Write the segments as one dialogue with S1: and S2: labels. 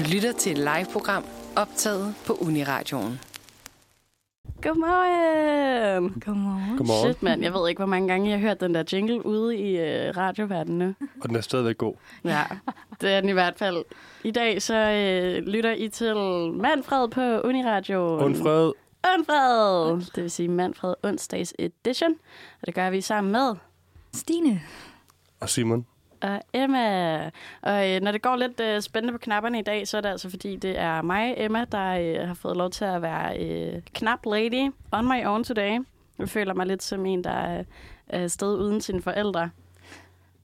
S1: Du lytter til et live-program optaget på Uniradioen.
S2: Godmorgen!
S3: Godmorgen.
S4: Godmorgen.
S2: Shit, mand. Jeg ved ikke, hvor mange gange jeg har hørt den der jingle ude i øh, radioverdenen nu.
S4: Og den er stadigvæk god.
S2: Ja, det er den i hvert fald. I dag så øh, lytter I til Manfred på Uniradio.
S4: Undfred.
S2: Undfred! Det vil sige Manfred onsdags edition. Og det gør vi sammen med
S3: Stine.
S4: Og Simon.
S2: Og Emma. Og øh, når det går lidt øh, spændende på knapperne i dag, så er det altså fordi, det er mig, Emma, der øh, har fået lov til at være øh, knap lady on my own today. Jeg føler mig lidt som en, der er, er afsted uden sine forældre.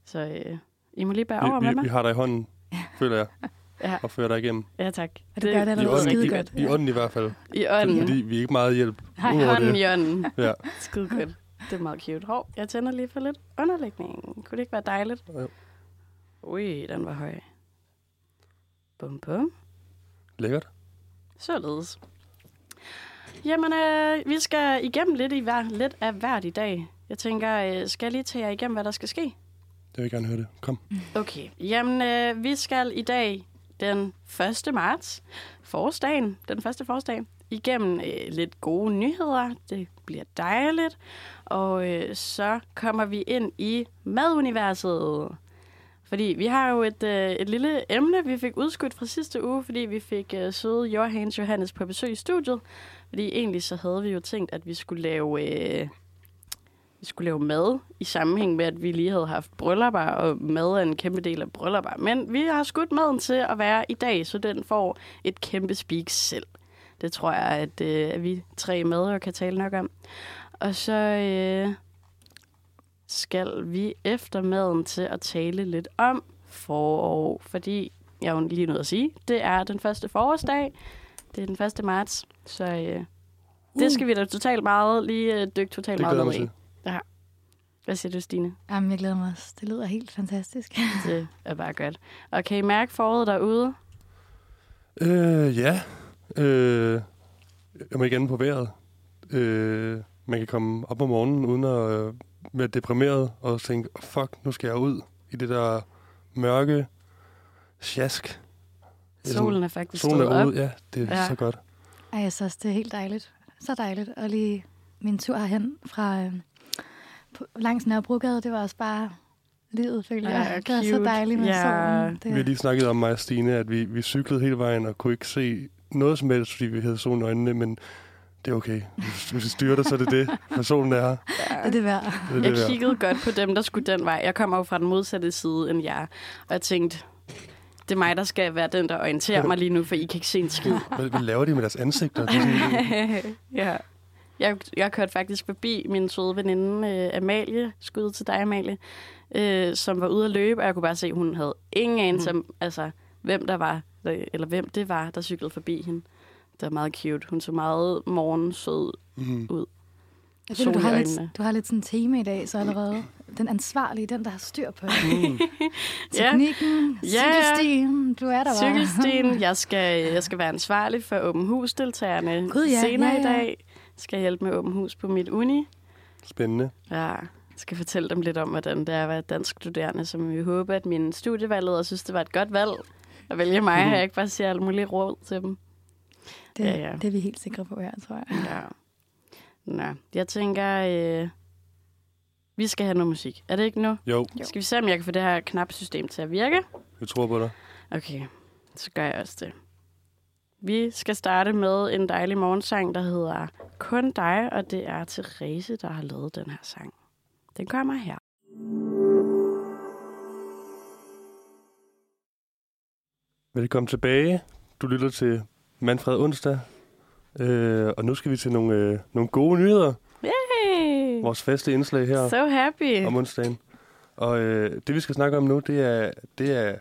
S2: Så øh, I må lige bære over
S4: Vi,
S2: med
S4: vi,
S2: mig.
S4: vi har dig i hånden, føler jeg,
S2: Ja,
S4: og fører dig igennem.
S2: ja tak.
S3: Og du gør det
S4: I
S3: allerede
S4: ånden,
S3: skide
S4: i,
S3: godt.
S4: i ånden i hvert fald.
S2: I ånden.
S4: Fordi vi er ikke meget hjælp.
S3: Nej,
S2: Hånden
S4: det.
S2: i ånden.
S4: Ja.
S2: Skide godt. Det er meget cute. Hov, jeg tænder lige for lidt underlægning. Kunne det ikke være dejligt?
S4: Jo.
S2: Ui, den var høj. Bum, bum.
S4: Lækkert.
S2: Således. Jamen, øh, vi skal igennem lidt, i hver, lidt af hvert i dag. Jeg tænker, øh, skal jeg lige tage jer igennem, hvad der skal ske?
S4: Jeg vil gerne høre det. Kom.
S2: Okay. Jamen, øh, vi skal i dag den 1. marts, forårsdagen, den første forårsdag, igennem øh, lidt gode nyheder. Det bliver dejligt. Og øh, så kommer vi ind i maduniverset. Fordi vi har jo et, øh, et lille emne, vi fik udskudt fra sidste uge, fordi vi fik øh, søde Johannes Johannes på besøg i studiet. Fordi egentlig så havde vi jo tænkt, at vi skulle lave... Øh, vi skulle lave mad i sammenhæng med, at vi lige havde haft bryllupper, og mad er en kæmpe del af bryllupper. Men vi har skudt maden til at være i dag, så den får et kæmpe speak selv. Det tror jeg, at, øh, at vi tre madere kan tale nok om. Og så øh, skal vi efter maden til at tale lidt om forår, fordi jeg er jo lige nødt at sige, det er den første forårsdag. Det er den 1. marts, så øh, det skal vi da totalt meget lige øh, dykke totalt meget ned i.
S4: til.
S2: Hvad siger du, Stine?
S3: Jamen, jeg glæder mig også. Det lyder helt fantastisk.
S2: Det er bare godt. Og kan I mærke foråret derude?
S4: Øh, ja. Øh, jeg må igen på vejret. Øh, man kan komme op om morgenen uden at øh, være deprimeret og tænke, fuck, nu skal jeg ud i det der mørke sjask. Det er
S2: Solen er faktisk
S4: Solen
S2: stået
S4: er
S2: op.
S4: ude, ja. Det er
S2: Ja.
S4: ja. så godt.
S3: Ej, jeg synes, det er helt dejligt. Så dejligt. Og lige min tur hen fra øh, på, langs Nørrebrogade, det var også bare livet, føler
S2: Ja,
S3: jeg. Det var så dejligt med
S2: Ja.
S3: solen.
S4: Vi har
S3: Det,
S4: lige snakket om mig og Stine, at vi, vi cyklede hele vejen og kunne ikke se noget som helst, fordi vi havde solen i øjnene, men det er okay. Hvis vi styrer det, så er det det, for solen er her.
S3: det er det værd.
S4: Det er det
S2: Jeg
S4: værd.
S2: kiggede godt på dem, der skulle den vej. Jeg kommer jo fra den modsatte side end jer. Og jeg tænkte, det er mig, der skal være den, der orienterer mig lige nu, for I kan ikke se en skid.
S4: Hvad, hvad laver de med deres ansigter? Det sådan,
S2: ja. Jeg, jeg kørte faktisk forbi min søde veninde øh, Amalie, skud til dig Amalie, øh, som var ude at løbe, og jeg kunne bare se, at hun havde ingen anelse om, altså, hvem der var, der- eller hvem det var, der cyklede forbi hende. Det var meget cute. Hun så meget morgensød
S4: mm,
S2: ud.
S3: Jeg føler, du
S2: i
S3: har, lidt, du har lidt sådan en tema i dag, så allerede. Den ansvarlige, den, der har styr på det.
S4: mm.
S2: Ja.
S3: Teknikken,
S2: Ja.
S3: cykelstien, du er der bare.
S2: Cykelstien. Jeg skal, jeg skal være ansvarlig for åben hus-deltagerne
S3: ja,
S2: senere
S3: ja,
S2: i
S3: ja.
S2: dag. Skal jeg hjælpe med åben hus på mit uni.
S4: Spændende.
S2: Ja, jeg skal fortælle dem lidt om, hvordan det er at være dansk studerende, som vi håber, at min studievalgleder synes, det var et godt valg at vælge mig, og jeg ikke bare siger alle mulige råd til dem.
S3: Det,
S2: Ja, ja.
S3: det er vi helt sikre på her, tror jeg.
S2: Ja. Nå, jeg tænker, øh, vi skal have noget musik. Er det ikke nu?
S4: Jo,
S2: Skal vi se, om jeg kan få det her knapsystem til at virke?
S4: jeg tror på dig.
S2: Okay, så gør jeg også det. Vi skal starte med en dejlig morgensang, der hedder Kun dig, og det er Therese, der har lavet den her sang. Den kommer her.
S4: Velkommen tilbage. Du lytter til Manfred Onsdag. Øh, og nu skal vi til nogle, øh, nogle gode nyheder.
S2: Yay!
S4: Vores faste indslag her
S2: So happy.
S4: om onsdagen. Og øh, det vi skal snakke om nu, det er, det er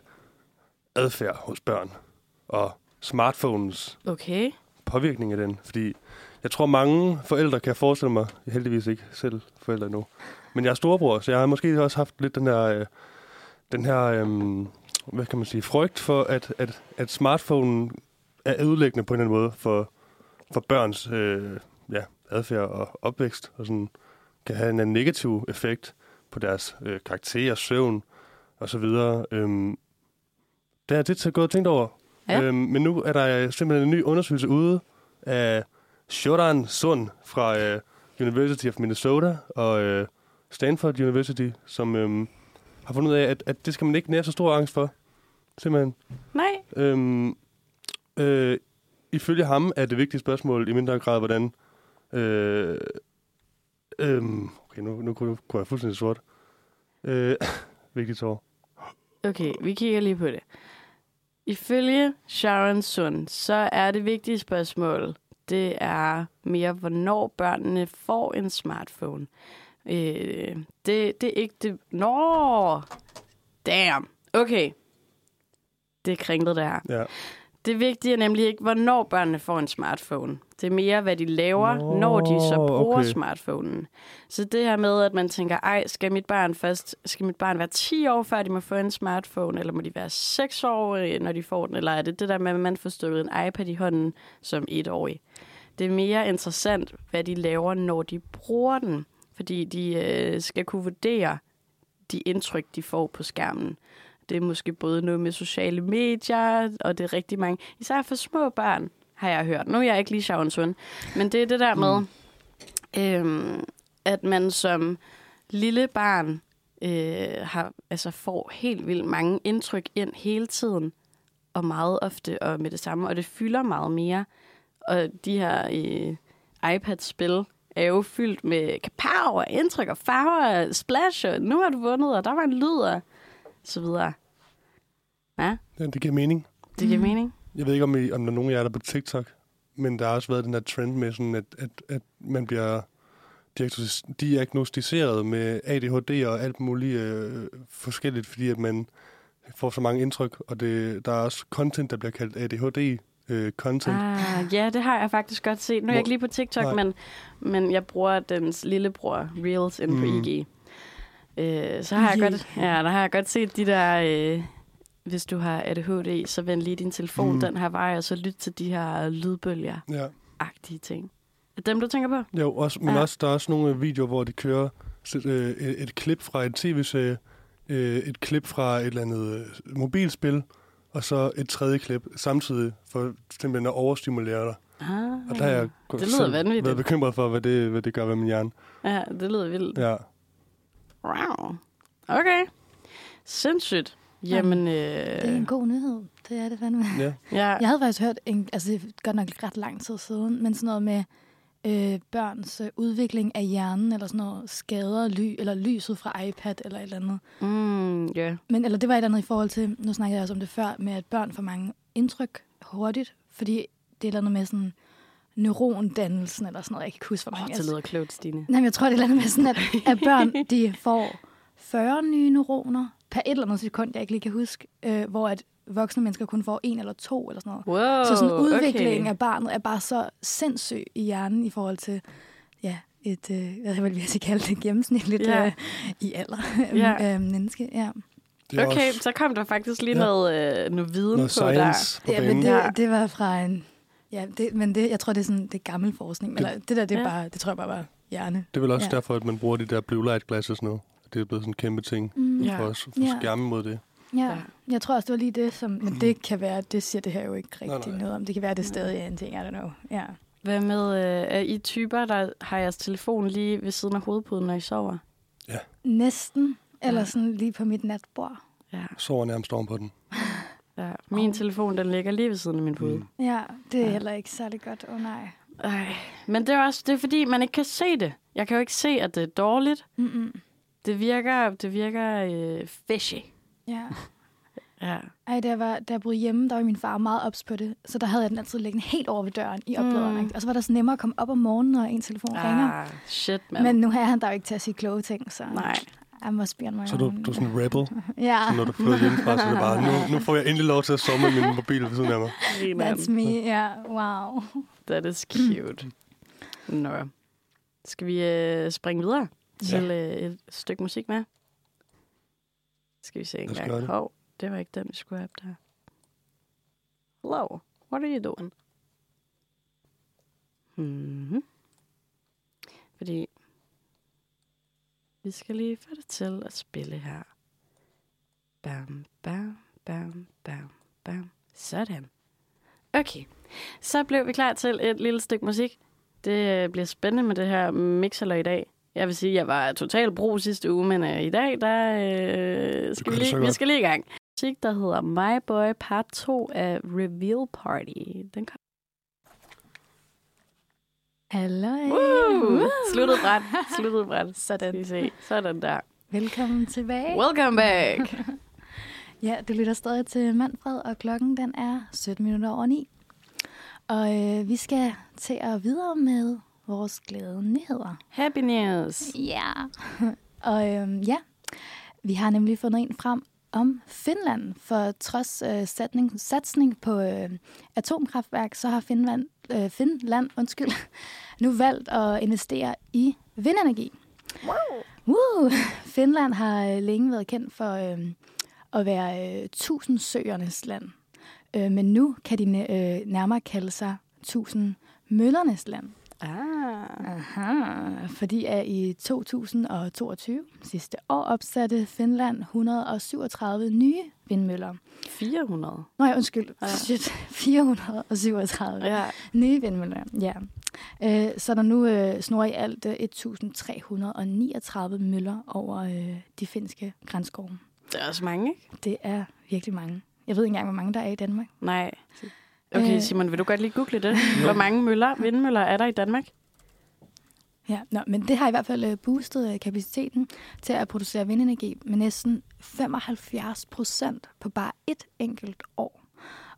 S4: adfærd hos børn. Og smartphones
S2: Okay.
S4: påvirkning af den. Fordi jeg tror, mange forældre kan forestille mig, jeg heldigvis ikke selv forældre nu, men jeg er storebror, så jeg har måske også haft lidt den her, øh, den her øh, hvad kan man sige, frygt for, at, at, at smartphonen er ødelæggende på en eller anden måde for, for børns øh, ja, adfærd og opvækst, og sådan kan have en negativ effekt på deres øh, karakter, søvn og så videre. Øhm, det er det, jeg gået tænkt over.
S2: Ja.
S4: Øhm, men nu er der simpelthen en ny undersøgelse ude af Shodan Sun fra øh, University of Minnesota og øh, Stanford University, som øhm, har fundet ud af, at, at det skal man ikke nære så stor angst for. Simpelthen.
S2: Nej.
S4: Øhm, øh, ifølge ham er det vigtige spørgsmål i mindre grad, hvordan... Øh, øhm, okay, nu, nu går jeg fuldstændig sort. Øh, vigtigt ord.
S2: Okay, vi kigger lige på det. Ifølge Sharon Sun, så er det vigtige spørgsmål, det er mere, hvornår børnene får en smartphone. Øh, det, det er ikke det... Nå! Damn! Okay. Det er kringlet, det her.
S4: Ja.
S2: Det vigtige er nemlig ikke, hvornår børnene får en smartphone. Det er mere, hvad de laver,
S4: Nå,
S2: når de så bruger
S4: okay.
S2: smartphonen. Så det her med, at man tænker, ej, skal mit barn først, skal mit barn være 10 år, før de må få en smartphone, eller må de være 6 år, øh, når de får den, eller er det det der med, at man får stykket en iPad i hånden som etårig? Det er mere interessant, hvad de laver, når de bruger den, fordi de øh, skal kunne vurdere de indtryk, de får på skærmen. Det er måske både noget med sociale medier, og det er rigtig mange. Især for små børn, har jeg hørt. Nu er jeg ikke lige Sharon Sun, men det er det der med, øhm, at man som lille barn øh, har, altså får helt vildt mange indtryk ind hele tiden, og meget ofte og med det samme, og det fylder meget mere. Og de her øh, iPad-spil er jo fyldt med kapow og indtryk og farver og splash, og nu har du vundet, og der var en lyd og så videre. Ja,
S4: ja, det giver mening.
S2: det giver mening.
S4: Jeg ved ikke, om, I, om der er nogen af jer, der er på TikTok, men der har også været den der trend med, sådan at, at, at man bliver diagnostis- diagnostiseret med ADHD og alt muligt øh, forskelligt, fordi at man får så mange indtryk, og det, der er også content, der bliver kaldt ADHD-content. Ah.
S2: Ah, ja, det har jeg faktisk godt set. Nu er jeg ikke lige på TikTok,
S4: Nej.
S2: men, men jeg bruger dens lillebror Reels inde på
S4: Mm.
S2: IG. Øh, så har jeg, godt, ja, der har jeg godt set de der... Øh, hvis du har ADHD, så vend lige din telefon
S4: Mm.
S2: den her vej, og så lyt til de her lydbølger-agtige
S4: Ja.
S2: ting. Er dem, du tænker på?
S4: Jo, også, men
S2: Ja.
S4: også, der er også nogle videoer, hvor de kører et, øh, et, et klip fra et tv-serie, øh, et klip fra et eller andet øh, mobilspil, og så et tredje klip samtidig, for simpelthen at overstimulere dig.
S2: Ah,
S4: Og der har jeg
S2: det lyder vanvittigt.
S4: været bekymret for, hvad det, hvad det gør ved min hjerne.
S2: Ja, det lyder vildt.
S4: Ja.
S2: Wow. Okay. Sindssygt. Jamen, øh,
S3: Det er en god nyhed. Det er det fandme.
S4: ja.
S2: ja.
S3: Jeg havde faktisk hørt, en, altså det er godt nok ret lang tid siden, men sådan noget med øh, børns øh, udvikling af hjernen, eller sådan noget skader, ly, eller lyset fra iPad, eller et eller andet.
S2: Mm, ja.
S3: Men, eller det var et eller andet i forhold til, nu snakkede jeg også om det før, med at børn får mange indtryk hurtigt, fordi det er et eller andet med sådan neurondannelsen, eller sådan noget, jeg kan ikke huske, hvor
S2: Åh,
S3: mange.
S2: det lyder klogt, Stine.
S3: Nej, men jeg tror, det er et eller andet med sådan, at, at børn de får 40 nye neuroner per et eller andet sekund, jeg ikke lige kan huske, øh, hvor at voksne mennesker kun får en eller to, eller sådan noget.
S2: Wow,
S3: Så sådan udviklingen
S2: okay.
S3: af barnet er bare så sindssyg i hjernen i forhold til ja, et, øh, hvad jeg vil jeg kalde det, gennemsnitligt
S2: Ja.
S3: øh, i alder
S2: Ja.
S3: øh, menneske. Ja.
S4: Det
S2: Okay,
S4: også
S2: så kom der faktisk lige
S4: Ja.
S2: noget, øh, noget viden
S4: noget
S2: på der.
S4: på
S3: ja, men det, det var fra en... Ja, det, men det, jeg tror, det er sådan det er gammel forskning.
S4: Det-
S3: Eller, det der, det, er
S2: Ja.
S3: bare, det tror jeg bare var hjerne.
S4: Det er vel også
S3: Ja.
S4: derfor, at man bruger de der blue light glasses nu. Det er blevet sådan en kæmpe ting
S3: Mm.
S2: Ja.
S3: Ja.
S4: for os for
S3: Ja.
S4: skærme mod det.
S3: ja.
S2: Ja.
S3: Jeg tror også, det var lige det, som... Men det kan være, det siger det her jo ikke rigtig
S4: Nej, nej.
S3: noget om. Det kan være, det stadig er en ting, I don't know. Ja.
S2: Hvad med, øh, er I typer, der har jeres telefon lige ved siden af hovedpuden, når I sover?
S3: Næsten. Eller
S2: Ja.
S3: sådan lige på mit natbord.
S2: Ja.
S4: Sover nærmest oven på den.
S2: ja. Min
S3: Åh.
S2: telefon, den ligger lige ved siden af min pude.
S4: Mm.
S3: Ja, det er
S2: Ja.
S3: heller ikke særlig godt. Åh oh, nej.
S2: Ej. Men det er også det er, fordi, man ikke kan se det. Jeg kan jo ikke se, at det er dårligt.
S3: Mm-mm.
S2: Det virker, det virker øh, fishy.
S3: Ja.
S2: Ja.
S3: Ej, da jeg, var, da jeg boede hjemme, der var min far meget ops på det. Så der havde jeg den altid liggende helt over ved døren i opladeren.
S2: Mm.
S3: Og så var det så nemmere at komme op om morgenen, når en telefon ah. ringer.
S2: Ah, shit, man.
S3: Men nu er han der jo ikke til at sige kloge ting, så
S2: Nej.
S3: I must be on my
S4: Så du,
S3: own.
S4: du er sådan en rebel,
S3: Ja,
S4: så når du flytter hjemmefra, så er det bare, nu, nu får jeg endelig lov til at sove med min mobil ved siden af mig.
S3: that's me. Ja, wow.
S2: That is cute. Nå. Skal vi øh, springe videre til øh, et stykke musik med? Skal vi se en gang. Hov, det var ikke den, vi skulle have der. Hello, what are you doing? Mm-hmm. Fordi vi skal lige få det til at spille her. Bam, bam, bam, bam, bam. Sådan. Okay, så blev vi klar til et lille stykke musik. Det øh, bliver spændende med det her mixer i dag. Jeg vil sige, at jeg var totalt brug sidste uge, men øh, i dag, der øh, skal vi, lige, vi skal lige i gang. Musik, der hedder My Boy Part 2 af Reveal Party. Den kom.
S3: Hallo.
S2: Uh, sluttet bræt. Sluttet bræt. Sådan. Skal se. Sådan der.
S3: Velkommen tilbage.
S2: Welcome back.
S3: Ja, du lytter stadig til Manfred, og klokken den er 17 minutter over 9. Og øh, vi skal til at videre med vores glade nyheder.
S2: Happy news.
S3: Ja. og øh, ja, vi har nemlig fundet en frem om Finland. For trods øh, satsning, satsning på øh, atomkraftværk, så har Finland, øh, Finland undskyld, nu valgt at investere i vindenergi. Woo! Finland har øh, længe været kendt for øh, at være øh, tusindsøernes land. Øh, men nu kan de øh, nærmere kalde sig tusind møllernes land.
S2: Ah.
S3: Aha, fordi at i 2022, sidste år, opsatte Finland 137 nye vindmøller.
S2: 400.
S3: Nå ja, undskyld.
S2: Ja.
S3: Shit, 437
S2: Ja.
S3: nye vindmøller. Ja. Øh, så er der nu øh, snor i alt øh, 1339 møller over øh, de finske grænskove.
S2: Det er også mange, ikke?
S3: Det er virkelig mange. Jeg ved ikke engang, hvor mange der er i Danmark.
S2: Nej. Okay,
S3: Øh.
S2: Simon, vil du godt lige google det? Hvor mange møller, vindmøller er der i Danmark?
S3: Ja, nå, men det har i hvert fald øh, boostet øh, kapaciteten til at producere vindenergi med næsten 75 procent på bare et enkelt år.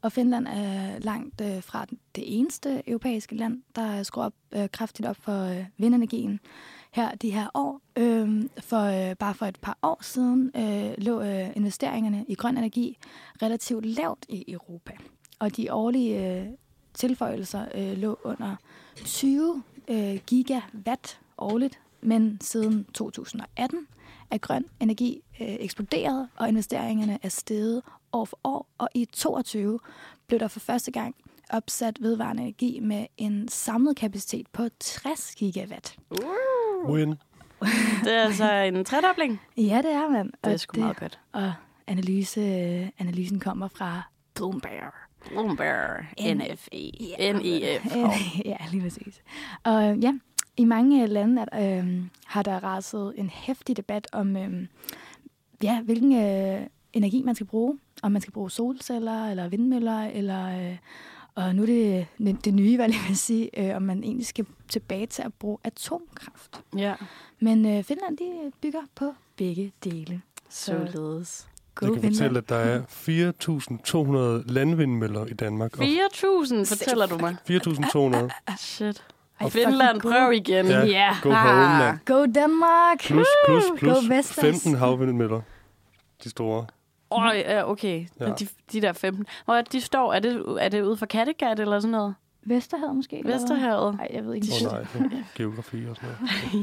S3: Og Finland er langt øh, fra det eneste europæiske land, der skruer op, øh, kraftigt op for øh, vindenergien her de her år. Øhm, for øh, bare for et par år siden øh, lå øh, investeringerne i grøn energi relativt lavt i Europa. Og de årlige øh, tilføjelser øh, lå under 20 øh, gigawatt årligt, men siden 2018 er grøn energi øh, eksploderet, og investeringerne er steget år for år, og i 22 blev der for første gang opsat vedvarende energi med en samlet kapacitet på 60 gigawatt.
S4: Win.
S2: Det er altså en tredobling.
S3: Ja, det er man.
S2: Det er sgu meget godt.
S3: Og analyse, øh, analysen kommer fra Bloomberg.
S2: Bloomberg, NFE,
S3: Ja.
S2: NEF.
S3: ja, lige præcis. Og øh, ja, i mange lande er, øh, har der raset en hæftig debat om, øh, ja, hvilken øh, energi man skal bruge. Om man skal bruge solceller eller vindmøller, eller, øh, og nu er det det, det nye, hvad jeg vil sige, øh, om man egentlig skal tilbage til at bruge atomkraft.
S2: Ja,
S3: Men øh, Finland, de bygger på begge dele.
S2: således.
S3: Go
S4: Jeg kan
S3: Finland.
S4: fortælle, at der er 4.200 landvindmøller i Danmark. Og
S2: 4.000, fortæller du mig.
S4: 4.200
S2: Shit.
S3: Ej,
S2: Finland, prøv igen.
S4: Ja.
S3: Ja.
S4: Go home, mand.
S3: Go Denmark!
S4: Plus, plus,
S3: Go
S4: plus
S3: Vestas.
S4: 15 havvindmøller. De store.
S2: Åh, oh, ja, okay.
S4: Ja.
S2: De, de der 15. Hvor er de står? Er det, er det ude for Kattegat eller sådan noget?
S3: Vesterhavet måske?
S2: Vesterhavet.
S3: Nej, jeg ved ikke.
S4: Åh oh, nej, for geografi og sådan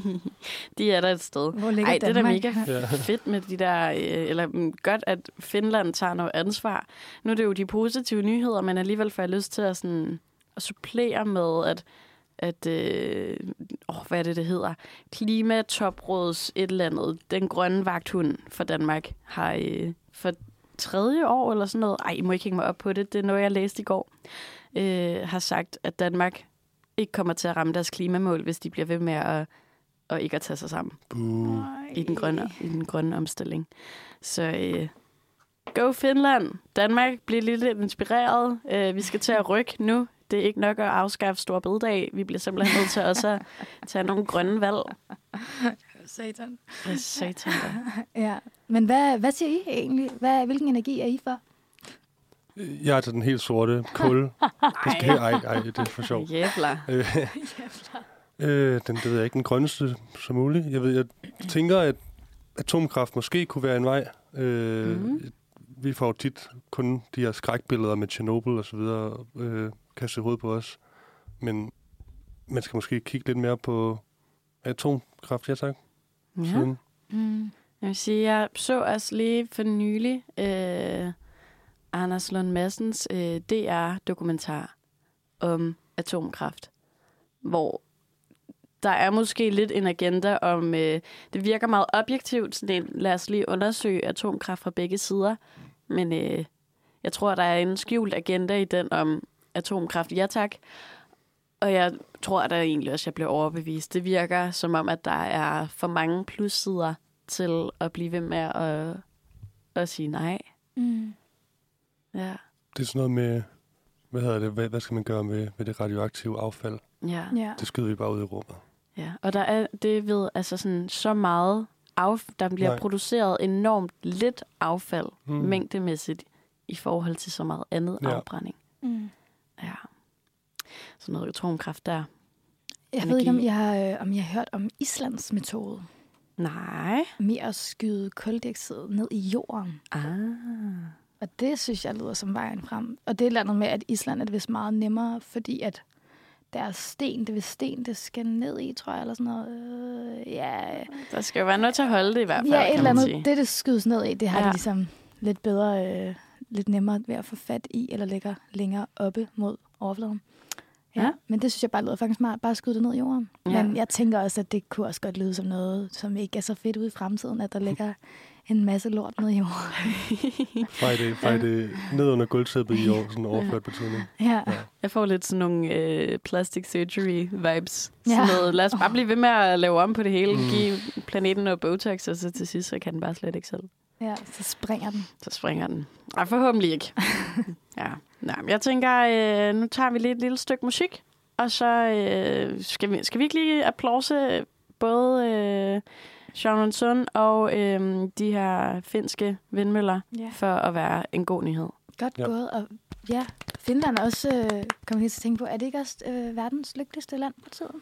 S4: noget.
S2: De er der et sted.
S3: Hvor ligger
S2: Ej, det er da mega
S4: Ja.
S2: fedt med de der, øh, eller mm, godt, at Finland tager noget ansvar. Nu er det jo de positive nyheder, men alligevel får jeg lyst til at, sådan, at supplere med, at, at øh, åh, hvad er det, det hedder? Klimatoprods et eller andet, den grønne vagthund for Danmark, har øh, for tredje år eller sådan noget, ej, I må ikke hænge mig op på det, det er noget, jeg læste i går, øh, har sagt, at Danmark ikke kommer til at ramme deres klimamål, hvis de bliver ved med at, og ikke at tage sig sammen
S4: Buh.
S2: i den grønne, i den grønne omstilling. Så øh, go Finland. Danmark bliver lidt inspireret. Øh, vi skal til at rykke nu. Det er ikke nok at afskaffe Stor Bededag. Vi bliver simpelthen nødt til også at tage nogle grønne valg.
S3: Satan.
S2: Satan da.
S3: Ja. Men hvad, hvad siger I egentlig? Hvad, hvilken energi er I for?
S4: Jeg er til den helt sorte kul. Det skal, ej, ej, det er for sjovt.
S2: Jævler.
S4: Øh, øh, den, det ved jeg ikke, den grønneste som muligt. Jeg ved, jeg tænker, at atomkraft måske kunne være en vej. Øh, mm. Vi får jo tit kun de her skrækbilleder med Tjernobyl og så videre øh, kastet hovedet på os. Men man skal måske kigge lidt mere på atomkraft, ja tak.
S2: Ja.
S4: Siden.
S3: Mm.
S2: Jeg vil sige, jeg så også lige for nylig øh, Anders Lund Massens øh, DR-dokumentar om atomkraft, hvor der er måske lidt en agenda om, øh, det virker meget objektivt, sådan en, lad os lige undersøge atomkraft fra begge sider, men øh, jeg tror, der er en skjult agenda i den om, atomkraft, ja tak. Og jeg tror at der egentlig også, at jeg blev overbevist. Det virker som om, at der er for mange plussider til at blive ved med at, at sige nej.
S3: Mm.
S2: Ja,
S4: Det er sådan noget med, hvad hedder det, hvad, hvad skal man gøre med, med det radioaktive affald?
S2: ja,
S3: Ja.
S4: Det skyder vi bare ud i rummet.
S2: ja. Og der er det ved altså sådan så meget af, der bliver
S4: Nej.
S2: produceret enormt lidt affald
S4: Hmm.
S2: mm. mængdemæssigt i forhold til så meget andet
S4: Ja.
S2: ja. afbrænding.
S3: Mm.
S2: Ja. Sådan noget atomkraft der.
S3: Jeg ved ikke, om
S2: Energi.
S3: jeg, har, øh, om jeg har hørt om Islands metode
S2: Nej.
S3: med at skyde koldioxid ned i jorden.
S2: Ah.
S3: Og det synes jeg lyder som vejen frem. Og det er et eller andet med, at Island er det vist meget nemmere, fordi at deres sten, det vil sten, det skal ned i, tror jeg, eller sådan noget. Øh, ja,
S2: Der skal jo være noget til at holde det i hvert fald,
S3: ja, et eller andet.
S2: sige.
S3: Det, det skydes ned i, det har ja. De ligesom lidt bedre, øh, lidt nemmere ved at få fat i, eller ligger længere oppe mod overfladen. Ja,
S2: Ja.
S3: men det synes jeg bare lyder faktisk smart, bare skyde det ned i jorden.
S2: Ja.
S3: Men jeg tænker også, at det kunne også godt lyde som noget, som ikke er så fedt ude i fremtiden, at der ligger en masse lort ned i jorden.
S4: Fej det, fej det ned under gulvtæppet i år, sådan overført betydning.
S3: Ja.
S4: Ja.
S2: Jeg får lidt sådan nogle øh, plastic surgery vibes.
S3: Ja.
S2: Sådan noget, lad os bare blive ved med at lave om på det hele.
S4: Mm.
S2: Mm. Give planeten noget Botox, og så til sidst, så kan den bare slet ikke selv.
S3: ja, så springer den.
S2: Så springer den. Ej, forhåbentlig ikke. ja. Nej, men jeg tænker, øh, nu tager vi lige et lille stykke musik. Og så øh, skal, vi, skal vi ikke lige applause både øh, Sean Sun og øh, de her finske vindmøller
S3: Ja.
S2: for at være en god nyhed.
S3: Godt
S4: Ja.
S3: gået. Og ja, Finland er også, øh, kommer jeg til at tænke på, er det ikke også øh, verdens lykkeligste land på tiden?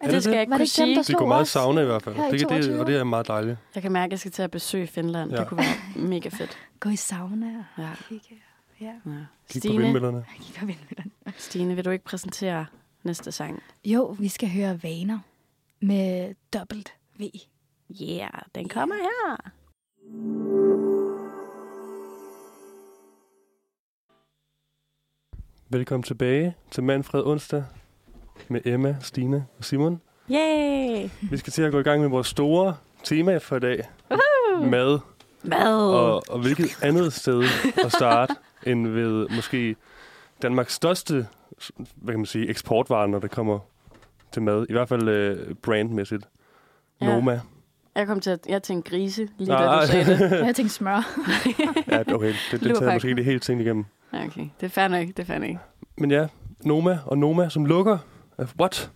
S4: Er det
S2: det skal
S4: det?
S2: jeg ikke kunne
S3: det dem,
S2: sige.
S4: Det går
S3: slog
S4: meget savne i hvert fald. Det, det,
S3: 22?
S4: og det er meget dejligt.
S2: Jeg kan mærke, at jeg skal til at besøge Finland.
S4: Ja.
S2: Det kunne være mega fedt.
S3: Gå i sauna og
S2: Ja.
S3: kigge. Ja,
S2: Ja.
S4: Kig på
S2: Stine,
S4: vindmøllerne.
S3: kigge på vindmøllerne.
S2: Stine, vil du ikke præsentere næste sang?
S3: Jo, vi skal høre Vaner med dobbelt V.
S2: Yeah, den kommer her.
S4: Velkommen tilbage til Manfred Onsdag med Emma, Stine og Simon.
S2: Yay!
S4: Vi skal til at gå i gang med vores store tema for i dag. Mad.
S2: Mad.
S4: Og, og hvilket andet sted at starte, end ved måske Danmarks største hvad kan man sige, eksportvare, når det kommer til mad. I hvert fald øh, brandmæssigt. Noma.
S2: Jeg kom til at jeg tænkte grise, lige
S4: Ah,
S2: da du sagde det.
S3: Jeg tænkte smør.
S4: ja, okay. Det, det tager måske ikke det helt ting igennem.
S2: Okay, det er fair nok, det er fair nok.
S4: Men ja, Noma og Noma, som lukker. Uh, What?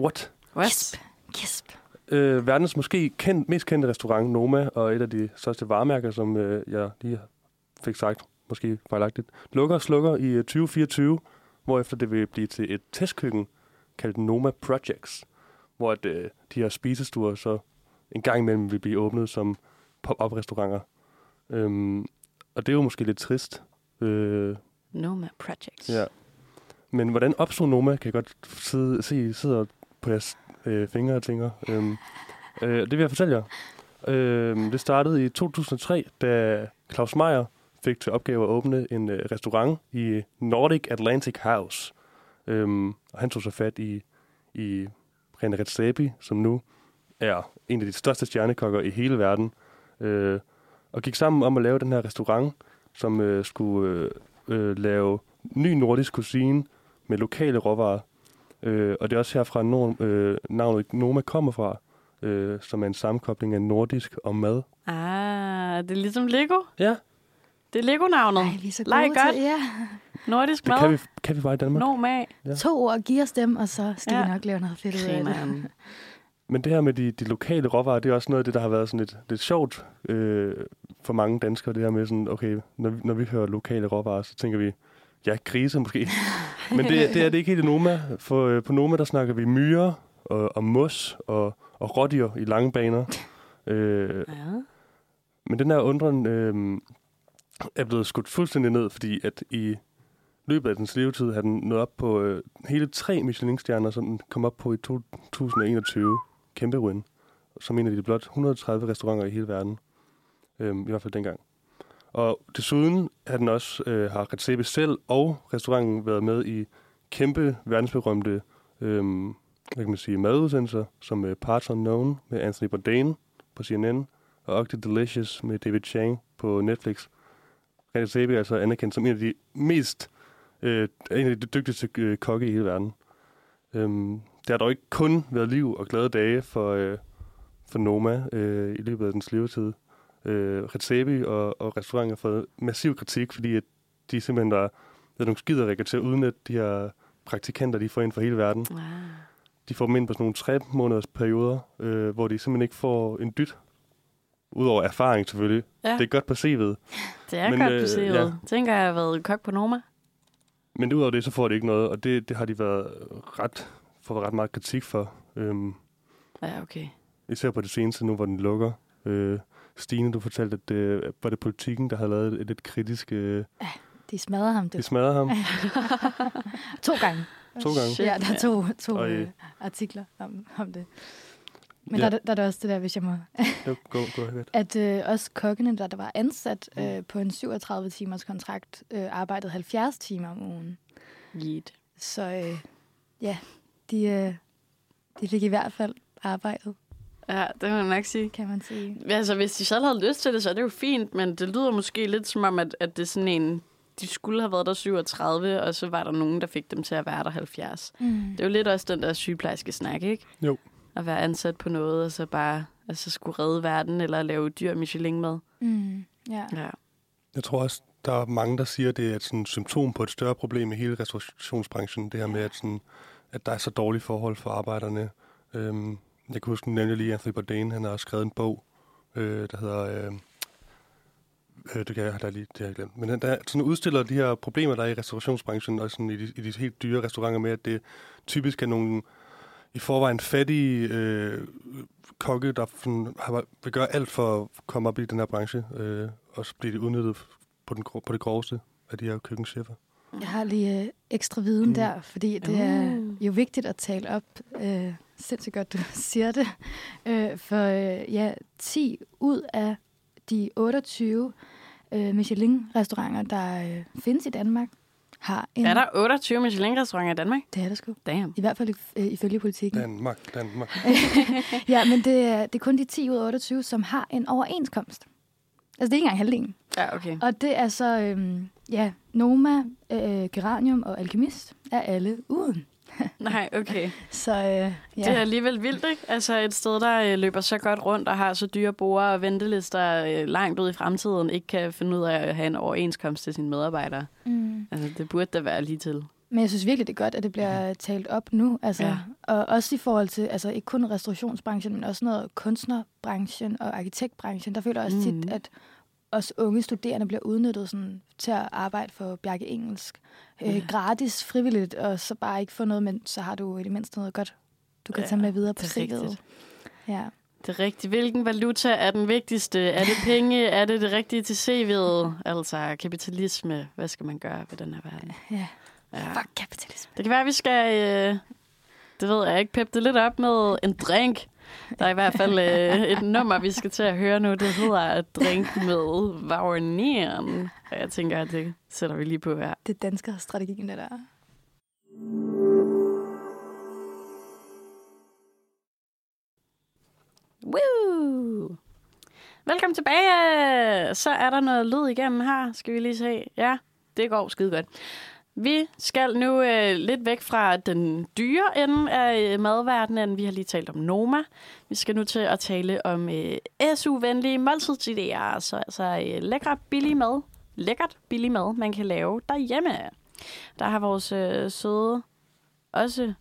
S4: What?
S2: What?
S3: Kisp.
S4: Øh, verdens måske kendt, mest kendte restaurant, Noma, og et af de største varemærker, som øh, jeg lige fik sagt, måske fejlagtigt, lukker og slukker i øh, 2024, hvorefter det vil blive til et testkøkken kaldt Noma Projects, hvor at, øh, de her spisestuer så en gang imellem vil blive åbnet som pop-up restauranter. Øhm, og det er jo måske lidt trist. Øh,
S2: Noma Projects.
S4: Ja. Men hvordan opstod Noma, kan jeg godt sidde, se, sidder på jeres øh, fingre og tænker. Øhm, øh, det vil jeg fortælle jer. Øh, det startede i 2003, da Claus Meier fik til opgave at åbne en øh, restaurant i Nordic Atlantic House. Øhm, og han tog så fat i, i René Redzepi, som nu er en af de største stjernekokker i hele verden. Øh, og gik sammen om at lave den her restaurant, som øh, skulle øh, øh, lave ny nordisk cuisine med lokale råvarer. Øh, og det er også herfra, nord, øh, navnet Noma kommer fra, øh, som er en sammenkobling af nordisk og mad.
S2: Ah, det er ligesom Lego.
S4: Ja,
S2: Det er Lego-navnet.
S3: Ej, vi er så
S2: Leg
S3: gode
S2: godt.
S3: til, ja.
S2: Nordisk
S4: det
S2: mad.
S4: kan vi, kan vi bare i Danmark.
S2: Noma.
S4: Ja.
S3: To ord, giv os dem, og så skal
S2: Ja.
S3: vi nok lave noget fedt ud af det.
S4: Men det her med de, de lokale råvarer, det er også noget af det, der har været sådan lidt, lidt sjovt øh, for mange danskere. Det her med sådan, okay, når, vi- når vi hører lokale råvarer, så tænker vi, ja, grise måske. Men det, det er det ikke helt i Noma. For øh, på Noma, der snakker vi myrer og, og mos og, og rådyr i lange baner. Øh,
S2: Ja.
S4: Men den her undren øh, er blevet skudt fuldstændig ned, fordi at i løbet af dens levetid har den nået op på øh, hele tre Michelin-stjerner, som den kom op på i 2021. Kæmpe win. Som en af de blot 130 restauranter i hele verden. Øh, I hvert fald dengang. Og desuden har den også, øh, har Recebe selv og restauranten været med i kæmpe verdensberømte øh, hvad kan man sige, madudsendelser, som øh, Parts Unknown med Anthony Bourdain på CNN, og Ugly Delicious med David Chang på Netflix. Recebe er altså anerkendt som en af de mest Øh, er en af de dygtigste øh, kokke i hele verden. Øhm, det har dog ikke kun været liv og glade dage for, øh, for Noma øh, i løbet af dens levetid. Øh, Retsebi og, og restauranter har fået massiv kritik, fordi at de simpelthen der er nogle skider til at udnytte de her praktikanter, de får ind fra hele verden.
S2: Ah.
S4: De får dem ind på sådan nogle tre måneders perioder, øh, hvor de simpelthen ikke får en dyt. Udover erfaring selvfølgelig.
S2: Ja.
S4: Det er godt på CV'et.
S2: Det er
S4: Men,
S2: godt
S4: øh,
S2: på CV'et.
S4: ja.
S2: Tænker jeg har været kok på Noma.
S4: Men udover det, så får de ikke noget, og det, det har de været ret, fået ret meget kritik for. Øhm,
S2: Ja, okay.
S4: især på det seneste, nu hvor den lukker. Øh, Stine, du fortalte, at det var det politikken, der havde lavet et lidt kritisk... Øh,
S3: De smadrer ham
S4: de
S3: det.
S4: smadrede ham
S3: To gange.
S4: to gange.
S2: Shit,
S3: Ja, der er to, to
S4: Og, øh,
S3: øh, artikler om, om det. Men
S4: Ja.
S3: der, der er der også det der, hvis jeg må...
S4: Jo, gå, gå ahead.
S3: At øh, også kokkene, der, der var ansat
S4: Mm.
S3: øh, på en 37-timers kontrakt, øh, arbejdede 70 timer om ugen.
S2: Yeet.
S3: Så øh, ja, de, øh, de fik i hvert fald arbejdet,
S2: Ja, det må jeg nok sige.
S3: kan man sige.
S2: Altså, hvis de selv havde lyst til det, så er det jo fint, men det lyder måske lidt som om, at, at det er sådan en... De skulle have været der 37, og så var der nogen, der fik dem til at være der 70.
S3: Mm.
S2: Det er jo lidt også den der sygeplejerske snak, ikke?
S4: Jo.
S2: At være ansat på noget, og så bare altså, skulle redde verden, eller lave dyr Michelin med.
S3: Mm. Ja.
S2: Ja.
S4: Jeg tror også, der er mange, der siger, at det er et sådan symptom på et større problem i hele restaurationsbranchen. Det her med, at, sådan, at der er så dårlige forhold for arbejderne. Øhm, jeg kan huske, nævnte lige Anthony Bourdain. Han har også skrevet en bog, øh, der hedder... Øh, øh, det kan jeg da lige, det har jeg glemt. Men han der, sådan udstiller de her problemer, der er i restaurationsbranchen, og sådan i, de, i de helt dyre restauranter med, at det typisk er nogle i forvejen fattige øh, kokke, der sådan, har, vil gøre alt for at komme op i den her branche, øh, og så bliver de udnyttet på, den, på det groveste af de her køkkenchefer.
S3: Jeg har lige øh, ekstra viden
S4: Mm.
S3: mm. der, fordi det er
S2: Uh.
S3: jo vigtigt at tale op. Øh, sindssygt godt, du siger det. Øh, for øh, ja, 10 ud af de 28 øh, Michelin-restauranter, der øh, findes i Danmark, har en...
S2: Er der 28 Michelin-restauranter i Danmark?
S3: Det er der sgu.
S2: Damn.
S3: I hvert fald øh, ifølge politikken.
S4: Danmark, Danmark.
S3: ja, men det er, det er kun de 10 ud af 28, som har en overenskomst. Altså, det er ikke engang halvdelen.
S2: Ja, okay.
S3: Og det er så, øhm, ja, Noma, øh, Geranium og Alkemist er alle uden.
S2: Nej, okay.
S3: Så øh, ja.
S2: Det er alligevel vildt, ikke? Altså et sted, der øh, løber så godt rundt og har så dyre borer og ventelister øh, langt ud i fremtiden, ikke kan finde ud af at have en overenskomst til sine medarbejdere.
S3: Mm.
S2: Altså det burde da være lige til.
S3: Men jeg synes virkelig, det er godt, at det bliver talt op nu. Altså,
S2: Ja.
S3: ja. Og også i forhold til, altså ikke kun restaurationsbranchen, men også noget kunstnerbranchen og arkitektbranchen. Der føler jeg også
S2: Mhm.
S3: tit, at os unge studerende bliver udnyttet sådan, til at arbejde for Bjarke Engelsk. Øh,
S2: Ja.
S3: Gratis, frivilligt, og så bare ikke få noget, men så har du i det mindste noget godt, du kan
S2: Ja,
S3: tage med videre på
S2: er rigtigt.
S3: Ja.
S2: Det er rigtigt. Hvilken valuta er den vigtigste? Er det penge? er det det rigtige til CV'et? Altså kapitalisme. Hvad skal man gøre ved den her verden?
S3: ja.
S2: Ja.
S3: Fuck kapitalisme.
S2: Det kan være, at vi skal, øh, det ved jeg ikke, peppe det lidt op med en drink. Der er i hvert fald øh, et nummer, vi skal til at høre nu. Det hedder Drink med Vagneren. Og jeg tænker, at det sætter vi lige på her.
S3: Det er dansker strategien, det der.
S2: Woo! Velkommen tilbage. Så er der noget lyd igennem her. Skal vi lige se. Ja, det går skide godt. Vi skal nu øh, lidt væk fra den dyre ende af øh, madverdenen. Vi har lige talt om Noma. Vi skal nu til at tale om øh, SU-venlige måltidsidéer. Så altså, altså øh, lækkert billig mad. Lækkert billig mad, man kan lave derhjemme. Der har vores øh, søde, også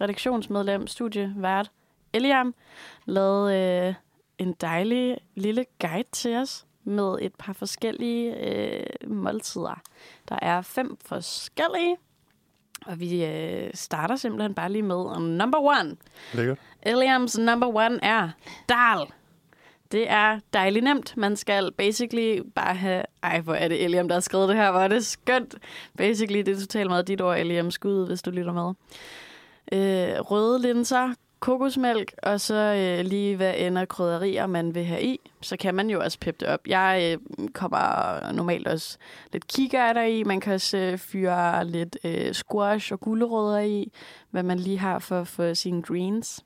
S2: redaktionsmedlem, studievært, Eliam, lavet øh, en dejlig lille guide til os med et par forskellige øh, måltider. Der er fem forskellige, og vi øh, starter simpelthen bare lige med number one.
S4: Lækkert.
S2: Eliams number one er dal. Det er dejligt nemt. Man skal basically bare have... Ej, hvor er det Eliam, der har skrevet det her. Hvor er det skønt. Basically, det er totalt meget dit ord, Eliam. Skud, hvis du lytter med. Øh, røde linser, kokosmælk, og så øh, lige hvad ender krydderier, man vil have i. Så kan man jo også peppe det op. Jeg øh, kommer normalt også lidt kikærter i. Man kan også øh, fyre lidt øh, squash og gulerødder i, hvad man lige har for, for sine greens.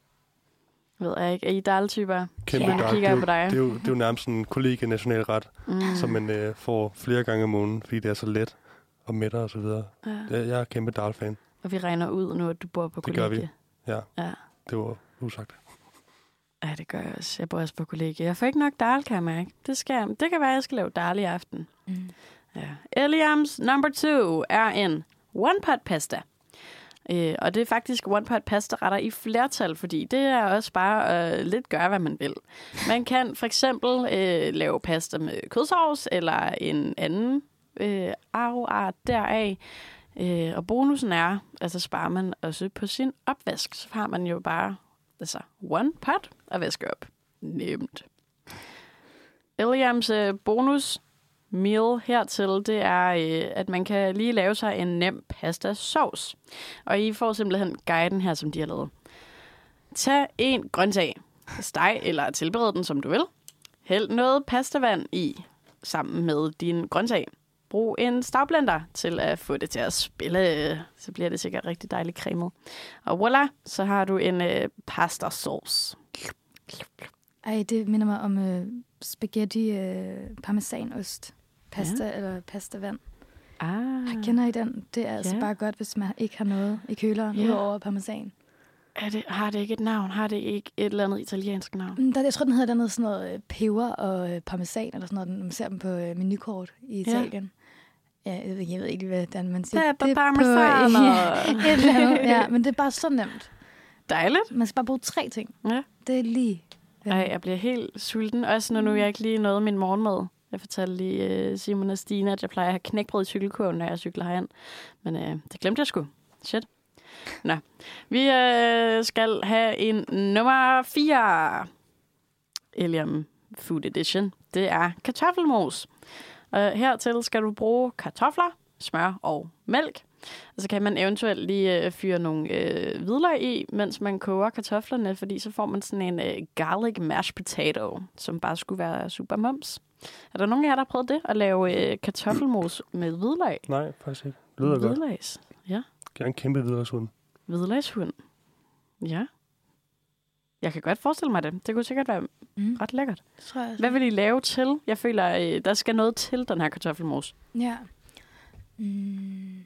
S2: Ved jeg ikke. Er I daltyper?
S4: Kæmpe
S2: Ja, kigger
S4: det,
S2: på dig.
S4: er jo- det, er jo, det er jo nærmest en kollega nationalret,
S2: Mm.
S4: som man øh, får flere gange om måneden, fordi det er så let og mætter og så videre.
S2: Ja.
S4: Jeg, er kæmpe Dahl-fan.
S2: Og vi regner ud nu, at du bor på
S4: Det gør
S2: kollegie.
S4: Ja,
S2: Ja.
S4: Det var usagt.
S2: ja, det gør jeg også. Jeg bor også på kollegie. Jeg får ikke nok dal, kan jeg mærke. Det, skal, jeg- det kan være, at jeg skal lave dal i aften.
S3: Mm.
S2: Ja. Eliams number two er en one-pot pasta. Øh, og det er faktisk one-pot pasta retter i flertal, fordi det er også bare at øh, lidt gøre, hvad man vil. Man kan for eksempel øh, lave pasta med kødsovs eller en anden øh, arroart deraf. Øh, og bonusen er, at så sparer man også på sin opvask. Så har man jo bare altså, one pot at vaske op. Nemt. Eliams øh, bonus meal hertil, det er, øh, at man kan lige lave sig en nem pasta sovs. Og I får simpelthen guiden her, som de har lavet. Tag en grøntsag. Steg eller tilbered den, som du vil. Hæld noget pastavand i sammen med din grøntsag. Brug en stavblender til at få det til at spille. Så bliver det sikkert rigtig dejligt cremet. Og voila, så har du en øh, pasta sauce.
S3: Ej, det minder mig om øh, spaghetti øh, parmesanost. Pasta ja. eller pastavand.
S2: Ah,
S3: Kender I den? Det er altså
S2: Ja.
S3: bare godt, hvis man ikke har noget i køleren,
S2: Ja.
S3: udover parmesan.
S2: er det, har det ikke et navn? Har det ikke et eller andet italiensk navn?
S3: Mm, Der, jeg tror, den hedder noget sådan noget øh, peber og øh, parmesan, eller sådan noget. når Man ser dem på øh, menukort i Italien. Ja. jeg, ved, jeg ved ikke, hvordan man siger
S2: Pepper
S3: det.
S2: parmesan
S3: På,
S2: og-
S3: et eller andet. Ja, men det er bare så nemt.
S2: Dejligt.
S3: Man skal bare bruge tre ting.
S2: Ja.
S3: Det er lige...
S2: Ej, jeg bliver helt sulten. Også når nu jeg ikke lige nåede min morgenmad. Jeg fortalte lige uh, Simon og Stine, at jeg plejer at have knækbrød i cykelkurven, når jeg cykler herind. Men uh, det glemte jeg sgu. Shit. Nå. Vi uh, skal have en nummer 4. Eliam Food Edition. Det er kartoffelmos. Og hertil skal du bruge kartofler, smør og mælk. Og så kan man eventuelt lige øh, fyre nogle øh, hvidløg i, mens man koger kartoflerne, fordi så får man sådan en øh, garlic mashed potato, som bare skulle være super mums. Er der nogen af jer, der har prøvet det? At lave øh, kartoffelmos med hvidløg?
S4: Nej, faktisk ikke. Det lyder godt.
S2: Hvidløgs. Ja.
S4: Jeg er en kæmpe videresund.
S2: Hvidløgshund. Ja. Jeg kan godt forestille mig det. Det kunne sikkert være
S3: Mm.
S2: ret lækkert.
S3: Tror jeg.
S2: Hvad vil I lave til? Jeg føler, øh, der skal noget til den her kartoffelmos.
S3: Ja. Mm.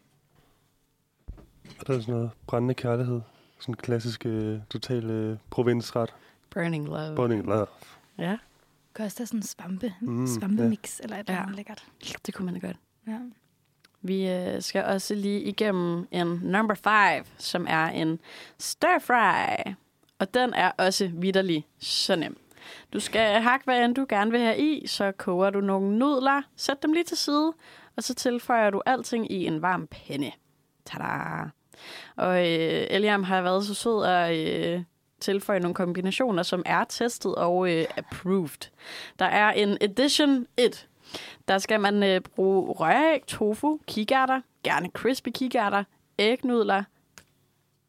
S4: Og der er sådan noget brændende kærlighed. Sådan en klassisk, øh, total øh, provinsret.
S2: Burning love.
S4: Bonding love.
S2: Ja,
S3: Kan også have sådan en svampe,
S4: Mm,
S3: svampemix eller et eller
S2: Ja.
S3: andet lækkert.
S2: det kunne man godt.
S3: Ja.
S2: Vi øh, skal også lige igennem en number 5, som er en stir fry. Og den er også vidderlig så nem. Du skal hakke, hvad end du gerne vil have i, så koger du nogle nudler, sæt dem lige til side, og så tilføjer du alting i en varm pande. Tada! Og øh, Eliam har været så sød at øh, tilføje nogle kombinationer, som er testet og øh, approved. Der er en Edition 1, der skal man øh, bruge røræg, tofu, kikærter, gerne crispy kikærter, ægnudler,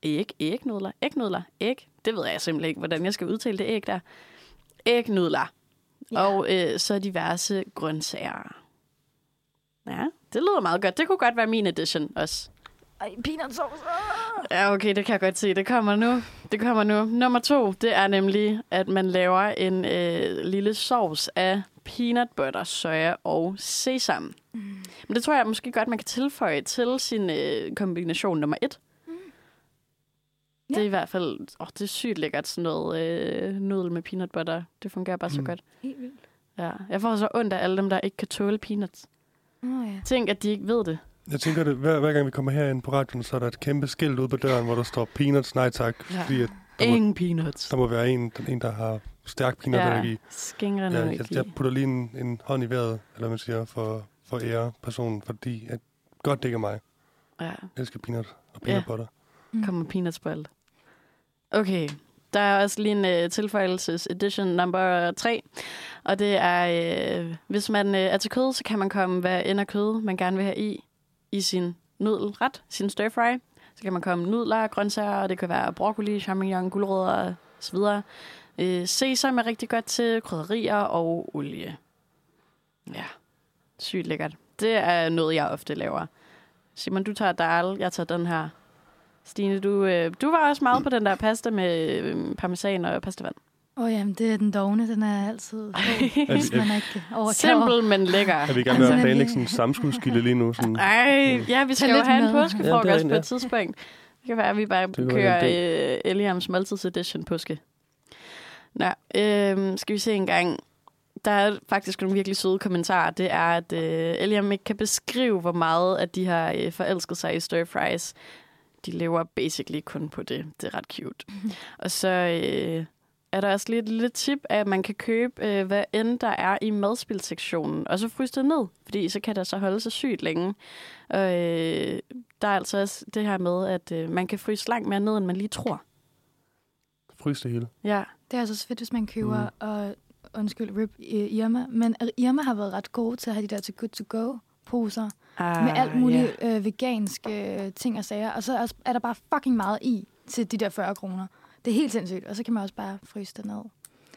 S2: æg, ægnudler, ægnudler, æg. Det ved jeg simpelthen ikke, hvordan jeg skal udtale det æg der. Ægnudler.
S3: Ja.
S2: Og øh, så diverse grøntsager. Ja, det lyder meget godt. Det kunne godt være min edition også.
S3: Ej, peanut sauce.
S2: Ja, okay, det kan jeg godt se. Det kommer nu. Det kommer nu. Nummer to, det er nemlig, at man laver en øh, lille sovs af peanut butter, soja og sesam. Mm. Men det tror jeg måske godt, man kan tilføje til sin øh, kombination nummer et. Mm. Det er
S3: Ja.
S2: i hvert fald, åh, det er sygt lækkert, sådan noget øh, nudel med peanut butter. Det fungerer bare mm. så godt.
S3: Helt vildt.
S2: Ja. Jeg får så ondt af alle dem, der ikke kan tåle peanuts.
S3: Åh, ja.
S2: Tænk, at de ikke ved det.
S4: Jeg tænker, det, hver, hver gang vi kommer herind på radioen, så er der et kæmpe skilt ude på døren, hvor der står peanuts, nej tak.
S2: Ja.
S4: Fordi at der, må,
S2: Ingen peanuts.
S4: der må være en, en der har stærk peanutallergi.
S2: Ja, skingrende
S4: Ja,
S2: ja,
S4: jeg, jeg putter lige en, en hånd i vejret, eller hvad man siger, for, for ære personen, fordi at godt dækker mig.
S2: Ja.
S4: Jeg elsker peanut og peanut
S2: Ja.
S4: butter.
S3: Mm.
S2: kommer peanuts på alt. Okay, der er også lige en øh, uh, tilføjelses edition number 3. Og det er, uh, hvis man uh, er til kød, så kan man komme, hvad end af kød, man gerne vil have i, i sin nudelret, sin stir fry. Så kan man komme nudler, grøntsager, og det kan være broccoli, champignon, gulerødder osv. Uh, sesam er rigtig godt til krydderier og olie. Ja, sygt lækkert. Det er noget, jeg ofte laver. Simon, du tager dal, jeg tager den her. Stine, du, øh, du var også meget på den der pasta med øh, parmesan og pastavand.
S3: Åh oh, jamen, det er den dogne, den er altid god,
S4: Er
S3: hvis
S4: vi-
S3: man ikke over
S2: Simpel, men lækker.
S4: Er vi i gang med at
S3: Altså,
S4: planlægge sådan en samskudskilde lige nu? Sådan,
S2: Ej, ja, vi skal jo have en
S3: med.
S4: Ja,
S2: påskefrokost
S4: det
S2: på
S4: en, ja.
S2: et tidspunkt. Det kan være, at vi bare
S4: Det
S2: kører øh, Eliams Måltids Edition påske. Nå, øh, skal vi se en gang. Der er faktisk nogle virkelig søde kommentarer. Det er, at øh, Eliam ikke kan beskrive, hvor meget at de har øh, forelsket sig i stir fries. De lever basically kun på det. Det er ret cute. Og så øh, er der også lidt et lille tip, at man kan købe, øh, hvad end der er i madspilsektionen, og så fryse det ned, fordi så kan der så holde sig sygt længe. Og øh, der er altså også det her med, at øh, man kan fryse langt mere ned, end man lige tror.
S4: Frys det hele.
S2: Ja,
S3: Det er altså så fedt, hvis man køber, mm. og undskyld, Rip Irma, men Irma har været ret gode til at have de der til good to go poser
S2: ah,
S3: med alt muligt ja. øh, veganske øh, ting og sager, og så er, er der bare fucking meget i til de der 40 kroner. Det er helt sindssygt, og så kan man også bare fryse det ned.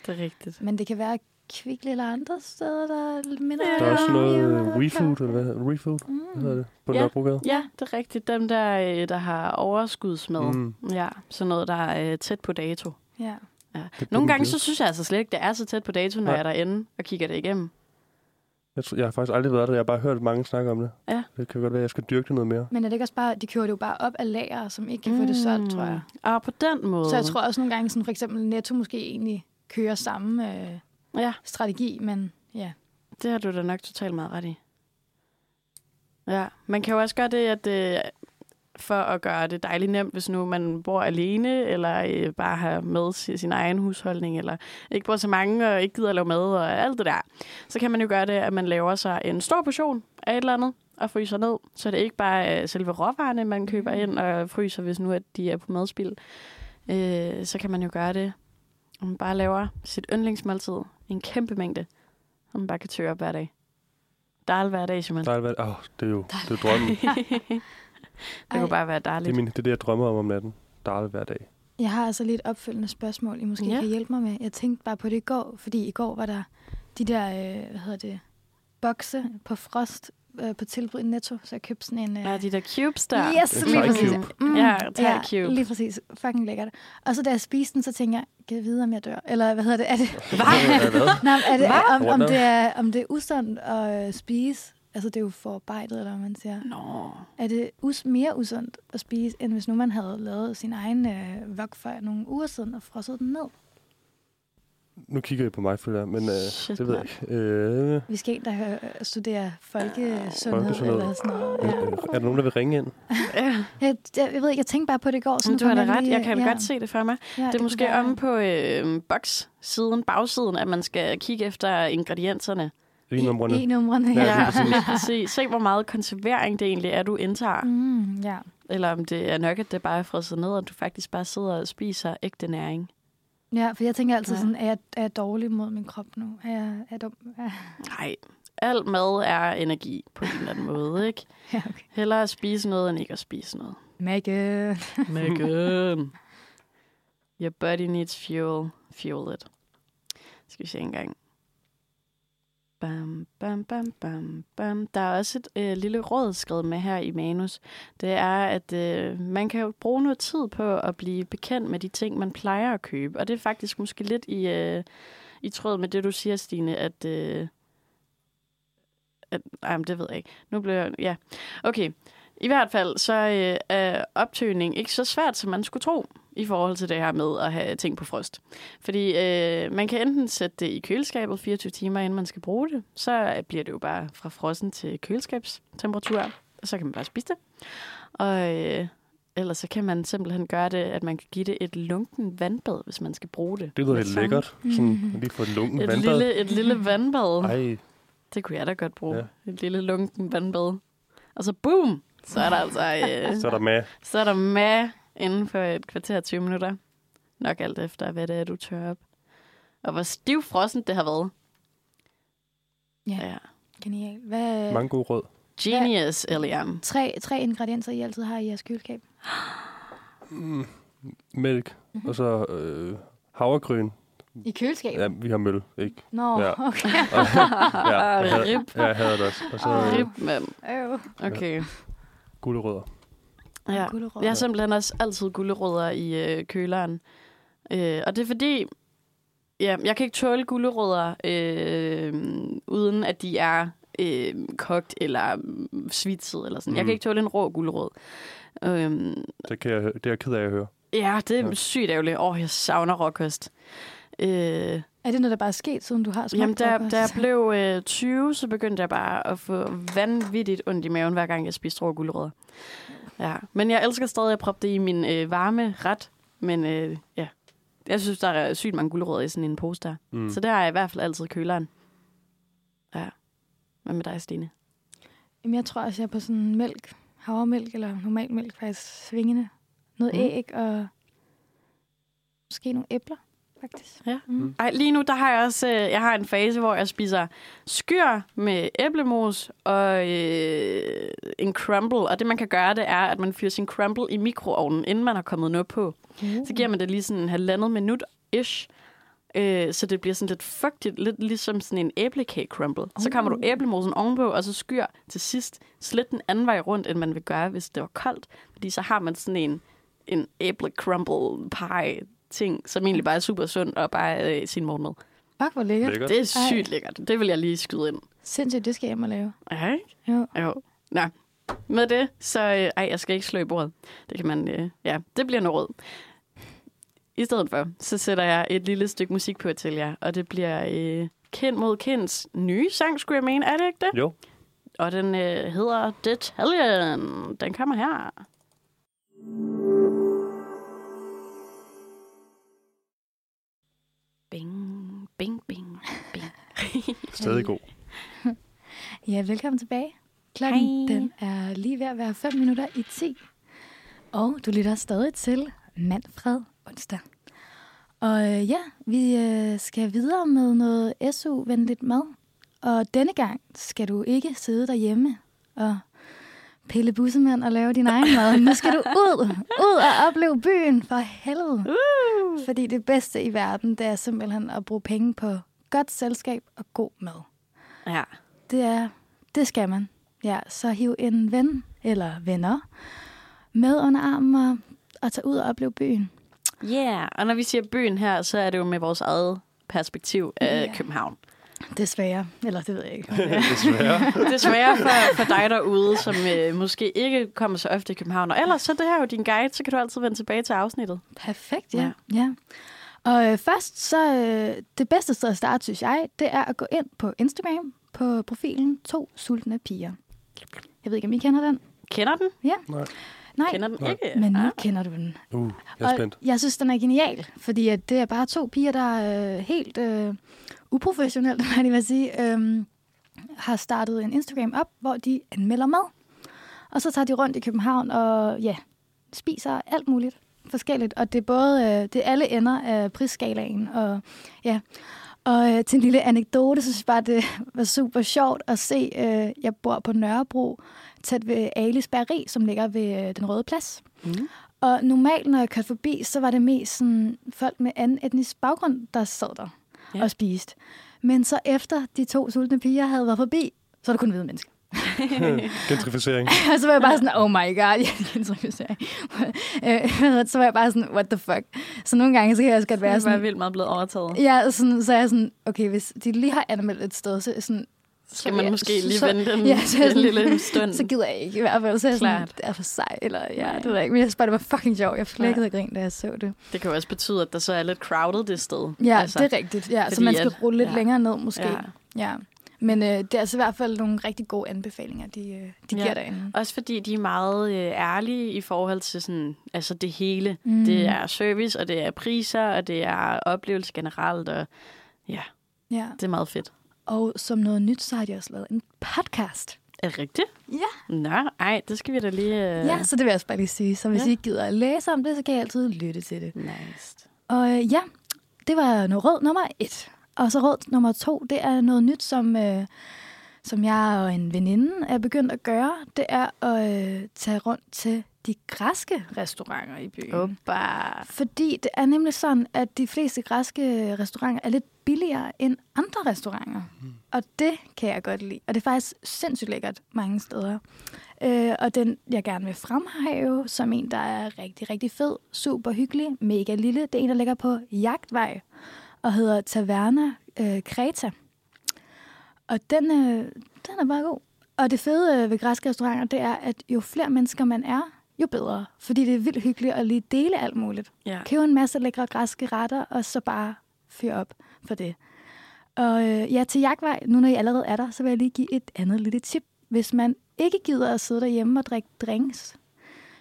S2: Det er rigtigt.
S3: Men det kan være kvikle eller andre steder, der er lidt mindre.
S2: Ja.
S4: Der er også noget
S3: kan-
S4: eller hvad? ReFood? Hvad
S3: Mm.
S4: hedder det? På
S2: Ja.
S4: Nørrebrogade?
S2: Ja, det er rigtigt. Dem der, øh, der har overskudsmad. Mm. Ja, sådan noget, der er øh, tæt på dato.
S3: Ja.
S2: Ja. Nogle gange så synes jeg altså slet ikke, det er så tæt på dato, når
S4: Nej.
S2: jeg er derinde og kigger det igennem.
S4: Jeg, tror, jeg har faktisk aldrig været der. Jeg har bare hørt mange snakke om det.
S2: Ja.
S4: Det kan godt være, at jeg skal dyrke det noget mere.
S3: Men er det ikke også bare, de kører det jo bare op af lager, som ikke kan få det solgt, tror jeg.
S2: Og på den måde.
S3: Så jeg tror også nogle gange, sådan for eksempel Netto måske egentlig kører samme øh,
S2: Ja,
S3: strategi, men ja.
S2: det har du da nok totalt meget ret i. Ja, man kan jo også gøre det, at øh, for at gøre det dejligt nemt, hvis nu man bor alene, eller øh, bare har med si- sin egen husholdning, eller ikke bor så mange, og ikke gider at lave mad, og alt det der, så kan man jo gøre det, at man laver sig en stor portion af et eller andet, og fryser ned, så det er ikke bare øh, selve råvarerne, man køber ind og fryser, hvis nu at de er på madspil. Øh, så kan man jo gøre det, at man bare laver sit yndlingsmåltid i en kæmpe mængde, som man bare kan tørre op hver dag. Dal hver dag, Simon.
S4: Der er, hvad, oh, det er jo det er drømmen.
S2: det
S3: Ej.
S2: kunne bare være
S4: det, er
S2: dejligt.
S4: min, det er det, jeg drømmer om om natten. Dal hver dag.
S3: Jeg har altså lidt opfølgende spørgsmål, I måske
S2: Ja.
S3: kan hjælpe mig med. Jeg tænkte bare på det i går, fordi i går var der de der, øh, hvad hedder det, bokse på frost øh, på tilbud i Netto, så jeg købte sådan en... Øh,
S2: Ja, de der cubes der.
S3: Yes, lige præcis.
S4: cube.
S3: Mm,
S2: Ja,
S3: ja,
S2: cube.
S3: lige præcis. Fucking lækkert. Og så da jeg spiste den, så tænkte jeg, kan jeg vide, om jeg dør? Eller hvad hedder det? Er det,
S4: Hvad? Hvad?
S3: nej, er det
S2: Hvad?
S3: om, om, det er, om det er usundt at øh, spise? Altså, det er jo forarbejdet, eller hvad man siger.
S2: Nå.
S3: Er det us- mere usundt at spise, end hvis nu man havde lavet sin egen øh, vok for nogle uger siden og frosset den ned?
S4: Nu kigger I på mig, føler jeg, men øh,
S2: Shit,
S4: det ved jeg ikke. Øh,
S3: Vi skal ind, der øh, studerer folkesundhed
S4: Folkesundhed.
S3: eller sådan noget.
S4: ja.
S3: Ja.
S4: Er der nogen, der vil ringe ind?
S2: Ja,
S3: Jeg, jeg, jeg ved ikke, jeg tænkte bare på det i går. Så
S2: men
S3: nu
S2: du har
S3: kom
S2: da ret.
S3: lige-
S2: Jeg kan
S3: ja.
S2: godt se det for mig.
S3: Ja,
S2: Det er
S3: kunne
S2: måske
S3: være-
S2: om på øh, box-siden, bagsiden, at man skal kigge efter ingredienserne.
S4: Lige numrene.
S3: I numrene,
S4: Ja,
S3: ja.
S4: præcis.
S2: præcis. Se, hvor meget konservering det egentlig er, du indtager.
S3: Mm, ja.
S2: Eller om det er nok, at det bare er frosset ned, og du faktisk bare sidder og spiser ægte næring.
S3: ja, for jeg tænker altid
S2: Ja.
S3: sådan, er jeg, er jeg dårlig mod min krop nu? Er jeg, er jeg dum?
S2: Nej, alt mad er energi på en eller anden måde, ikke?
S3: ja okay.
S2: Hellere at spise noget, end ikke at spise noget.
S3: Megan.
S2: Megan. Your body needs fuel. Fuel it. Skal vi se en gang. Bam, bam, bam, bam, bam. Der er også et øh, lille råd skrevet med her i manus. Det er, at øh, man kan jo bruge noget tid på at blive bekendt med de ting, man plejer at købe. Og det er faktisk måske lidt i, øh, i tråd med det, du siger, Stine, at... Øh, at ej, men det ved jeg ikke. Nu bliver jeg... Ja, okay. I hvert fald så øh, er optøning ikke så svært, som man skulle tro i forhold til det her med at have ting på frost. Fordi øh, man kan enten sætte det i køleskabet 24 timer, inden man skal bruge det. Så bliver det jo bare fra frossen til køleskabstemperatur, og så kan man bare spise det. Og øh, ellers så kan man simpelthen gøre det, at man kan give det et lunken vandbad, hvis man skal bruge det.
S4: Det lyder
S2: samme-
S4: lækkert. Sådan, lige få et lunken
S2: Et
S4: vandbad.
S2: lille, et lille vandbad.
S4: Ej,
S2: Det kunne jeg da godt bruge.
S4: Ja.
S2: Et lille lunken vandbad. Og så boom! Så er der altså øh,
S4: så er der med.
S2: så er der med inden for et kvarter 20 minutter. Nok alt efter, hvad det er, du tør op. Og hvor stivfrossen det har været.
S3: Ja.
S2: ja.
S3: Genial. Hvad,
S4: Mange gode råd.
S2: Genius, Eliam.
S3: tre, tre ingredienser, I altid har i jeres køleskab?
S4: Mm, mælk,
S3: Mhm.
S4: og så øh, havregryn.
S3: I køleskabet?
S4: Ja, vi har møl, ikke?
S3: Nå,
S4: Ja.
S3: okay.
S4: Ja, jeg havde,
S2: Rib.
S4: ja, jeg havde det også. Og så øh,
S2: Rib, mand. Okay.
S4: gulerødder.
S2: Ja. Jeg har simpelthen også altid gulerødder i øh, køleren. Øh, og det er fordi, Ja, jeg kan ikke tåle gulerødder, øh, uden at de er øh, kogt eller mm, svitset eller sådan. Mm. Jeg
S4: Mm.
S2: kan ikke tåle en rå gulerod. Øh,
S4: Det, kan jeg, det er jeg ked af at høre.
S2: ja, det er
S4: Ja.
S2: sygt ærgerligt. Åh, jeg savner råkost. Øh,
S3: Er det noget, der bare er sket, siden du har smagt
S2: jamen, da, da jeg blev øh, 20, så begyndte jeg bare at få vanvittigt ondt i maven, hver gang jeg spiste rå gulerødder. Ja, men jeg elsker stadig at proppe det i min øh, varme ret. Men øh, ja, jeg synes, der er sygt mange gulerødder i sådan en pose der.
S4: Mm.
S2: Så det har jeg i hvert fald altid køleren. Ja. Hvad med dig, Stine?
S3: Jamen, jeg tror også, jeg er på sådan mælk, havremælk eller normal mælk, faktisk svingende. Noget
S2: mm.
S3: æg og måske nogle æbler, faktisk.
S2: Ja.
S3: Mm.
S2: Ej, lige nu, der har jeg også øh, jeg har en fase, hvor jeg spiser skyr med æblemos og øh, en crumble. Og det, man kan gøre, det er, at man fyrer sin crumble i mikroovnen, inden man har kommet noget på.
S3: Uh.
S2: Så giver man det lige sådan en halvandet minut-ish. Øh, så det bliver sådan lidt fugtigt, lidt ligesom sådan en æblekage crumble. Så kommer du
S3: Uh.
S2: æblemosen ovenpå, og så skyr til sidst slet den anden vej rundt, end man vil gøre, hvis det var koldt. Fordi så har man sådan en, en æble crumble pie ting, som egentlig bare er super sund og bare øh, sin morgenmad.
S3: Fuck, hvor lækkert.
S4: Lækkert.
S2: Det er sygt
S3: Ej.
S2: lækkert. Det vil jeg lige skyde ind.
S3: Sindssygt, det skal jeg hjem og lave.
S2: Ja, ikke?
S3: Jo.
S2: Jo. Nå. Med det, så... Øh, ej, jeg skal ikke slå i bordet. Det kan man... Øh, ja, det bliver noget råd. I stedet for, så sætter jeg et lille stykke musik på til jer, og det bliver øh, Kendt mod Kends nye sang, skulle jeg mene. Er det ikke det?
S4: Jo.
S2: Og den øh, hedder Detaljen. Den kommer her. Bing, bing, bing, bing.
S4: Stadig god.
S3: Ja, velkommen tilbage. Klokken
S2: Hej.
S3: den er lige ved at være 5 minutter i 10. Og du lytter stadig til Manfred onsdag. Og øh, ja, vi øh, skal videre med noget SU-venligt mad. Og denne gang skal du ikke sidde derhjemme og pille bussemænd og lave din egen mad. Nu skal du ud, ud og opleve byen for helvede.
S2: Uh.
S3: Fordi det bedste i verden, det er simpelthen at bruge penge på godt selskab og god mad.
S2: Ja.
S3: Det er, det skal man. Ja, så hiv en ven eller venner med under armen og, og tage ud og opleve byen.
S2: Ja, yeah. og når vi siger byen her, så er det jo med vores eget perspektiv af
S3: Ja.
S2: København.
S3: Desværre. Eller det ved jeg ikke. er.
S4: Desværre.
S2: Desværre for, for dig derude, som øh, måske ikke kommer så ofte i København. Og ellers så er det her jo din guide, så kan du altid vende tilbage til afsnittet.
S3: Perfekt, ja. ja. Og øh, først, så øh, det bedste sted at starte, synes jeg, det er at gå ind på Instagram på profilen To Sultne Piger. Jeg ved ikke, om I kender den?
S2: Kender den?
S4: Nej.
S3: Nej,
S2: Kender den
S4: Nej.
S2: ikke?
S3: men nu
S2: Ah.
S3: kender du den.
S4: Uh, jeg er spændt.
S3: Og jeg synes, den er genial, fordi at det er bare to piger, der er øh, helt øh, uprofessionelt, hvad jeg vil sige, øh, har startet en Instagram op, hvor de anmelder mad. Og så tager de rundt i København og ja, spiser alt muligt forskelligt. Og det er både øh, det er alle ender af prisskalaen. Og, ja. og øh, til en lille anekdote, så synes jeg bare, det var super sjovt at se. Øh, jeg bor på Nørrebro, tæt ved Alis Bageri, som ligger ved øh, Den Røde Plads.
S2: Mm.
S3: Og normalt, når jeg kørte forbi, så var det mest sådan, folk med anden etnisk baggrund, der sad der
S2: Ja.
S3: og spiste. Men så efter de to sultne piger havde været forbi, så var det kun hvide mennesker.
S4: Gentrificering.
S3: og så var jeg bare sådan, oh my god, ja, det er gentrificering. Øh, så var jeg bare sådan, what the fuck. Så nogle gange, så kan jeg også godt
S2: Det
S3: være
S2: er
S3: sådan,
S2: vildt meget blevet overtaget.
S3: Ja, sådan, så er jeg sådan, okay, hvis de lige har anmeldt et sted, så er sådan,
S2: Så skal man
S3: ja,
S2: måske lige
S3: så-
S2: vente en,
S3: ja, så
S2: en
S3: sådan-
S2: lille stund.
S3: så gider jeg ikke i hvert fald. Så er jeg sådan,
S2: Klart.
S3: det er for sej, eller ja,
S2: Nej.
S3: det ved jeg ikke. Men jeg synes bare, det var fucking sjovt. Jeg flækkede og grin, da jeg så det.
S2: Det kan jo også betyde, at der så er lidt crowded det sted.
S3: Ja, altså, det er rigtigt. Ja, så man skal
S2: at-
S3: rulle lidt
S2: ja.
S3: længere ned, måske.
S2: Ja.
S3: Ja. ja. Men øh, det er altså i hvert fald nogle rigtig gode anbefalinger, de, øh, de
S2: Ja.
S3: giver derinde.
S2: Også fordi de er meget øh, ærlige i forhold til sådan, altså det hele. Mm. Det er service, og det er priser, og det er oplevelse generelt, og ja,
S3: Ja.
S2: det er meget fedt.
S3: Og som noget nyt, så har de også lavet en podcast.
S2: Er det rigtigt?
S3: Ja.
S2: Nå, ej, det skal vi da lige... Øh...
S3: Ja, så det vil jeg også bare lige sige. Så hvis
S2: Ja.
S3: I ikke gider at læse om det, så kan I altid lytte til det.
S2: Nice.
S3: Og øh, ja, det var noget råd nummer et. Og så råd nummer to, det er noget nyt, som, øh, som jeg og en veninde er begyndt at gøre. Det er at øh, tage rundt til de græske restauranter i byen.
S2: Opa.
S3: Fordi det er nemlig sådan, at de fleste græske restauranter er lidt billigere end andre restauranter. Mm. Og det kan jeg godt lide. Og det er faktisk sindssygt lækkert mange steder. Øh, og den, jeg gerne vil fremhæve, som en, der er rigtig, rigtig fed, super hyggelig, mega lille. Det er en, der ligger på Jagtvej. og hedder Taverna øh, Kreta. Og den, øh, den er bare god. Og det fede øh, ved græske restauranter, det er, at jo flere mennesker man er, jo bedre. Fordi det er vildt hyggeligt at lige dele alt muligt.
S2: Ja.
S3: Købe en masse lækre græske retter, og så bare fyre op for det. Og øh, ja, til jagtvej, nu når I allerede er der, så vil jeg lige give et andet lille tip. Hvis man ikke gider at sidde derhjemme og drikke drinks,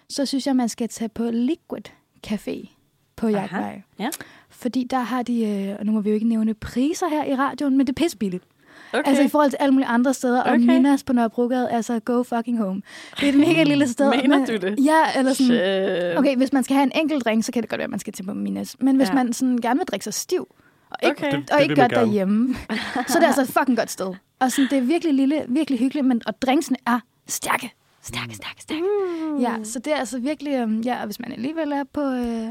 S3: så synes jeg, man skal tage på Liquid Café på jagtvej.
S2: ja.
S3: Fordi der har de, øh, og nu må vi jo ikke nævne priser her i radioen, men det er pissebilligt.
S2: Okay.
S3: Altså i forhold til alle mulige andre steder. Og
S2: Okay.
S3: Minas på Nørrebrogade, altså go fucking home. Det er et mega lille sted.
S2: Mener
S3: men-
S2: du det?
S3: Ja, eller sådan...
S2: Shit.
S3: Okay, hvis man skal have en enkelt drink, så kan det godt være, at man skal til på Minas. Men hvis
S2: ja.
S3: man sådan gerne vil drikke sig stiv, og ikke,
S2: Okay.
S3: okay.
S4: Det-
S3: og
S4: det
S3: ikke gør det derhjemme, så er det altså et fucking godt sted. Og sådan, det er virkelig lille, virkelig hyggeligt, men, og drinksene er stærke. Stærke, stærke, stærke.
S2: Mm.
S3: Ja, så det er altså virkelig... øhm, Ja, og hvis man alligevel er på... Øh,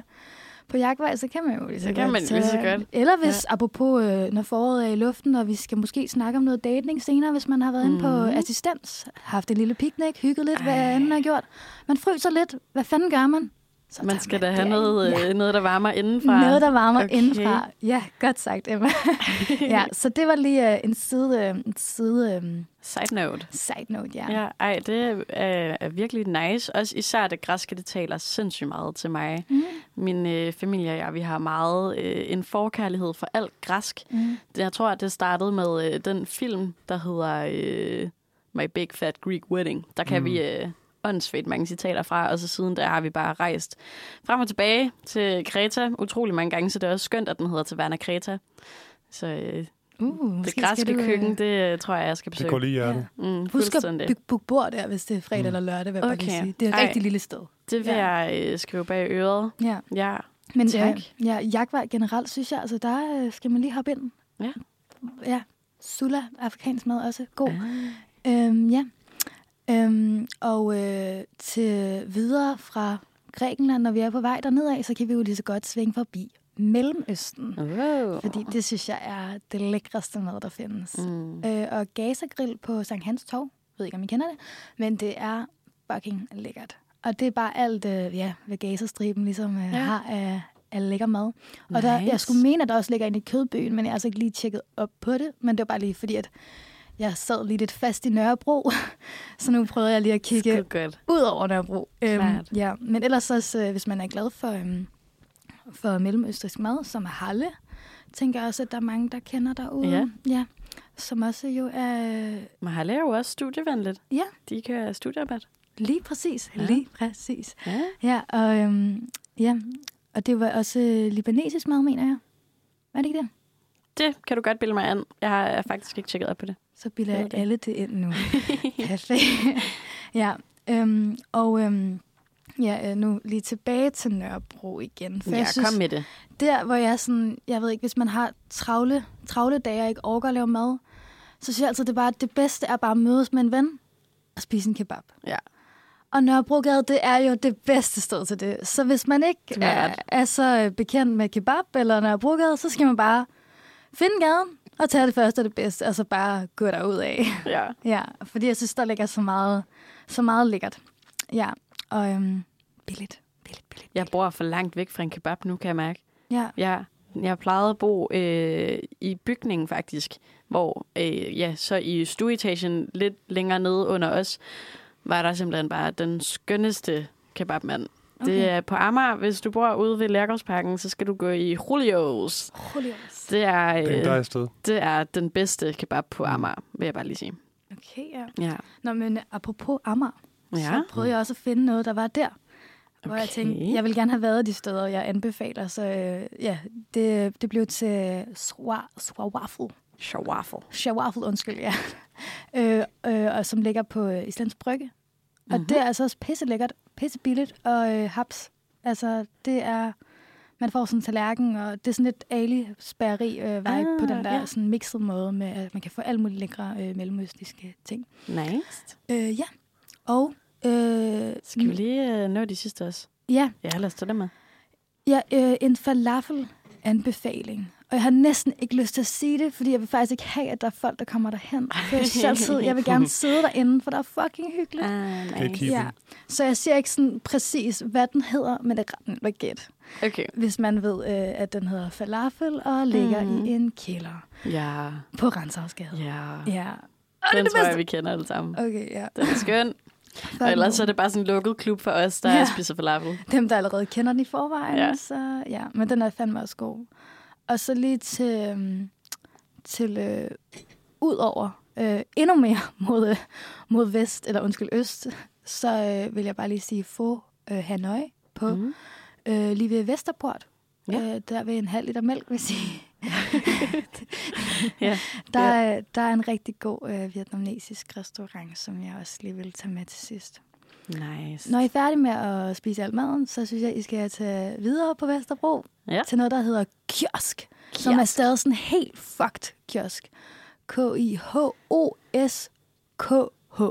S3: på jagtvej, så kan man jo lige så
S2: Så kan
S3: godt
S2: man lige så
S3: tage-
S2: godt.
S3: Eller hvis, ja. apropos, øh, når foråret er i luften, og vi skal måske snakke om noget dating senere, hvis man har været inde på
S2: Mhm.
S3: assistens, haft en lille picnic, hygget lidt, hvad
S2: Ej.
S3: anden har gjort. Man fryser lidt. Hvad fanden gør man? Så
S2: Man skal da have noget,
S3: Ja.
S2: øh, noget, der varmer indenfra.
S3: Noget, der varmer
S2: Okay.
S3: indenfra. Ja, godt sagt, Emma. ja, så det var lige øh, en side, øh, en side øh,
S2: Side note.
S3: side note, ja.
S2: Ja, ej, det er, er virkelig nice. Også især det græske, det taler sindssygt meget til mig.
S3: Mm.
S2: Min øh, familie og jeg, vi har meget øh, en forkærlighed for alt græsk.
S3: Mm.
S2: Jeg tror, at det startede med øh, den film, der hedder øh, My Big Fat Greek Wedding. Der kan
S4: mm.
S2: vi øh, åndssvagt mange citater fra, og så siden der har vi bare rejst frem og tilbage til Kreta utrolig mange gange, så det er også skønt, at den hedder Taverna Kreta. Så øh,
S3: Uh,
S2: det græske
S3: du, øh,
S2: køkken, det øh, tror jeg, jeg skal
S4: Det
S2: besøge.
S4: går lige hjertet.
S2: Mm,
S3: Husk at bygge book bord der, hvis det er fredag
S4: Mm.
S3: eller lørdag, vil jeg bare lige
S2: Okay.
S3: sige. Det er et
S2: Ej.
S3: rigtig lille sted.
S2: Det vil
S3: Ja.
S2: jeg øh, skrive bag øret.
S3: Ja.
S2: Ja.
S3: Men
S2: Tak.
S3: Ja, ja, jagtvej generelt, synes jeg, altså der øh, skal man lige hoppe ind.
S2: Ja.
S3: Ja, Sula, afrikansk mad, også god.
S2: Ah.
S3: Øhm, ja. Øhm, og øh, til videre fra Grækenland, når vi er på vej derned af, så kan vi jo lige så godt svinge forbi Mellemøsten.
S2: Wow.
S3: Fordi det synes jeg er det lækreste mad, der findes. Mm. Øh, og Gaza Grill på Sankt Hans Torv, jeg ved ikke, om I kender det, men det er fucking lækkert. Og det er bare alt, øh, ja, hvad Gazastriben ligesom øh,
S2: Ja.
S3: har af, af lækker mad. Og der, jeg
S2: Nice.
S3: skulle mene, at der også ligger inde i kødbøen, men jeg har altså ikke lige tjekket op på det. Men det var bare lige fordi, at jeg sad lige lidt fast i Nørrebro, så nu prøvede jeg lige at kigge ud over Nørrebro.
S2: Klart.
S3: ja, men ellers også, øh, hvis man er glad for, øhm, for mellemøstrisk mad, som er Halle, tænker jeg også, at der er mange, der kender derude.
S2: Ja.
S3: ja som også jo er øh,
S2: Mahalia er jo også studievenligt.
S3: Ja.
S2: De kører studiearbejde.
S3: lige præcis.
S2: Ja.
S3: Lige præcis.
S2: Ja.
S3: Ja, og, øhm, ja, og det var også øh, libanesisk mad, mener jeg. Var det ikke det?
S2: Det kan du godt bilde mig an. Jeg har faktisk ikke tjekket op på det.
S3: Så bilder
S2: er
S3: jeg
S2: det.
S3: alle det ind nu. Perfekt. ja, øhm, og øhm, ja, øh, nu lige tilbage til Nørrebro igen. For
S2: ja,
S3: jeg synes,
S2: kom med det.
S3: der, hvor jeg sådan, jeg ved ikke, hvis man har travle, travle dage og ikke overgår at lave mad, så synes jeg altid, det, bare, det bedste er bare at mødes med en ven og spise en kebab.
S2: Ja.
S3: Og Nørrebrogade, det er jo det bedste sted til det. Så hvis man ikke er, er så øh, bekendt med kebab eller Nørrebrogade, så skal man bare finde gaden og tage det første og det bedste, og så bare gå derud af.
S2: Ja.
S3: Ja, fordi jeg synes, der ligger så meget, så meget lækkert. Ja, og øhm, billigt, billigt, billigt.
S2: Jeg bor for langt væk fra en kebab nu, kan jeg mærke.
S3: Ja,
S2: Ja, jeg plejede at bo øh, i bygningen faktisk, hvor øh, ja, så i stueetagen lidt længere nede under os, var der simpelthen bare den skønneste kebabmand. Okay. Det
S3: Okay.
S2: er på Amager. Hvis du bor ude ved Lærgårdsparken, så skal du gå i Julios.
S3: Julius.
S2: Det er,
S4: Det er et
S2: øh,
S4: sted.
S2: det er den bedste kebab på Amager, vil jeg bare lige sige.
S3: Okay, ja.
S2: Ja.
S3: Nå, men apropos Amager,
S2: Ja.
S3: så prøvede jeg også at finde noget, der var der. Hvor jeg
S2: Okay.
S3: tænkte, jeg vil gerne have været de steder, jeg anbefaler. Så øh, ja, det, det blev til Swawafel.
S2: Shawaffle.
S3: Shawafel, undskyld, ja. øh, øh, og som ligger på øh, Islands Brygge. Og
S2: Mhm.
S3: det er altså også pisse lækkert, pisse billigt og øh, haps. Altså, det er... Man får sådan en tallerken, og det er sådan lidt ali spærri øh, vibe
S2: Ah,
S3: på den der
S2: ja.
S3: sådan mixed måde med, at man kan få alle mulige lækre øh, mellemøstiske ting.
S2: Nice.
S3: Øh, ja. Og... Øh,
S2: Skal vi lige øh, nå de sidste også?
S3: Ja,
S2: Ja, lad os tage det med.
S3: Ja, øh, en falafel-anbefaling. Og jeg har næsten ikke lyst til at sige det, fordi jeg vil faktisk ikke have, at der er folk, der kommer derhen. For jeg, jeg vil gerne sidde derinde, for der er fucking hyggeligt.
S4: I
S2: nice.
S3: Ja. Så jeg siger ikke sådan præcis, hvad den hedder, men det er ret nemt at gætte.
S2: Okay.
S3: hvis man ved, øh, at den hedder falafel og ligger
S2: Mhm.
S3: i en kælder
S2: Ja.
S3: på Renshavsgade.
S2: Ja.
S3: Ja.
S2: Den
S3: det
S2: tror jeg, vi kender alle sammen.
S3: Okay, ja.
S2: Den er skøn. Og ellers er det bare sådan en lukket klub for os, der ja. spiser falafel.
S3: Dem, der allerede kender den i forvejen.
S2: Ja.
S3: Så, ja. Men den er fandme også god. Og så lige til, øhm, til øh, ud over øh, endnu mere mod, øh, mod vest, eller undskyld, øst, så øh, vil jeg bare lige sige få øh, Hanoi på mm. Øh, lige ved Vesterport.
S2: Ja.
S3: Øh, der ved en halv liter mælk, vil jeg sige.
S2: Ja.
S3: Der, er, der er en rigtig god øh, vietnamesisk restaurant, som jeg også lige vil tage med til sidst.
S2: Nice.
S3: Når I er færdige med at spise al maden, så synes jeg, I skal tage videre på Vesterbro
S2: Ja.
S3: til noget, der hedder kiosk, kiosk. som er stadig sådan helt fucked kiosk. K-I-H-O-S-K-H.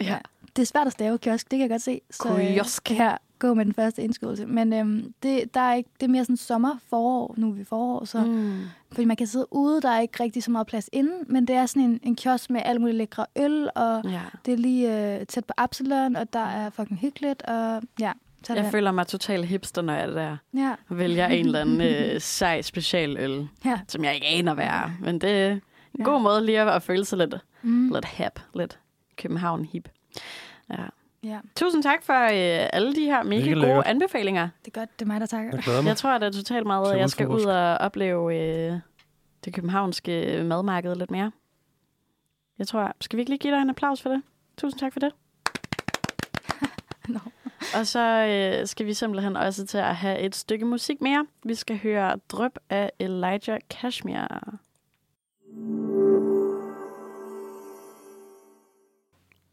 S2: Ja.
S3: Det er svært at stave kiosk, det kan jeg godt se. Så, øh,
S2: Kiosk.
S3: Her, gå med den første indskydelse. Men øhm, det, der er ikke, det er mere sådan sommer, forår, nu er vi forår, så, mm. Fordi man kan sidde ude, der er ikke rigtig så meget plads inde, men det er sådan en, en kiosk med alle mulige lækre øl, og
S2: Ja.
S3: det er lige øh, tæt på Absalon, og der er fucking hyggeligt, og ja, tag
S2: Jeg føler mig total hipster, når jeg er der.
S3: Ja,
S2: vælger en eller anden øh, sej specialøl,
S3: ja.
S2: som jeg ikke aner, hvad er. Men det er en
S3: Ja.
S2: god måde lige at føle sig lidt,
S3: Mm.
S2: lidt hip, lidt København hip. Ja.
S3: Ja,
S2: Tusind tak for øh, alle de her mega gode
S4: lækkert.
S2: anbefalinger.
S3: det er godt, det er mig, der takker.
S4: Jeg.
S2: Jeg tror, at det er totalt meget, at jeg skal ud og opleve øh, det københavnske madmarked lidt mere. Jeg tror, skal vi ikke lige give dig en applaus for det? Tusind tak for det.
S3: Nå.
S2: Og så øh, skal vi simpelthen også til at have et stykke musik mere. Vi skal høre Drøb af Elijah Cashmere.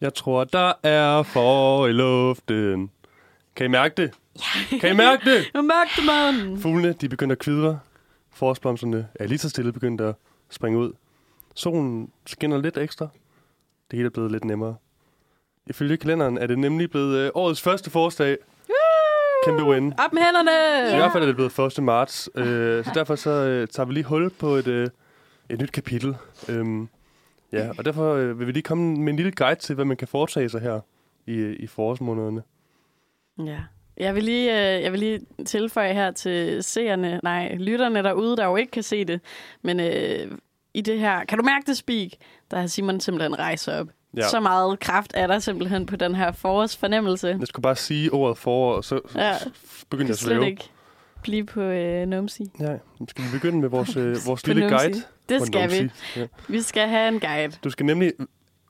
S4: Jeg tror, der er for i luften. Kan I mærke det? Ja. Kan I mærke det?
S2: Nu mørkte man!
S4: Fuglene, de begynder at kvidre. Forårsblomsterne er lige så stille begyndt at springe ud. Solen skinner lidt ekstra. Det hele er blevet lidt nemmere. Ifølge kalenderen er det nemlig blevet øh, årets første forårsdag. Kæmpe win.
S2: Op med hænderne!
S4: Så I hvert fald er det blevet 1. marts. Øh, så derfor så øh, tager vi lige hul på et, øh, et nyt kapitel. Øhm, ja, og derfor øh, vil vi lige komme med en lille guide til, hvad man kan foretage sig her i, i forårsmånederne.
S2: Ja. Jeg vil, lige, øh, jeg vil lige tilføje her til seerne, nej, lytterne derude, der jo ikke kan se det, men øh, i det her, kan du mærke det, Speak? Der har Simon simpelthen rejst sig op.
S4: Ja.
S2: Så meget kraft er der simpelthen på den her forårsfornemmelse.
S4: Jeg skulle bare sige ordet forår, og så
S2: Ja.
S4: begynder jeg at svæve.
S2: ikke blive på øh, Numsi.
S4: Ja, skal vi begynde med vores, øh, vores lille
S2: numsi.
S4: guide.
S2: Det skal vi.
S4: numsi. Ja.
S2: Vi skal have en guide.
S4: Du skal nemlig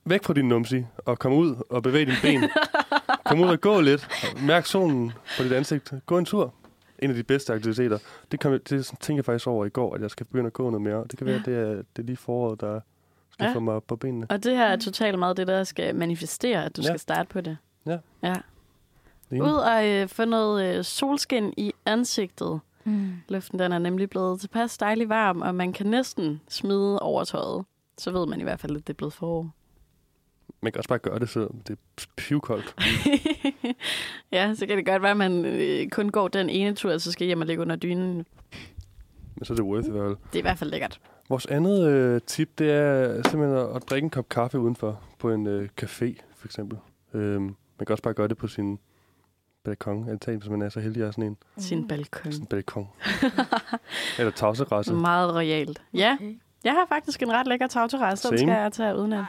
S4: væk fra din numsi og komme ud og bevæge dine ben. Kom ud og gå lidt. Mærk solen på dit ansigt. Gå en tur. En af de bedste aktiviteter. Det, kom, det tænkte jeg faktisk over i går, at jeg skal begynde at gå noget mere. Det kan være,
S2: Ja.
S4: det er, det er lige foråret, der skal
S2: Ja.
S4: få mig på benene.
S2: Og det her er totalt meget det, der skal manifestere, at du
S4: Ja.
S2: skal starte på det.
S4: Ja.
S2: ja.
S4: Enig.
S2: Ud og øh, få noget øh, solskin i ansigtet.
S3: Mm.
S2: Luften den er nemlig blevet tilpas dejlig varm, og man kan næsten smide overtøjet. Så ved man i hvert fald, at det er blevet forår.
S4: Man kan også bare gøre det, så det er pivkoldt.
S2: ja, så kan det godt være, at man øh, kun går den ene tur, og så skal hjem og ligge under dynen.
S4: Men så er det worth it, vel?
S2: Det er i hvert fald lækkert.
S4: Vores andet øh, tip, det er simpelthen at, at drikke en kop kaffe udenfor på en øh, café, for eksempel. Øhm, man kan også bare gøre det på sin balkon, altan, hvis man er så heldig at have sådan en,
S2: Sin balkon.
S4: en balkon. Eller tagterrasse.
S2: Meget royalt. Ja,
S3: Okay.
S2: jeg har faktisk en ret lækker tagterrasse, den skal jeg tage uden at.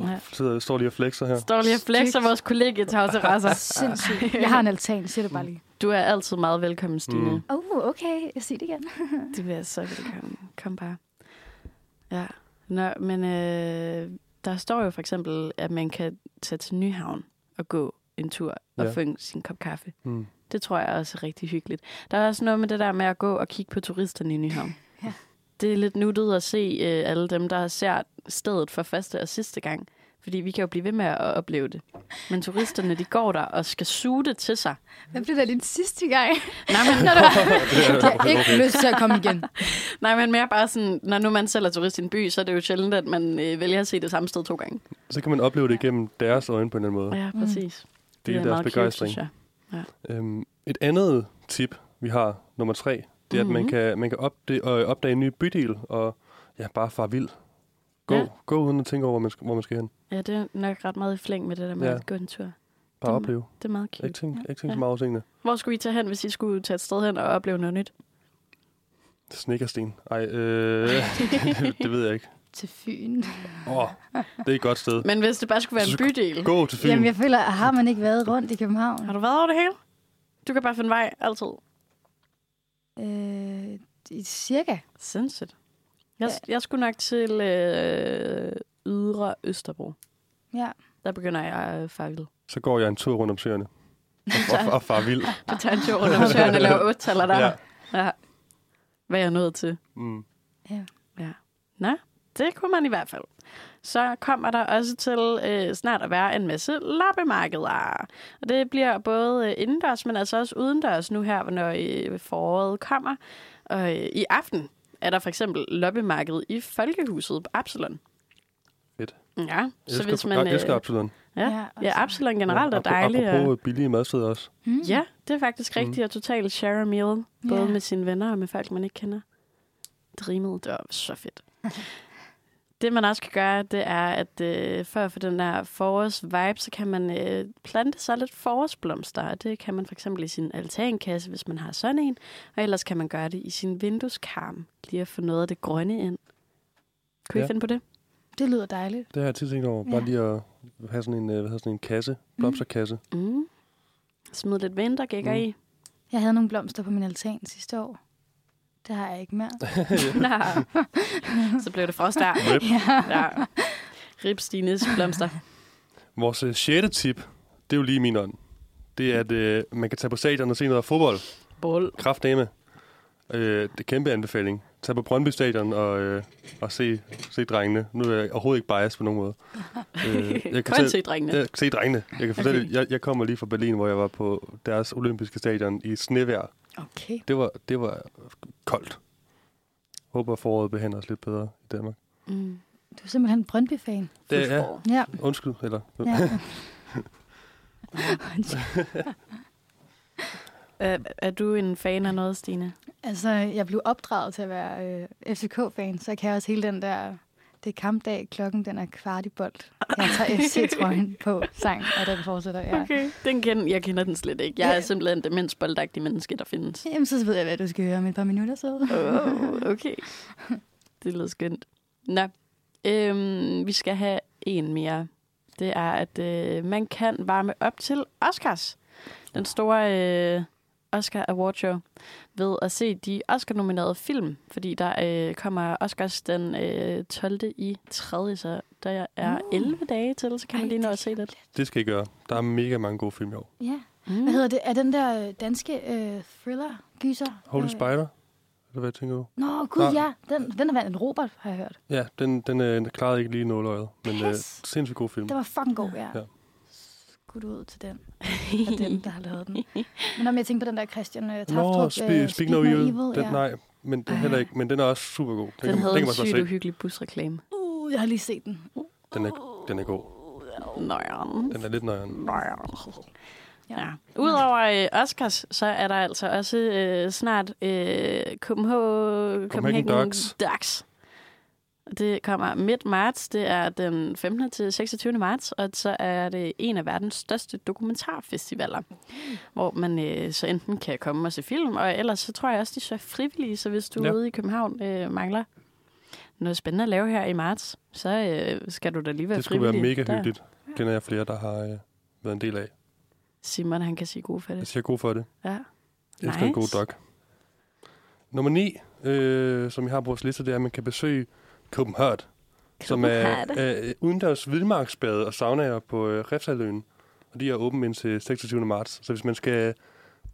S2: Ja.
S4: Sidder, står lige og flexer her.
S2: Står lige og flexer vores kollega tagterrasser.
S3: Sindssygt. Jeg har en altan, siger det bare lige.
S2: Du er altid meget velkommen, Stine.
S4: Mm.
S2: Mm.
S3: Oh, okay. Jeg siger det igen.
S2: Det vil jeg så velkommen. Kom bare. Ja. Nå, men øh, der står jo for eksempel, at man kan tage til Nyhavn og gå en tur og
S4: Ja.
S2: få en, sin kop kaffe.
S4: Mm.
S2: Det tror jeg også er rigtig hyggeligt. Der er også noget med det der med at gå og kigge på turisterne i Nyhavn.
S3: Ja.
S2: Det er lidt nuttet at se øh, alle dem, der ser stedet for første og sidste gang. Fordi vi kan jo blive ved med at opleve det. Men turisterne, de går der og skal suge det til sig.
S3: Hvad blev det din sidste gang?
S2: Nej, men,
S3: Jeg har ikke lyst til at komme igen.
S2: nej, men mere bare sådan, når nu man selv er turist i en by, så er det jo sjældent, at man øh, vælger at se det samme sted to gange.
S4: Så kan man opleve det igennem deres øjne på en eller anden måde.
S2: Ja, præcis.
S4: Det
S2: meget
S4: deres
S2: cute,
S4: begejstring.
S2: synes jeg.
S4: Øhm, et andet tip, vi har, nummer tre, det er, mm-hmm. at man
S2: Mhm.
S4: kan, man kan opdage, øh, opdage en ny bydel, og ja, bare fare vild. Gå,
S2: Ja.
S4: ja. gå uden at tænke over, hvor man skal, hvor man skal hen.
S2: Ja, det er nok ret meget i flæng med det der med
S4: Ja.
S2: ja. at gå en tur.
S4: Bare
S2: Det-
S4: opleve.
S2: Det er meget cute.
S4: Ikke tænk,
S2: Ja.
S4: ikke tænk
S2: Ja.
S4: så meget over tingene.
S2: Hvor skulle I tage hen, hvis I skulle tage et sted hen og opleve noget nyt?
S4: Snickersten. Ej, øh, det ved jeg ikke.
S3: Til Fyn.
S4: Åh, oh, det er et godt sted.
S2: Men hvis det bare skulle være
S4: Så
S2: en bydel.
S4: Gå til Fyn.
S3: Jamen, jeg føler, har man ikke været rundt i København?
S2: Har du været over det hele? Du kan bare finde vej altid.
S3: Øh, i- cirka.
S2: Sindssygt. Jeg, jeg skulle nok til øh, Ydre Østerbro.
S3: Ja.
S2: Der begynder jeg at fare vild.
S4: Så går jeg en tur rundt om søerne. Og, og, og far vild.
S2: Du tager en tur rundt om søerne og laver otte der.
S4: Ja.
S2: ja. Hvad er jeg nået til?
S4: Mm.
S3: ja.
S2: Nå, det kunne man i hvert fald. Så kommer der også til øh, snart at være en masse loppemarkeder. Og det bliver både øh, indendørs, men altså også udendørs nu her, når øh, foråret kommer. Og øh, i aften er der for eksempel loppemarked i Folkehuset på Absalon.
S4: Fedt.
S2: Ja,
S4: Jeg
S2: så
S4: elsker,
S2: hvis
S4: man, jeg elsker
S2: Øh,
S4: Absalon.
S2: ja,
S3: Ja,
S2: ja, Absalon generelt er
S4: Apro-
S2: dejligt. og-
S4: Apropos billige madsteder også.
S3: Mm.
S2: Ja, det er faktisk rigtigt at totalt share a meal. Både
S3: Ja.
S2: med sine venner og med folk, man ikke kender. Det rimede, det var så fedt. det, man også kan gøre, det er, at øh, for at få den der forårs-vibe, så kan man øh, plante sig lidt forårsblomster. Og det kan man for eksempel i sin altankasse, hvis man har sådan en. Og ellers kan man gøre det i sin vindueskarm. Lige at få noget af det grønne ind. Kunne ja. I finde på det?
S3: Det lyder dejligt.
S4: Det har jeg tit tænkt over. Bare
S3: Ja.
S4: lige at have sådan en, øh, hvad hedder sådan en kasse. Blomsterkasse.
S2: Mm. Smid lidt vintergækker
S4: Mm.
S2: i.
S3: Jeg havde nogle blomster på min altan sidste år. Det har jeg ikke mere.
S2: Nå. så blev det frost der.
S4: Rip.
S2: Ja. Rip Stines blomster.
S4: Vores øh, sjette tip, det er jo lige min ånd. Det er, at øh, man kan tage på stadion og se noget fodbold.
S2: Bold.
S4: Kraftdame. Øh, det er kæmpe anbefaling. Tag på Brøndby Stadion og, øh, og se, se drengene. Nu er jeg overhovedet ikke biased på nogen måde. Øh, jeg
S2: Kun
S4: selv-
S2: se drengene.
S4: Ja, se drengene. Jeg kan fortælle,
S2: okay.
S4: jeg, jeg kommer lige fra Berlin, hvor jeg var på deres olympiske stadion i snevejr.
S3: Okay.
S4: Det var, det var koldt. Håber, foråret behandler os lidt bedre i Danmark.
S2: Mm.
S3: Du er simpelthen Brøndby-fan.
S4: Det, ja,
S2: Fodbold.
S3: Ja.
S4: undskyld. Eller,
S3: ja.
S2: Er, er du en fan af noget, Stine?
S3: altså, jeg blev opdraget til at være øh, FCK-fan, så jeg kan også hele den der... Det er kampdag, klokken den er kvart i bold. Jeg tager FC-trøjen på sang, og den fortsætter. Ja.
S2: Okay. Den kender, jeg kender den slet ikke. Jeg er simpelthen det mindst boldagtige menneske, der findes.
S3: Jamen, så ved jeg, hvad du skal høre om et par minutter, så.
S2: Oh, okay. Det lyder skønt. Nå, øhm, vi skal have en mere. Det er, at øh, man kan varme op til Oscars. Den store øh, Oscar Award Show ved at se de Oscar-nominerede film, fordi der øh, kommer Oscars den øh, 12. i 3. Så der er 11 dage til, så kan man
S3: Ej,
S2: lige nå
S3: det
S2: at se lidt.
S4: det skal I gøre. Der er mega mange gode film i år.
S3: Ja.
S2: Mm.
S3: Hvad hedder det? Er den der øh, danske øh, thriller-gyser?
S4: Holy
S3: Øh,
S4: Spider? Eller hvad tænker du?
S3: Nå, gud
S4: Nå.
S3: ja. Den, den er vandt en Robert, har jeg hørt.
S4: Ja, den, den øh, klarede ikke lige nåløjet. Men øh, sindssygt god film.
S3: Den var fucking god, ja.
S4: Ja.
S3: Skud ud til den. Og dem, der har lavet den. Men om jeg tænker på den der Christian uh,
S4: Nå,
S3: Taftrup,
S4: Speak,
S3: øh,
S4: Speak No Evil. Den,
S3: ja.
S4: Nej, men den, heller ikke, men den er også super god. Den,
S2: Den
S4: kan,
S2: havde
S4: den
S2: en
S4: kan så
S2: sygt uhyggelig busreklame.
S3: Uh, jeg har lige set den.
S4: Den er, den er god.
S2: Nøjeren.
S4: Den er lidt nøjeren.
S2: Nøjeren.
S3: Ja.
S2: Ja. Udover øh, Oscars, så er der altså også øh, snart øh, Copenhagen, Copenhagen
S4: Ducks.
S2: Ducks. Det kommer midt marts. Det er den 15. til 26. marts, og så er det en af verdens største dokumentarfestivaler, hvor man øh, så enten kan komme og se film, og ellers så tror jeg også, de så er frivillige, så hvis du
S4: Ja.
S2: ude i København øh, mangler noget spændende at lave her i marts, så øh, skal du da lige være
S4: Det skulle være
S2: frivillig.
S4: mega
S2: der.
S4: hyggeligt. Kender jeg flere, der har øh, været en del af.
S2: Simon, han kan sige god for
S4: Jeg
S2: det.
S4: siger god for det.
S2: Ja.
S4: Jeg elsker en god
S2: Nice.
S4: dog. Nummer 9, øh, som jeg har på vores liste, det er, at man kan besøge Copenhagen, som er øh, udendørs vildmarksbade og saunaer på øh, Refsaløen. Og de er åbne indtil 26. marts. Så hvis man skal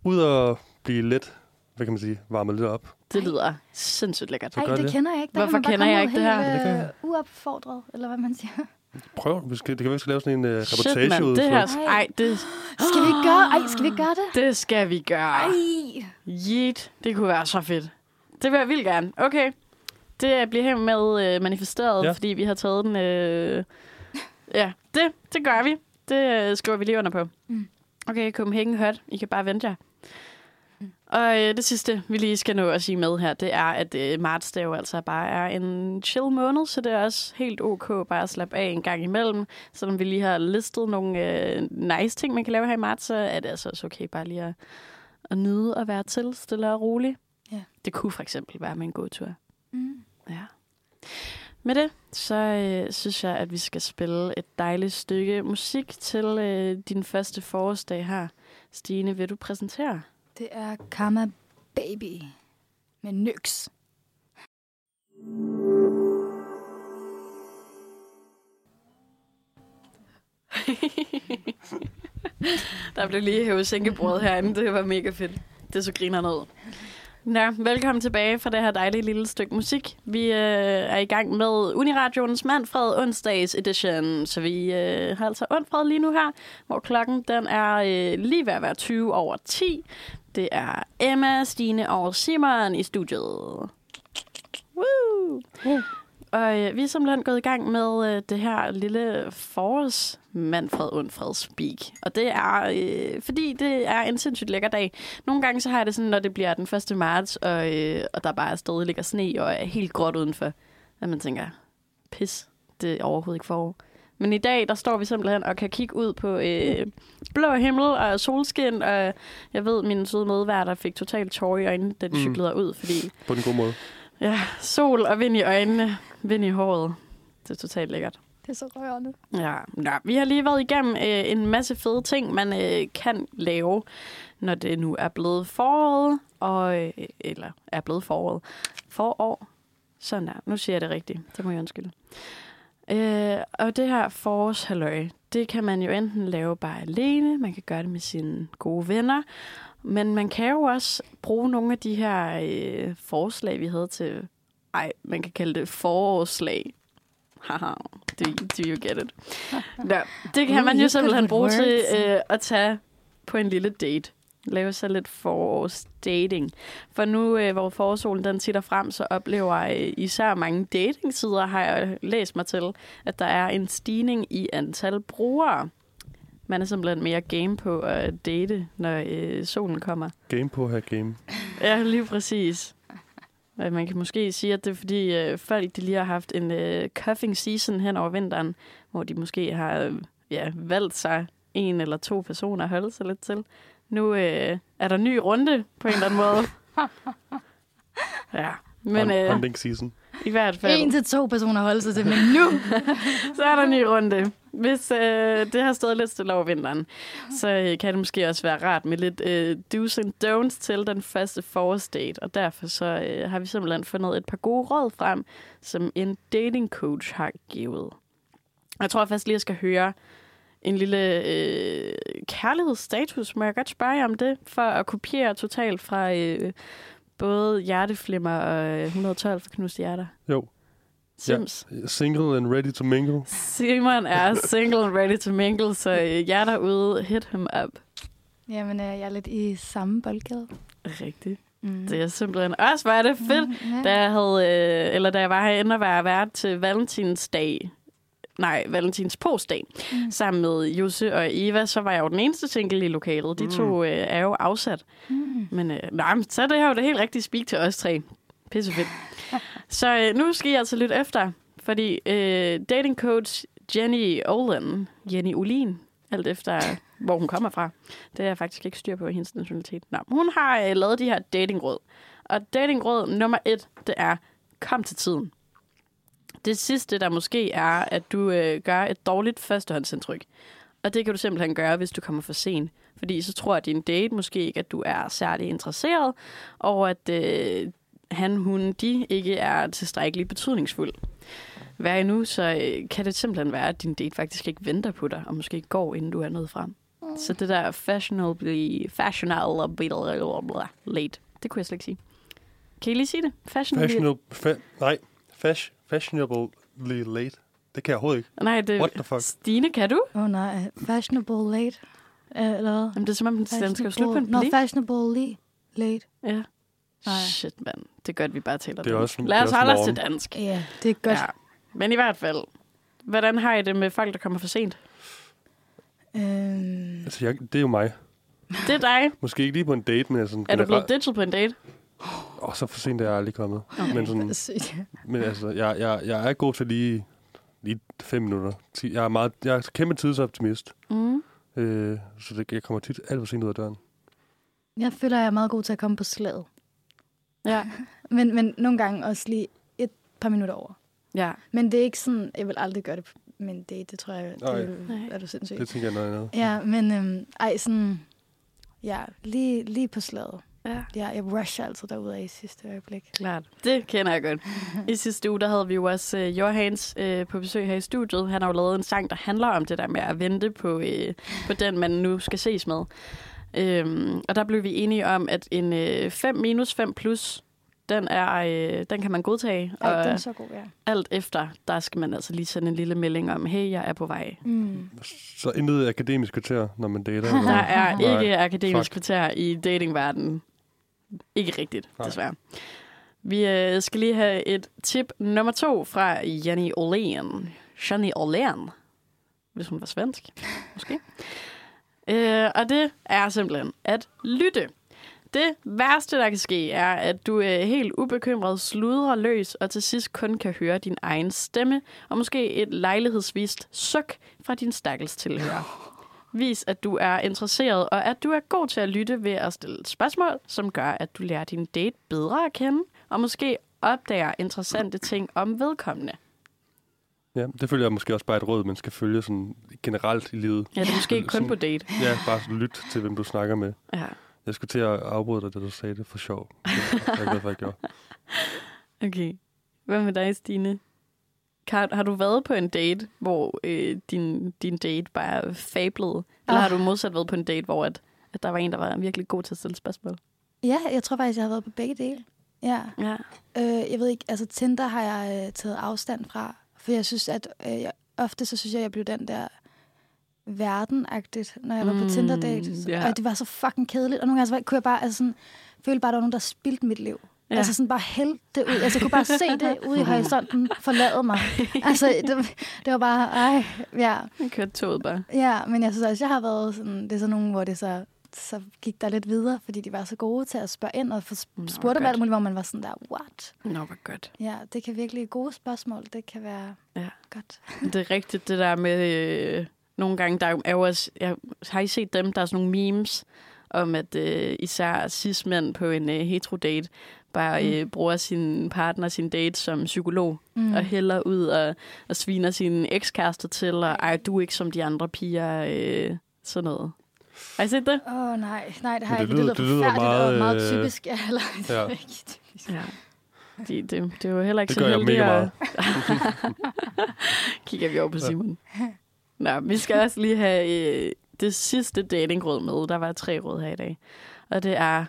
S4: ud og blive lidt, hvad kan man sige, varmet lidt op.
S2: Det lyder sindssygt lækkert.
S4: Så
S3: Ej,
S4: gør
S3: det
S4: det.
S3: kender jeg ikke. Der
S2: Hvorfor
S3: man
S2: kender jeg ikke det her?
S3: Helt, øh, uopfordret, eller hvad man siger.
S4: Prøv, vi skal, det kan være, vi skal lave sådan en
S2: Shit,
S4: reportage
S2: mand.
S4: ud.
S2: Det her,
S3: Ej.
S2: ej, det,
S3: Skal vi ikke gøre, ej, skal vi ikke gøre det?
S2: det skal vi gøre.
S3: Ej.
S2: Yeet, det kunne være så fedt. Det vil jeg vildt gerne. Okay. Det bliver her med øh, manifesteret,
S4: Ja.
S2: fordi vi har taget den... Øh... Ja, det, det gør vi. Det øh, skriver vi lige under på.
S3: Mm.
S2: Okay, Copenhagen Hot. I kan bare vente jer. Og øh, det sidste, vi lige skal nå at sige med her, det er, at øh, marts det jo altså bare er en chill måned, så det er også helt ok bare at slappe af en gang imellem. Selvom vi lige har listet nogle øh, nice ting, man kan lave her i marts, så er det altså også okay bare lige at, at nyde at være til stille og roligt.
S3: Ja.
S2: Det kunne for eksempel være med en god tur.
S3: Mm.
S2: Med det, så øh, synes jeg, at vi skal spille et dejligt stykke musik til øh, din første forårsdag her. Stine, vil du præsentere?
S3: Det er Karma Baby med Nyx.
S2: Der blev lige hævet sænkebordet herinde. Det var mega fedt. Det så griner ned. Nå, velkommen tilbage fra det her dejlige lille stykke musik. Vi øh, er i gang med Uniradioens Manfred onsdags edition, så vi øh, har altså Undfred lige nu her, hvor klokken den er øh, lige ved at være 20 over 10. Det er Emma, Stine og Simon i studiet. Woo! Og øh, vi er simpelthen gået i gang med øh, det her lille forårs Manfred Undfred Speak. Og det er, øh, fordi det er en sindssygt lækker dag. Nogle gange så har jeg det sådan, når det bliver den 1. marts, og, øh, og der bare stadig ligger sne og er helt gråt udenfor, at man tænker, pis, det er overhovedet ikke forår. Men i dag, der står vi simpelthen og kan kigge ud på øh, blå himmel og solskin, og jeg ved, min søde medværter fik totalt tår i øjnene, da de
S4: Mm.
S2: cyklede ud, fordi
S4: På den gode måde.
S2: ja, sol og vind i øjnene, vind i håret. Det er totalt lækkert.
S3: Det er så rørende.
S2: Ja, nå, vi har lige været igennem øh, en masse fede ting, man øh, kan lave, når det nu er blevet foråret, og, øh, eller er blevet foråret. Forår. Sådan der. Nu siger jeg det rigtigt. Det må jeg undskylde. Øh, og det her forårshalløj, det kan man jo enten lave bare alene, man kan gøre det med sine gode venner, men man kan jo også bruge nogle af de her øh, forslag, vi havde til, ej, man kan kalde det forårslag. Haha, do, do you get it? Nå, det kan man jo simpelthen bruge til øh, at tage på en lille date. Lave så lidt forårsdating. For nu, øh, hvor forårsolen den titter frem, så oplever øh, især mange datingsider, har jeg læst mig til, at der er en stigning i antal brugere. Man er simpelthen mere game på at date, når øh, solen kommer.
S4: Game på her game.
S2: Ja, lige præcis. Man kan måske sige, at det er fordi øh, folk de lige har haft en øh, cuffing season hen over vinteren, hvor de måske har øh, ja, valgt sig en eller to personer at holde sig lidt til. Nu øh, er der ny runde på en eller anden måde. Ja, men
S4: Hun-
S2: øh,
S4: Hunting season.
S2: I hvert fald,
S3: En til to personer holder sig til, men nu...
S2: så er der en ny runde. Hvis øh, det har stået lidt stille over vinteren, så øh, kan det måske også være rart med lidt øh, do's and don'ts til den første forårsdate. Og derfor så øh, har vi simpelthen fundet et par gode råd frem, som en dating coach har givet. Jeg tror faktisk lige, jeg skal høre en lille øh, kærlighedsstatus. Må jeg godt spørge jer om det? For at kopiere totalt fra øh, både Hjerteflimmer og øh, 112 for Knuste Hjerter.
S4: Jo.
S2: Sims.
S4: Single and ready to mingle.
S2: Simon er single and ready to mingle, så øh, jer derude, hit him up.
S3: Jamen, øh, jeg er lidt i samme boldgade.
S2: Rigtigt.
S3: Mm.
S2: Det er simpelthen også, var det fedt.
S3: Mm, ja.
S2: Da jeg, havde, øh, eller da jeg var herinde og var vært til Valentinsdag, nej, Valentins postdag,
S3: Mm.
S2: sammen med Jose og Eva, så var jeg jo den eneste single i lokalet. De
S4: Mm.
S2: to øh, er jo afsat.
S3: Mm.
S2: Men øh, nej, så er det her jo det helt rigtige speak til os tre. Pisse fedt. så øh, nu skal I altså lytte efter, fordi øh, dating coach Jenny Olin, Jenny Olin, alt efter hvor hun kommer fra, det er jeg faktisk ikke styr på hendes nationalitet. Nå, hun har øh, lavet de her datingråd. Og datingråd nummer et, det er, kom til tiden. Det sidste, der måske er, at du øh, gør et dårligt førstehåndsindtryk. Og det kan du simpelthen gøre, hvis du kommer for sent. Fordi så tror din date måske ikke, at du er særlig interesseret, og at øh, han, hun, de ikke er tilstrækkeligt betydningsfuld. Hvad er nu, så øh, kan det simpelthen være, at din date faktisk ikke venter på dig, og måske går, inden du er nået frem. Så det der fashionably, fashionably late, det kunne jeg slet ikke sige. Kan I lige sige det? Fashionably
S4: Fashionable... Fa- nej. Fash, fashionably late. Det kan jeg overhovedet ikke.
S2: Nej, det
S4: What the fuck?
S2: Stine, kan du?
S3: Åh oh, nej, fashionable late. Øh, Eller hvad?
S2: Jamen, det er som om, den skal slutte på en
S3: Nå,
S2: bli.
S3: fashionable late.
S2: Ja.
S3: Nej.
S2: Shit, mand. Det er godt, vi bare taler
S4: Det er
S2: dansk.
S4: også-
S2: Lad os holde os til dansk.
S3: Ja, det er godt.
S2: Ja. Men i hvert fald, hvordan har I det med folk, der kommer for sent?
S3: Øhm,
S4: Altså, jeg, det er jo mig.
S2: Det er dig.
S4: Måske ikke lige på en date, men sådan...
S2: Er du blevet ditchet på en date?
S4: Åh, oh, så for sent er jeg aldrig kommet.
S2: Okay.
S4: Men, sådan,
S3: Sygt.
S4: men altså, jeg, jeg, jeg er god til lige, lige fem minutter. Jeg er, meget, jeg er kæmpe tidsoptimist.
S2: Mm.
S4: Øh, så det, jeg kommer tit alt for sent ud af døren.
S3: Jeg føler, jeg er meget god til at komme på slaget.
S2: Ja.
S3: Men, men nogle gange også lige et par minutter over.
S2: ja.
S3: Men det er ikke sådan, jeg vil aldrig gøre det med en date. Det tror jeg, det vil,
S2: Nej.
S3: er du sindssygt.
S4: Det tænker jeg noget andet.
S3: Ja, men øhm, ej, sådan, ja, lige, lige på slaget.
S2: Ja.
S3: Ja, jeg rusher altid derude af i sidste øjeblik.
S2: Klart. Det kender jeg godt. I sidste uge, der havde vi jo også uh, Johans uh, på besøg her i studiet. Han har jo lavet en sang, der handler om det der med at vente på, uh, på den, man nu skal ses med. Um, og der blev vi enige om, at en uh, 5 minus 5 plus, den, er, uh, den kan man godtage.
S3: Ej,
S2: og
S3: den er så god, ja.
S2: alt efter, der skal man altså lige sende en lille melding om, hey, jeg er på vej.
S3: Mm.
S4: Så intet akademisk kvarter, når man dater? eller
S2: Der er
S4: Nej.
S2: ikke akademisk
S4: fuck.
S2: kvarter i datingverdenen. Ikke rigtigt,
S4: Nej.
S2: desværre. Vi øh, skal lige have et tip nummer to fra Jenny Olen. Jenny Olen, hvis hun var svensk, måske. Øh, og det er simpelthen at lytte. Det værste, der kan ske, er, at du er helt ubekymret sludrer løs, og til sidst kun kan høre din egen stemme, og måske et lejlighedsvist suk fra din stakkels tilhører. Vis, at du er interesseret, og at du er god til at lytte ved at stille spørgsmål, som gør, at du lærer din date bedre at kende, og måske opdager interessante ting om vedkommende.
S4: Ja, det føler jeg måske også bare et råd, man skal følge sådan generelt i livet.
S2: Ja, det er måske ikke kun på date.
S4: Ja, bare lyt til, hvem du snakker med.
S2: Ja.
S4: Jeg skulle til at afbryde dig, da du sagde det for sjov. Jeg er glad for, at jeg gjorde.
S2: Okay. Hvad med dig, Stine? Har, har du været på en date, hvor øh, din, din date bare fablet? Eller
S3: Ah.
S2: har du modsat været på en date, hvor at, at der var en, der var virkelig god til at stille spørgsmål?
S3: Ja, jeg tror faktisk, jeg har været på begge dele. Ja.
S2: Ja.
S3: Øh, jeg ved ikke, altså Tinder har jeg øh, taget afstand fra, for jeg synes, at øh, jeg, ofte så synes jeg, jeg blev den der verdenagtigt, når jeg var på
S2: Mm,
S3: Tinder-date.
S2: ja.
S3: Og det var så fucking kedeligt. Og nogle gange så kunne jeg bare altså sådan, føle bare, at der var nogen, der spildte mit liv.
S2: Ja.
S3: Altså sådan bare hælde det ud. Altså jeg kunne bare se det ude i horisonten forlade mig. Altså det, det var bare, ej, ja.
S2: Jeg kørte toget bare.
S3: Ja, men jeg synes også, jeg har været sådan, det er sådan nogle, hvor det så, så gik der lidt videre, fordi de var så gode til at spørge ind og få
S2: Nå,
S3: spurgt om alt muligt, hvor man var sådan der, what?
S2: Nå, hvor godt.
S3: Ja, det kan virkelig gode spørgsmål. Det kan være
S2: Ja.
S3: godt.
S2: Det er rigtigt, det der med... Øh, nogle gange, der er jo også... Jeg, har I set dem? Der er sådan nogle memes om, at øh, især cis-mænd på en øh, hetero-date bare øh, bruger sin partner, sin date som psykolog, mm. og hælder ud og, og sviner sine ekskærester til, og ej, du er ikke som de andre piger, øh, sådan noget. Har I set det?
S3: Åh oh, nej, nej, det har jeg
S4: det
S3: ikke.
S4: lyder-
S3: Det
S4: det
S3: lyder
S4: lyder
S3: forfærdeligt og
S4: meget,
S3: meget
S4: øh,
S3: typisk. Ja, eller, det
S4: ja.
S3: er ikke typisk.
S2: Ja. Det, det, det er jo heller ikke
S4: Det
S2: så
S4: gør jeg
S2: heldigt.
S4: mega
S2: at- Kigger vi over på Simon. Nå, vi skal også lige have øh, det sidste datingråd med. Der var tre råd her i dag. Og det er,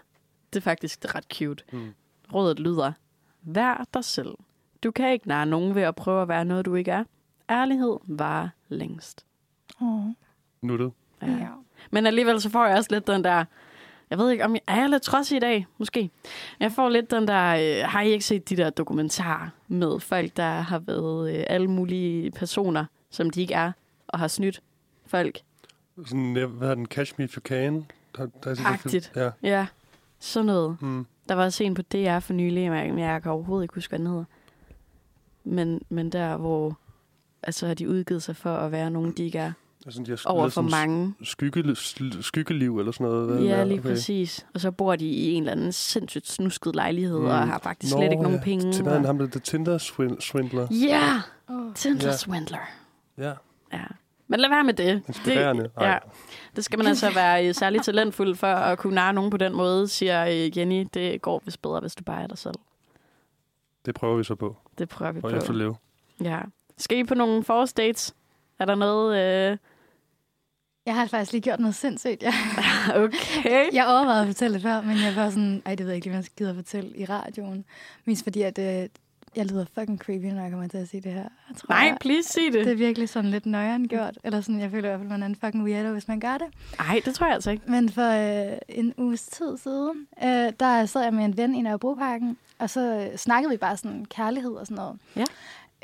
S2: det er faktisk ret cute.
S4: Mm.
S2: Rådet lyder, vær dig selv. Du kan ikke narre nogen ved at prøve at være noget, du ikke er. Ærlighed var længst.
S3: Oh,
S4: Nuttet.
S2: Ja.
S3: ja.
S2: Men alligevel så får jeg også lidt den der... Jeg ved ikke, om jeg er jeg lidt trods i dag, måske. Jeg får lidt den der... Øh, har I ikke set de der dokumentarer med folk, der har været øh, alle mulige personer, som de ikke er, og har snydt folk?
S4: Sådan, hvad hedder den? Catch Me If You Can? Der, der er.
S2: Agtigt.
S4: Ja.
S2: Ja, sådan noget.
S4: Mm.
S2: Der var også en på DR for nylig, men jeg kan overhovedet ikke huske, hvad den hedder. Men, men der, hvor altså, har de udgivet sig for at være nogen, de ikke er,
S4: Altså, de har
S2: over for
S4: sådan
S2: mange.
S4: Skygge, sl- skyggeliv eller sådan noget.
S2: Ja, lige
S4: Okay.
S2: præcis. Og så bor de i en eller anden sindssygt snusket lejlighed,
S4: Mm.
S2: og har faktisk slet ikke nogen
S4: ja.
S2: penge.
S4: Til
S2: og...
S4: ham der The Tinder swin- Swindler.
S2: Ja,
S3: Oh.
S2: Tinder
S4: Ja.
S2: Swindler.
S4: Ja,
S2: Ja. Men lad være med det.
S4: inspirerende.
S2: Det, ja, det skal man altså være øh, særligt talentfuld for at kunne narre nogen på den måde, siger øh, Jenny. Det går vist bedre, hvis du bare er dig selv.
S4: Det prøver vi så på.
S2: Det prøver vi
S4: Og
S2: på.
S4: efterleve.
S2: Ja. Skal I på nogle forrest dates? Er der noget... Øh...
S3: Jeg har faktisk lige gjort noget sindssygt. Jeg,
S2: Okay.
S3: jeg overvejede at fortælle det før, men jeg var sådan, ej, det ved jeg ikke lige, hvad jeg gider at fortælle i radioen. Mest fordi, at øh, jeg lyder fucking creepy, når jeg kommer til at sige det her. Jeg tror,
S2: Nej, please sig
S3: det er
S2: det.
S3: virkelig sådan lidt nøjeren gjort. Eller sådan, jeg føler i hvert fald, man er en fucking weirdo, hvis man gør det.
S2: Nej, det tror jeg altså ikke.
S3: Men for øh, en uges tid siden, øh, der sad jeg med en ven i Nørrebroparken, og så øh, snakkede vi bare sådan kærlighed og sådan noget.
S2: Ja.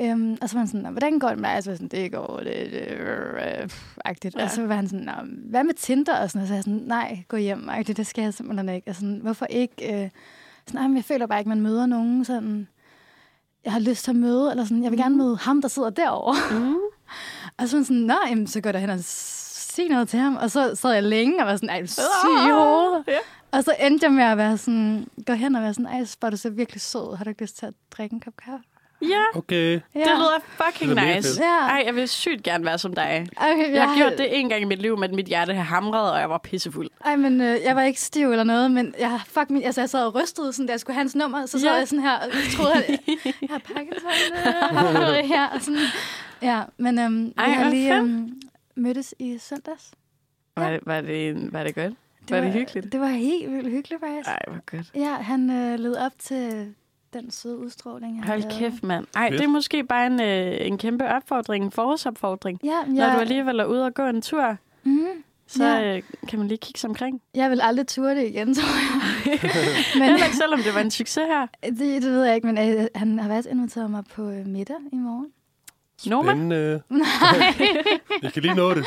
S3: Øhm, og så var han sådan, "Nå, hvordan går det med dig? Og så var sådan, det går det, det øh, agtigt.
S2: Ja.
S3: Og så var han sådan, "Nå, hvad med Tinder? Og sådan, og så var jeg sådan, nej, gå hjem, agtigt, det skal jeg simpelthen ikke. Og sådan, hvorfor ikke? Øh, sådan, "Ej, men jeg føler bare ikke, man møder nogen sådan, jeg har lyst til at møde, eller sådan, jeg vil gerne møde ham, der sidder derovre.
S2: Mm.
S3: Og så var sådan, nej, jamen, så går jeg hen og sige noget til ham. Og så sad jeg længe og var sådan, ej, syg i hovedet.
S2: Ja.
S3: Og så endte jeg med at være sådan, gå hen og være sådan, ej, bare, du ser virkelig sød. Har du ikke lyst til at drikke en kop kaffe?
S2: Ja,
S4: Okay.
S3: Ja.
S2: det lyder fucking
S4: Det lyder
S2: nice.
S3: Ja.
S2: Ej, jeg vil sygt gerne være som dig.
S3: Okay,
S2: Jeg har gjort det en gang i mit liv, men mit hjerte har hamret, og jeg var pissefuld.
S3: Ej, men øh, jeg var ikke stiv eller noget, men jeg, fuck, min, altså, jeg sad og rystede, sådan, da jeg skulle have hans nummer, så sad
S2: Ja.
S3: jeg sådan her, og jeg troede, at jeg har Parkinson. Øh, her, og sådan. Ja, men øhm,
S2: Ej,
S3: vi har lige øhm, mødtes i søndags.
S2: Var det, var det, en- var det godt? Var det hyggeligt?
S3: Det var helt vildt hyggeligt, faktisk.
S2: Ej, hvor godt.
S3: Ja, han øh, led op til den søde udstråling, han
S2: Hold
S3: havde.
S2: kæft, mand. Ej,
S4: Fedt.
S2: det er måske bare en, øh, en kæmpe opfordring, en forårsopfordring.
S3: Ja,
S2: Ja. Når
S3: jeg,
S2: du alligevel er ude og gå en tur,
S3: mm,
S2: så
S3: Ja.
S2: øh, kan man lige kigge sig omkring.
S3: jeg vil aldrig ture det igen, tror jeg. men
S2: Heller ikke selvom det var en succes her.
S3: det, det ved jeg ikke, men øh, han har faktisk inviteret mig på øh, middag i morgen.
S2: Noma?
S4: Spændende.
S3: Nej.
S4: Jeg kan lige nå det.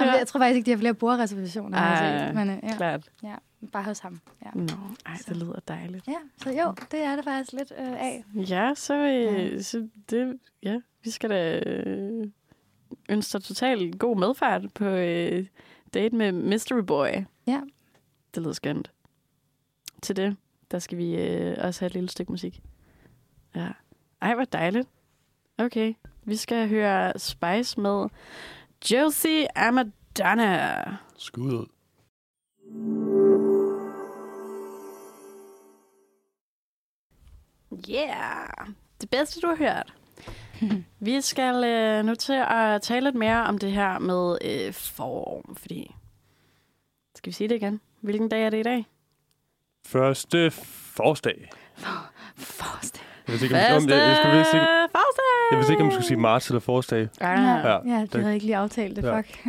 S3: Jamen, Jeg tror faktisk ikke, de har flere bordreservationer. jeg
S2: Ej.
S3: Men øh, ja,
S2: Klart.
S3: ja, bare hos ham. Ja.
S2: Nå, ej, det lyder dejligt.
S3: ja, så jo, det er det faktisk lidt øh, af.
S2: Ja, så, øh, så det, ja, vi skal da øh, ønske dig totalt god medfærd på øh, date med Mystery Boy.
S3: Ja.
S2: Det lyder skønt. Til det, der skal vi øh, også have et lille stykke musik. Ja. Ej, hvor dejligt. Okay, vi skal høre Spice med Josie Amadonna.
S4: Skud ud.
S2: Yeah! Det bedste, du har hørt. Vi skal øh, nu til at tale lidt mere om det her med øh, form, fordi... Skal vi sige det igen? Hvilken dag er det i dag?
S4: Første forårsdag.
S3: Forrest.
S4: Jeg vidste ikke, om, om, jeg, jeg, skulle, vidste ikke,
S2: forårsdag!
S4: jeg vidste ikke, om jeg skulle sige marts eller forårsdag.
S3: Ja,
S4: Ja,
S3: ja, det
S4: det-
S3: havde jeg ikke lige aftalt det,
S4: Ja.
S3: fuck.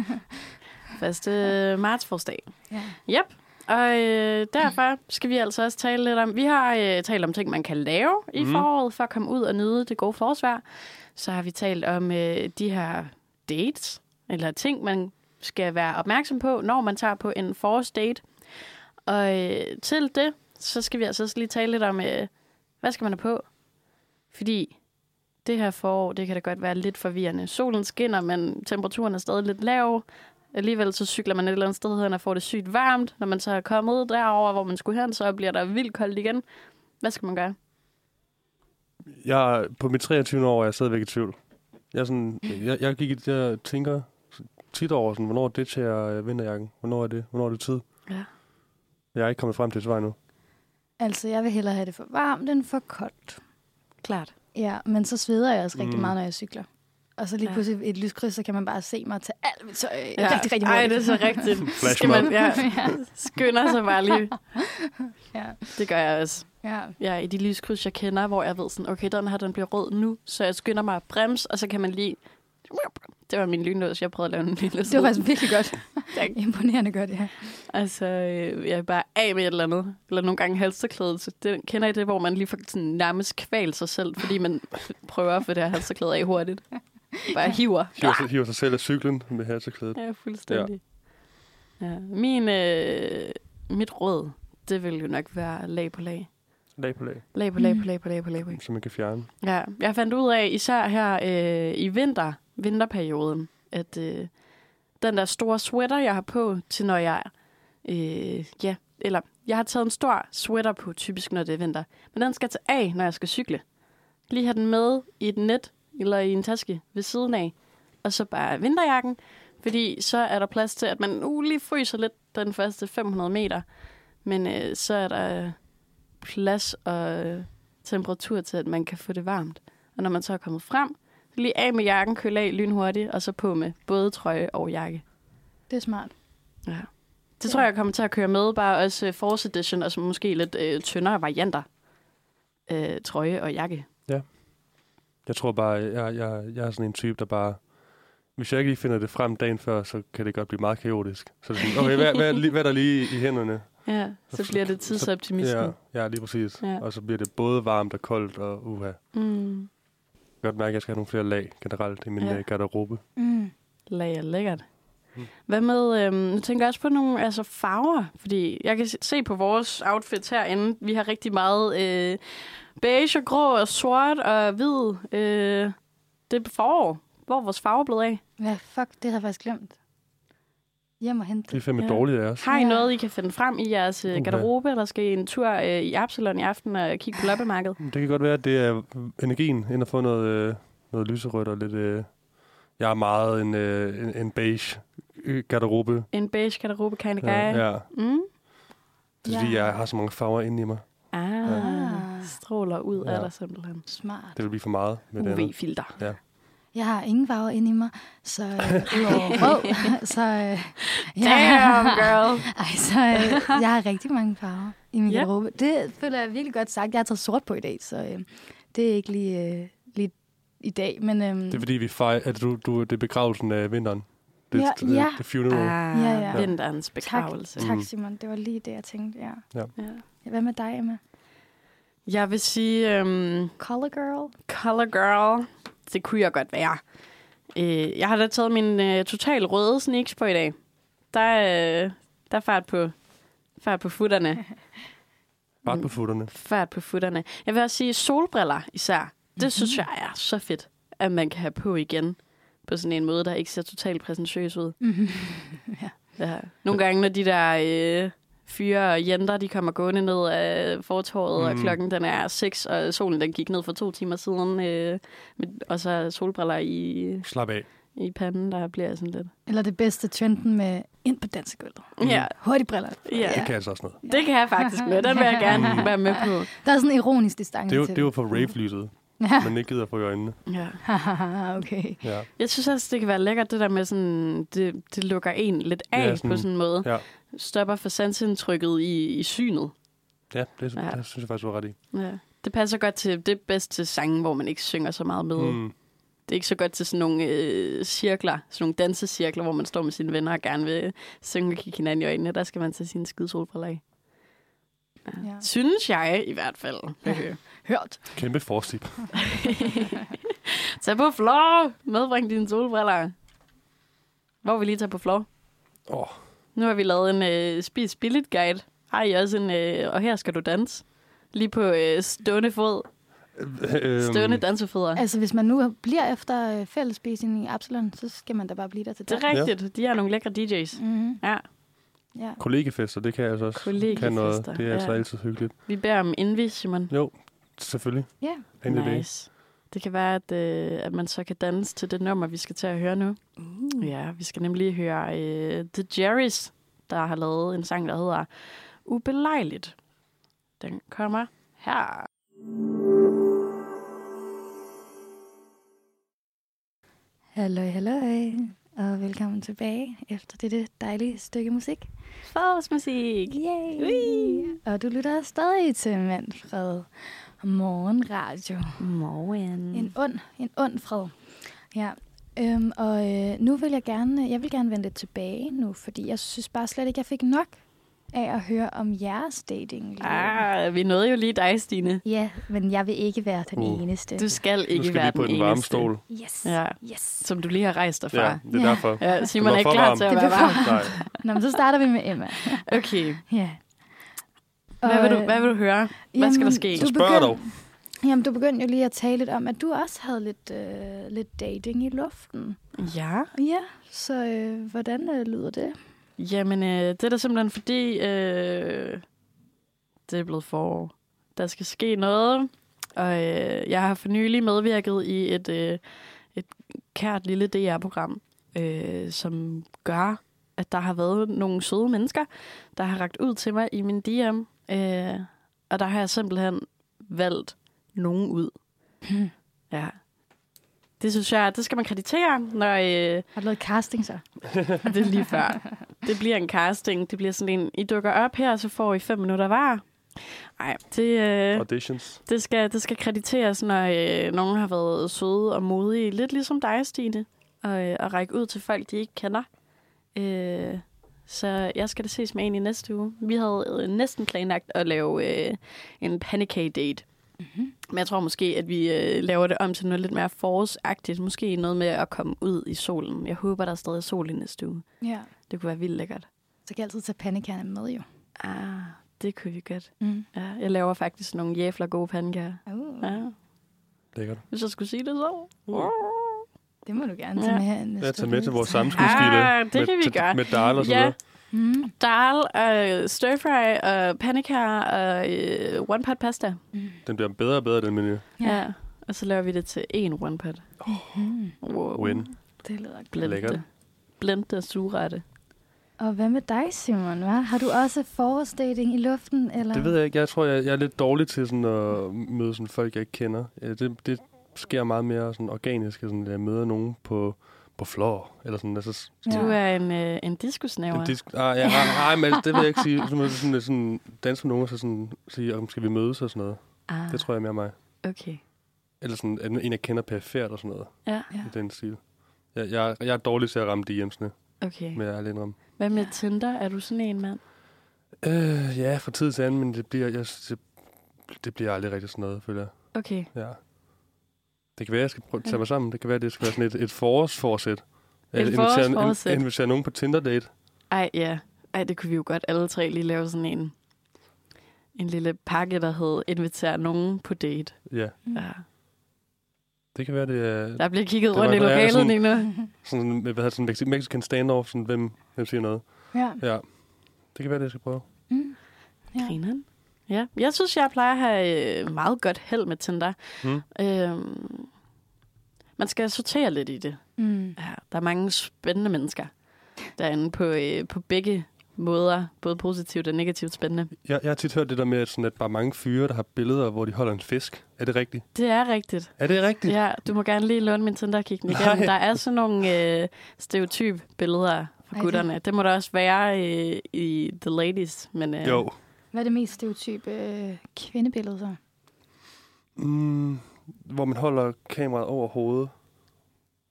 S2: Første marts forårsdag.
S3: Ja.
S2: Yep. Og øh, derfor skal vi altså også tale lidt om... Vi har øh, talt om ting, man kan lave i
S4: Mhm.
S2: foråret for at komme ud og nyde det gode forårsvejr. Så har vi talt om øh, de her dates, eller ting, man skal være opmærksom på, når man tager på en forårsdate. Og øh, til det, så skal vi altså også lige tale lidt om, øh, hvad skal man have på? Fordi det her forår, det kan da godt være lidt forvirrende. Solen skinner, men temperaturen er stadig lidt lav. Alligevel så cykler man et eller andet sted hen og får det sygt varmt. Når man så er kommet derover, hvor man skulle hen, så bliver der vildt koldt igen. Hvad skal man gøre?
S4: Jeg, på mit 23. år er jeg stadigvæk i tvivl. Jeg, sådan, jeg, jeg, gik, i- jeg tænker tit over, sådan, hvornår det til jeg vinterjakken? Hvornår er det? Hvornår er det tid?
S2: Ja.
S4: Jeg er ikke kommet frem til et svar nu.
S3: Altså, jeg vil hellere have det for varmt end for koldt.
S2: Klart.
S3: Ja, men så sveder jeg også rigtig
S4: Mm.
S3: meget, når jeg cykler. Og så lige
S2: Ja.
S3: pludselig et lyskryds, så kan man bare se mig til alt mit tøj.
S2: Ja.
S3: Ja. Rigtig, rigtig
S2: Ej,
S3: hurtigt.
S2: det er så rigtigt.
S4: Flash
S2: Skal man, ja, skynder sig bare lige.
S3: Ja,
S2: Det gør jeg også.
S3: ja.
S2: Ja, i de lyskryds, jeg kender, hvor jeg ved sådan, okay, den her, den bliver rød nu, så jeg skynder mig at bremse, og så kan man lige... Det var min lynlås, jeg prøvede at lave en lille
S3: Det var faktisk virkelig godt.
S2: Tak.
S3: Imponerende godt, ja.
S2: Altså, øh, jeg er bare af med et eller andet. Eller nogle gange halsterklædet. Så det, kender I det, hvor man lige får sådan nærmest kval sig selv, fordi man prøver at få det her halsterklæde af hurtigt? Bare hiver.
S4: Hiver, sig- hiver sig selv af cyklen med halseklædet.
S2: Ja, fuldstændig. Ja. ja. Min, øh, mit råd, det vil jo nok være lag på lag.
S4: Lag på lag,
S2: Lag på lag på lag på lag på lag. På lag.
S4: som man kan fjerne.
S2: Ja, jeg fandt ud af, især her øh, i vinter, vinterperioden, at øh, den der store sweater, jeg har på til når jeg, øh, ja, eller jeg har taget en stor sweater på, typisk når det er vinter, men den skal tage af, når jeg skal cykle. Lige have den med i et net, eller i en taske ved siden af, og så bare vinterjakken, fordi så er der plads til, at man uh, lige fryser lidt den første 500 meter, men øh, så er der plads og øh, temperatur til, at man kan få det varmt. Og når man så er kommet frem, så lige af med jakken, køle af lynhurtigt, og så på med både trøje og jakke.
S3: Det er smart.
S2: Ja. Det tror jeg, jeg kommer til at køre med, bare også uh, Force Edition, og så måske lidt uh, tyndere varianter. Uh, trøje og jakke.
S4: Jeg tror bare, jeg, jeg, jeg er sådan en type, der bare... Hvis jeg ikke lige finder det frem dagen før, så kan det godt blive meget kaotisk. Så er det sådan, okay, hvad, hvad, er hvad er der lige i hænderne?
S2: Ja, så bliver det tidsoptimisme.
S4: Ja, ja, lige præcis.
S2: Ja.
S4: Og så bliver det både varmt og koldt og uha.
S2: Mm.
S4: godt mærke, at jeg skal have nogle flere lag generelt i min
S2: Ja.
S4: ja. garderobe.
S3: Mm.
S2: Lag er lækkert.
S4: Mm.
S2: Hvad med, øhm, nu tænker jeg også på nogle altså farver, fordi jeg kan se- se på vores outfits herinde, vi har rigtig meget øh, beige og grå og sort og hvid. Øh, det er forår. Hvor er vores farver blevet af?
S3: Ja, fuck, det havde jeg faktisk glemt. Hjem og hente
S4: Det er
S3: det.
S4: fandme
S2: Ja.
S4: ja. dårligt af os.
S2: Har I
S3: Ja.
S2: noget, I kan finde frem i jeres
S4: Uha.
S2: garderobe, eller skal I en tur øh, i Absalon i aften og kigge på loppemarkedet?
S4: Det kan godt være, at det er energien, ind at få noget, øh, noget lyserødt og lidt... Øh, jeg er meget en, øh, en, en beige øh, garderobe.
S2: En beige garderobe kind of guy?
S4: Ja, ja.
S2: Mm?
S4: Det er fordi,
S3: Ja.
S4: jeg har så mange farver inde i mig.
S2: Ah,
S3: Ah.
S2: Stråler ud af
S4: Ja.
S2: dig simpelthen.
S3: Smart.
S4: Det vil blive for meget med det.
S2: UV-filter.
S3: Jeg har ingen farver inde i mig, så øh, udover rød, så... Øh,
S2: Damn, girl!
S3: Ej, så øh, jeg har rigtig mange farver i min
S2: Ja.
S3: garderobe. Det føler jeg virkelig godt sagt. Jeg har taget sort på i dag, så øh, det er ikke lige, øh, lige i dag. Men øh,
S4: Det er fordi, vi fejrer, at du, du, det er begravelsen af vinteren. Det,
S3: Ja,
S4: det,
S3: ja.
S4: det funeral.
S2: Ah,
S3: Ja, ja.
S2: vinterens
S3: tak,
S2: begravelse.
S3: tak,
S4: Mm.
S3: Simon. Det var lige det, jeg tænkte. Ja.
S2: Ja.
S3: Hvad med dig, Emma?
S2: Jeg vil sige, um,
S3: Color girl?
S2: color girl, det kunne jeg godt være. Øh, jeg har da taget min øh, total røde sneaks på i dag. Der, øh, der er fart på, fart på futterne.
S4: Bare på futterne.
S2: Fart på futterne. Jeg vil også sige solbriller især. Det
S3: Mhm.
S2: mm-hmm. synes jeg er så fedt, at man kan have på igen. På sådan en måde, der ikke ser totalt præsentøs ud.
S3: Mm-hmm.
S2: Ja. Nogle gange, når de der øh, fyre og jenter, de kommer gående ned af fortorvet, mm. og klokken den er 6, og solen den gik ned for to timer siden, øh, med, og så solbriller i,
S4: Slap af.
S2: i panden, der bliver jeg sådan lidt.
S3: Eller det bedste trenden med ind på dansegulvet.
S2: Mm. Ja,
S3: Hurtige briller.
S2: ja.
S4: Det kan altså også noget.
S2: det kan jeg faktisk med. Den vil jeg gerne
S4: Mm.
S2: være med på.
S3: Der er sådan en ironisk distance
S4: Det er
S3: til
S4: det er jo for rave-lyset,
S3: Ja.
S4: men ikke gider få i øjnene.
S2: Ja.
S3: okay.
S4: Ja.
S2: Jeg synes også, det kan være lækkert, det der med sådan, det, det lukker en lidt af
S4: ja, sådan-
S2: på sådan en måde.
S4: Ja.
S2: Stopper for sansindtrykket i, i synet.
S4: Ja, det,
S2: Ja.
S4: det synes jeg faktisk, du ret i.
S2: Ja. Det passer godt til, det er bedst til sange, hvor man ikke synger så meget med. Mm. Det er ikke så godt til sådan nogle øh, cirkler, sådan nogle dansecirkler, hvor man står med sine venner og gerne vil synge og kigge hinanden i øjnene. Der skal man tage sine skide solbriller af. Ja.
S3: Ja.
S2: Synes jeg i hvert fald.
S3: Ja. Hørt.
S4: Kæmpe forstip.
S2: Tag på floor! Medbring dine solbriller. Hvor vil I tage på floor?
S4: Åh,
S2: Nu har vi lavet en øh, spis billigt guide. Har I også en, øh, og her skal du danse. Lige på øh, stående fod.
S4: øhm,
S2: Stående dansefødder.
S3: Altså, hvis man nu bliver efter øh, fællesspisning i Absalon, så skal man da bare blive der til
S2: Det er rigtigt. De har nogle lækre DJ's.
S3: Mm-hmm.
S2: Ja,
S3: Ja.
S4: Kollegefester, det kan jeg altså også.
S2: Kollegefester,
S4: Kan noget. Det er altså
S2: ja.
S4: altid hyggeligt.
S2: vi beder om indvis, Simon.
S4: Jo, selvfølgelig.
S3: Ja.
S4: Det.
S2: Nice. Det kan være, at, øh, at man så kan danse til det nummer, vi skal til at høre nu.
S3: Uh.
S2: Ja, vi skal nemlig høre øh, The Jerrys, der har lavet en sang, der hedder Ubelejligt. Den kommer her.
S3: Halløj, halløj, og velkommen tilbage efter dette dejlige stykke musik.
S2: Forårsmusik.
S3: Yay!
S2: Ui.
S3: Og du lytter stadig til Manfred Morgenradio.
S2: Morgen.
S3: En ond, en ond fred. Ja. Øhm, og øh, nu vil jeg gerne, jeg vil gerne vende lidt tilbage nu, fordi jeg synes bare slet ikke, jeg fik nok af at høre om jeres dating.
S2: Ah, vi nåede jo lige dig, Stine.
S3: Ja, men jeg vil ikke være den
S4: Uh.
S3: eneste.
S2: Du skal ikke
S4: skal
S2: være
S4: vi på
S2: den
S4: den
S2: eneste.
S4: stol.
S3: Yes.
S2: Ja,
S3: Yes.
S2: som du lige har rejst dig fra.
S4: Ja, det er
S3: Ja.
S4: derfor.
S2: Ja, Simon
S4: var
S2: er ikke klar
S4: varm.
S2: til at være varm.
S4: Nej.
S3: Nå, men så starter vi med Emma.
S2: Okay,
S3: Ja.
S2: Hvad vil, du,
S3: Og,
S2: hvad vil du høre? Hvad
S3: jamen,
S2: skal der ske?
S4: Så
S3: Du
S4: spørg dog.
S3: Jamen, du begyndte jo lige at tale lidt om, at du også havde lidt, øh, lidt dating i luften.
S2: Ja,
S3: Ja, så øh, hvordan øh, lyder det?
S2: jamen øh, det er da simpelthen fordi, øh, det er blevet forår. Der skal ske noget, og øh, jeg har for nylig medvirket i et, øh, et kært lille DR-program, øh, som gør, at der har været nogle søde mennesker, der har ragt ud til mig i min DM, øh, og der har jeg simpelthen valgt nogen ud. Ja. Det synes jeg, det skal man kreditere, når øh,
S3: Har du lavet casting så?
S2: det er lige før. Det bliver en casting. Det bliver sådan en, I dukker op her, så får I fem minutter hver. Nej, det, øh,
S4: Auditions.
S2: det, skal, det skal krediteres, når øh, nogen har været søde og modige. Lidt ligesom dig, Stine. Og, øh, og række ud til folk, de ikke kender. Øh, så jeg skal da ses med en i næste uge. Vi havde øh, næsten planlagt at lave øh, en panicade date.
S3: Mm-hmm.
S2: Men jeg tror måske, at vi øh, laver det om til noget lidt mere forårsagtigt. Måske noget med at komme ud i solen. Jeg håber, der er stadig sol i næste uge.
S3: Ja.
S2: Det kunne være vildt lækkert.
S3: Så kan jeg altid tage pandekærne med, jo.
S2: Ah, det kunne vi godt.
S3: Mm.
S2: Ja, jeg laver faktisk nogle jævler gode pandekager.
S3: Uh,
S2: Ja,
S4: Lækkert.
S2: hvis jeg skulle sige det så.
S3: Det må du gerne
S2: Ja.
S3: tage med her næste
S4: Jeg tager med til vores sammenskudskilde.
S2: Ah, det kan vi
S4: med,
S2: gøre.
S4: Med dal og så
S2: Ja.
S4: videre.
S3: Mm.
S2: Dal, og stir fry, og pandekager, og øh, one pot pasta.
S4: Den bliver bedre og bedre, den menu.
S2: Ja. ja. Og så laver vi det til en one pot.
S3: Mm.
S2: Wow.
S4: Win.
S3: Det lyder godt.
S2: Blend
S4: Lækkert.
S2: det. Blend det og surrette.
S3: Og hvad med dig, Simon? Hva? Har du også forårsdating i luften? Eller?
S4: Det ved jeg ikke. Jeg tror, jeg, jeg er lidt dårlig til sådan at møde sådan folk, jeg ikke kender. Ja, Det, det sker meget mere sådan organisk, sådan, at jeg møder nogen på, på floor. Eller sådan, altså,
S3: Ja.
S2: Du er en, øh, en diskusnæver.
S4: En disk, ah, ja, nej, nej, men det vil jeg ikke sige. Så må sådan, sådan danse med nogen, og så sådan, sige, om skal vi mødes og sådan noget.
S2: Ah,
S4: Det tror jeg er mere mig.
S2: okay.
S4: Eller sådan, en, en jeg kender perifært og sådan noget.
S2: Ja,
S3: Ja.
S4: I den stil. Jeg, jeg, jeg er dårlig til at ramme DM'sene,
S2: okay.
S4: er lidt indrømme.
S2: Hvad med Tinder? Er du sådan en mand?
S4: Øh, ja, fra tid til anden, men det bliver, jeg, det, det bliver aldrig rigtig sådan noget, føler jeg.
S2: Okay.
S4: Ja. Det kan være, jeg skal prøve at tage mig sammen. Det kan være, det skal være sådan et, et forårsforsæt.
S2: Et
S4: Invitere-
S2: forårsforsæt.
S4: in- Invitere nogen på Tinder-date.
S2: Ej, ja. Ej, det kunne vi jo godt alle tre lige lave sådan en, en lille pakke, der hed Inviter nogen på date.
S4: Ja.
S2: Ja.
S4: det kan være, det er
S2: Der bliver kigget
S4: Det
S2: rundt i lokalet
S4: sådan-
S2: lige nu.
S4: sådan, hvad hedder sådan Mexi- Mexican standoff, sådan, hvem, hvem siger noget.
S3: Ja.
S4: Ja, det kan være, det jeg skal prøve.
S3: Mm. Ja.
S2: Grineren. Ja, jeg synes, jeg plejer at have øh, meget godt held med Tinder.
S4: Mm.
S2: Øhm, man skal sortere lidt i det.
S3: Mm.
S2: Ja, der er mange spændende mennesker derinde på, øh, på begge måder. Både positivt og negativt spændende.
S4: Jeg, jeg har tit hørt det der med, at, sådan, at bare mange fyre, der har billeder, hvor de holder en fisk. Er det rigtigt?
S2: Det er rigtigt.
S4: Er det rigtigt?
S2: Ja, du må gerne lige låne min Tinder igennem. Der er sådan nogle øh, stereotyp billeder fra
S3: Ej, det-
S2: gutterne. Det må der også være øh, i The Ladies. Men, øh,
S4: Jo.
S3: Hvad er det mest stereotype øh, kvindebillede så?
S4: Mm, hvor man holder kameraet over hovedet,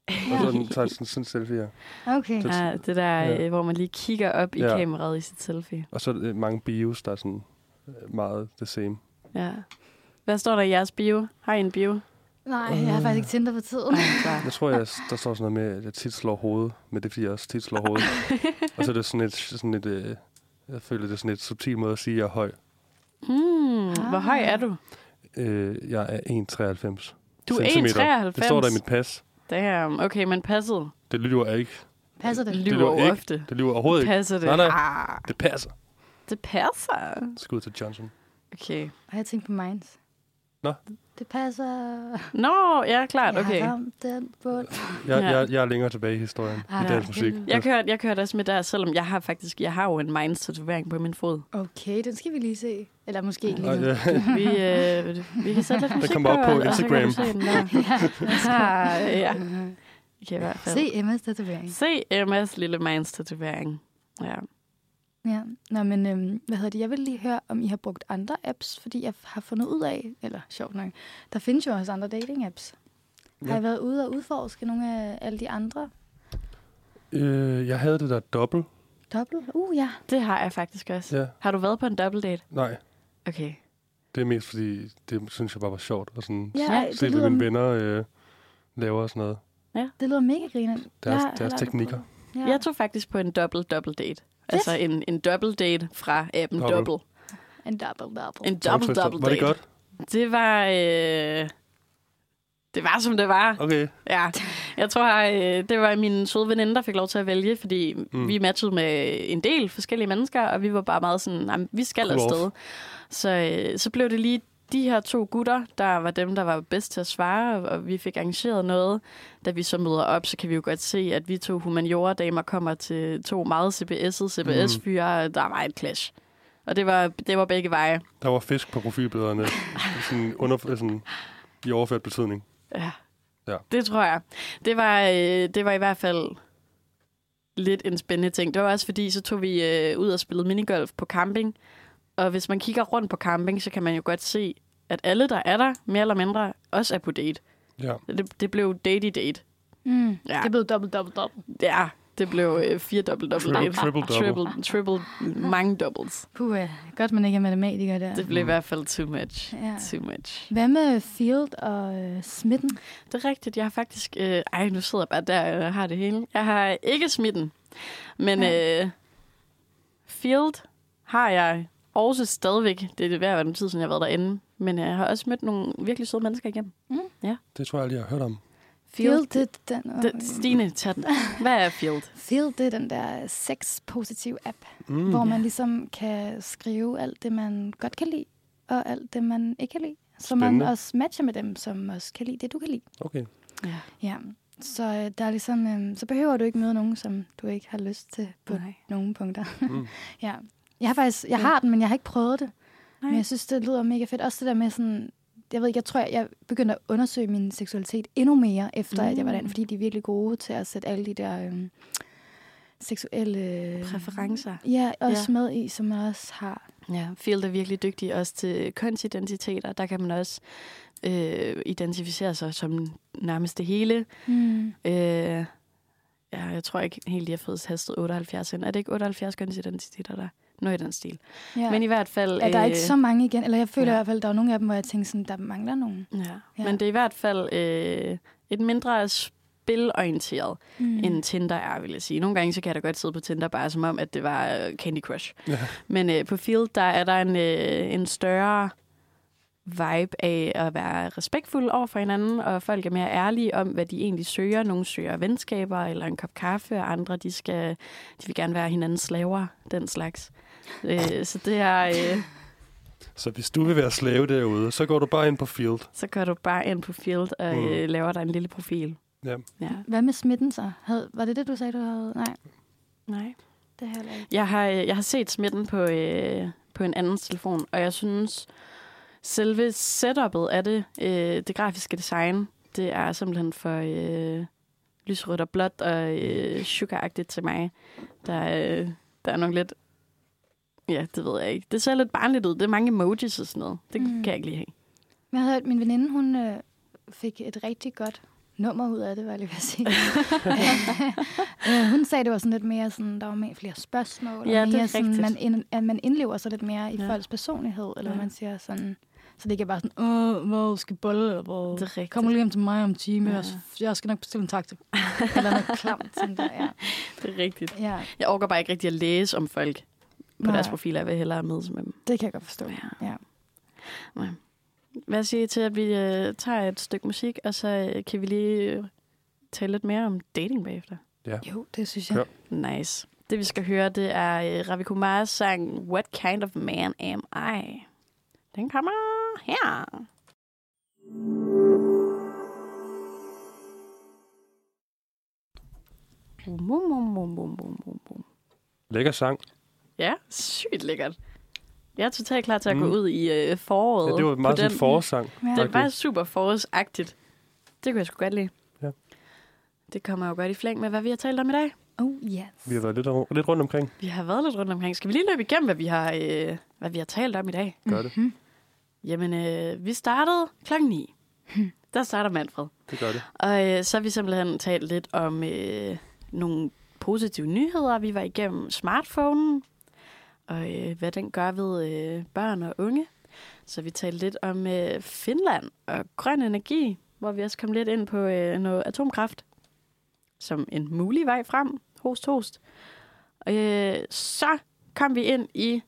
S4: og så den tager sådan, sådan en selfie. Ja.
S3: Okay.
S4: Det-
S2: Ja, det der,
S4: Ja.
S2: øh, hvor man lige kigger op i
S4: Ja.
S2: kameraet i sit selfie.
S4: Og så er der mange bios, der er sådan øh, meget det same.
S2: Ja. Hvad står der i jeres bio? Har I en bio?
S3: Nej, jeg har faktisk ikke Tinder for tiden.
S4: Jeg tror, jeg, der står sådan noget med, at jeg tit slår hovedet, men det er fordi, jeg også tit slår hovedet. og så er det sådan et, sådan et øh, jeg føler, det er sådan et subtil måde at sige, at jeg er høj.
S2: Hmm, hvor høj er du?
S4: Øh, jeg er 1,93.
S2: Du er
S4: centimeter.
S2: 1,93.
S4: Det står der i mit pas.
S2: Damn, okay, men passet.
S4: Det lyver jeg ikke.
S3: Passer det?
S2: Lyver
S4: lyver
S2: jo
S4: ikke.
S2: ofte.
S4: Det lyver overhovedet ikke.
S2: Passer det?
S4: Nej, nej.
S2: Ah,
S4: Det passer.
S2: det passer.
S4: Skud til Johnson.
S2: Okay.
S3: Og jeg tænkt på minds.
S4: Nå.
S3: Det passer.
S2: Nå, ja, klart,
S3: Jeg
S2: okay.
S3: har ramt den bund.
S4: Jeg,
S2: Ja.
S4: jeg, jeg er længere tilbage i historien
S3: Ah,
S4: i dansk musik.
S2: Jeg kørte, jeg kørte også med der, selvom jeg har faktisk, jeg har jo en minds-tatovering på min fod.
S3: Okay, den skal vi lige se. Eller måske ikke
S4: Og,
S3: lige nu.
S4: ja,
S2: Vi, øh, vi kan sætte lidt musik
S4: kommer op på
S2: og så kan
S4: Instagram.
S2: du se den der. Ah, ja, okay, i hvert fald.
S3: Se Emmas tatovering.
S2: Se Emmas lille minds-tatovering. Ja.
S3: Ja, Nå, men øhm, hvad hedder det? Jeg vil lige høre, om I har brugt andre apps, fordi jeg har fundet ud af, eller sjovt nok, der findes jo også andre dating-apps. Ja. Har
S4: Ja.
S3: I været ude og udforske nogle af alle de andre?
S4: øh, jeg havde det der dobbelt.
S3: Dobbelt? Uh, ja.
S2: Det har jeg faktisk også.
S4: Ja,
S2: Har du været på en double date?
S4: nej.
S2: Okay.
S4: Det er mest fordi, det synes jeg bare var sjovt. Og sådan
S3: Ja,
S2: Ja,
S3: det,
S4: se, hvad mine venner øh, laver og sådan noget.
S3: det lyder mega griner.
S4: Deres- deres teknikker.
S3: Ja.
S2: Jeg tog faktisk på en double double date. Altså en, en double date fra appen
S4: Double.
S2: Double.
S3: En double double.
S2: En double double
S4: Var det
S2: date.
S4: godt?
S2: Det var... Øh, det var, som det var.
S4: Okay.
S2: Ja, jeg tror, øh, det var min søde veninde, der fik lov til at vælge, fordi
S4: Mm.
S2: vi matchede med en del forskellige mennesker, og vi var bare meget sådan, "Jamen, vi skal
S4: Cool
S2: afsted. Så, øh, så blev det lige de her to gutter, der var dem, der var bedst til at svare, og- vi fik arrangeret noget. Da vi så møder op, så kan vi jo godt se, at vi to humaniora-damer kommer til to meget CBS'ede CBS-fyre. Der var et clash. Og det var, det var begge veje.
S4: Der var fisk på profilbillederne. sådan, under, sådan, I overført betydning.
S2: Ja.
S4: Ja.
S2: Det tror jeg. Det var, øh, det var i hvert fald lidt en spændende ting. Det var også fordi, så tog vi øh, ud og spillede minigolf på camping. Og hvis man kigger rundt på camping, så kan man jo godt se, at alle, der er der, mere eller mindre, også er på date.
S4: Ja.
S2: Det, det blev datey date.
S3: Mm.
S2: Ja.
S3: Det blev double double double.
S2: Ja, Det blev øh, fire double double
S4: Tri-
S2: date.
S4: triple double.
S2: Triple, triple, mange doubles.
S3: Puh, ja. godt man ikke er matematiker der.
S2: Det blev i
S4: Mm.
S2: hvert fald too much.
S3: Ja.
S2: Too much.
S3: Hvad med Field og øh, smitten?
S2: Det er rigtigt. Jeg har faktisk... Øh, ej, nu sidder jeg bare der og har det hele. Jeg har ikke smitten. Men
S3: Ja.
S2: øh, Field har jeg også stadigvæk. Det er det værd at være den tid, siden jeg har været derinde. Men jeg har også mødt nogle virkelig søde mennesker igennem.
S4: Det tror jeg aldrig, jeg har hørt om.
S3: Field, det er den,
S2: Den, Stine, tag den. Hvad er Field?
S3: Field, det er den der sex-positiv app,
S4: Mm.
S3: mm. hvor
S2: Ja.
S3: man ligesom kan skrive alt det, man godt kan lide, og alt det, man ikke kan lide. Så man
S4: Spændende.
S3: også matcher med dem, som også kan lide det, du kan lide.
S4: Okay.
S2: Ja.
S3: Ja, så øh, der er ligesom, øh, så behøver du ikke møde nogen, som du ikke har lyst til på
S2: Nej.
S3: nogle punkter.
S4: Mm.
S3: ja. Jeg har faktisk, jeg har den, men jeg har ikke prøvet det.
S2: Nej.
S3: Men jeg synes, det lyder mega fedt. Også det der med sådan, jeg ved ikke, jeg tror, jeg, jeg begyndte at undersøge min seksualitet endnu mere, efter mm. at jeg var
S2: Mm.
S3: derinde, fordi de er virkelig gode til at sætte alle de der øhm, seksuelle...
S2: Præferencer.
S3: Ja, også
S2: Ja.
S3: med i, som jeg også har.
S2: Ja, Field er virkelig dygtig også til kønsidentiteter. Der kan man også øh, identificere sig som nærmest det hele.
S3: Mm.
S2: Øh, ja, jeg tror ikke helt, de har fået hastet 78 ind. Er det ikke 78 kønsidentiteter der? Noget i den stil.
S3: Ja.
S2: Men i hvert fald...
S3: ja, der er ikke så mange igen. Eller jeg føler
S2: ja.
S3: i hvert fald, der er nogle af dem, hvor jeg tænker sådan, der mangler nogen.
S2: Ja.
S3: Ja.
S2: Men det er i hvert fald øh, et mindre spilorienteret,
S3: Mm.
S2: mm. end Tinder er, vil jeg sige. Nogle gange så kan jeg da godt sidde på Tinder, bare som om, at det var øh, Candy Crush.
S4: Ja.
S2: Men øh, på Field, der er der en, øh, en større vibe af at være respektfuld over for hinanden, og folk er mere ærlige om, hvad de egentlig søger. Nogle søger venskaber eller en kop kaffe, og andre de skal, de vil gerne være hinandens slaver, den slags. Øh, så det er, øh,
S4: Så hvis du vil være slave derude, så går du bare ind på Field.
S2: så går du bare ind på Field og
S4: Mm.
S2: øh, laver dig en lille profil.
S4: Ja.
S2: Ja,
S3: Hvad med smitten så? Havde, var det det, du sagde, du havde? Nej,
S2: nej.
S3: det har jeg heller ikke.
S2: Jeg har, øh, jeg har set smitten på, øh, på en anden telefon, og jeg synes, selve setupet af det, øh, det grafiske design, det er simpelthen for øh, lysrødt og blåt og øh, sugaragtigt til mig. Der, øh, der er nok lidt... Ja, det ved jeg ikke. Det ser lidt barnligt ud. Det er mange emojis og sådan noget. Det mm. Kan jeg ikke lige have.
S3: Men jeg havde hørt, min veninde, hun øh, fik et rigtig godt nummer ud af det, var jeg lige ved at sige. øh, hun sagde, det var sådan lidt mere sådan, der var mere flere spørgsmål,
S2: Ja,
S3: og
S2: det er
S3: mere sådan, man, ind, at man indlever sig lidt mere i
S2: Ja.
S3: folks personlighed, eller
S2: Ja.
S3: man siger sådan, så det ikke er bare sådan, åh, hvor skal bolle, eller hvor,
S2: Det er
S3: kom lige hjem til mig om time,
S2: ja.
S3: jeg skal nok bestille en taxa. eller noget klamt, sådan der, ja.
S2: Det er rigtigt.
S3: ja.
S2: Jeg overgår bare ikke rigtig at læse om folk på
S3: Nej.
S2: deres profiler. Jeg vil hellere mødes med dem.
S3: Det kan jeg godt forstå.
S2: Ja.
S3: Ja.
S2: Hvad siger I til, at vi øh, tager et stykke musik, og så øh, kan vi lige øh, tale lidt mere om dating bagefter?
S3: Jo, det synes jeg.
S4: Ja.
S2: Nice. Det, vi skal høre, det er øh, Ravi Kumars sang What Kind of Man Am I? Den kommer her. Bum, bum, bum, bum, bum, bum, bum, bum.
S4: Lækker sang.
S2: Ja, sygt lækkert. Jeg er totalt klar til at
S4: Mm.
S2: gå ud i øh, foråret.
S4: Ja, det var
S2: på
S4: meget sådan
S2: den.
S4: en forårssang.
S3: Ja.
S2: Det er bare super forårsagtigt. Det kunne jeg sgu godt lide.
S4: Ja.
S2: Det kommer jo godt i flæng med, hvad vi har talt om i dag.
S3: Oh, yes.
S4: Vi har været lidt, lidt rundt omkring.
S2: Vi har været lidt rundt omkring. Skal vi lige løbe igennem, hvad vi har, øh, hvad vi har talt om i dag?
S4: Gør det.
S3: Mhm.
S2: Jamen, øh, vi startede klokken 9. Der starter Manfred.
S4: Det gør det.
S2: Og øh, så har vi simpelthen talt lidt om øh, nogle positive nyheder. Vi var igennem smartphonen, og øh, hvad den gør ved øh, børn og unge. Så vi talte lidt om øh, Finland og grøn energi, hvor vi også kom lidt ind på øh, noget atomkraft som en mulig vej frem. Host, host. Øh, så kom vi ind i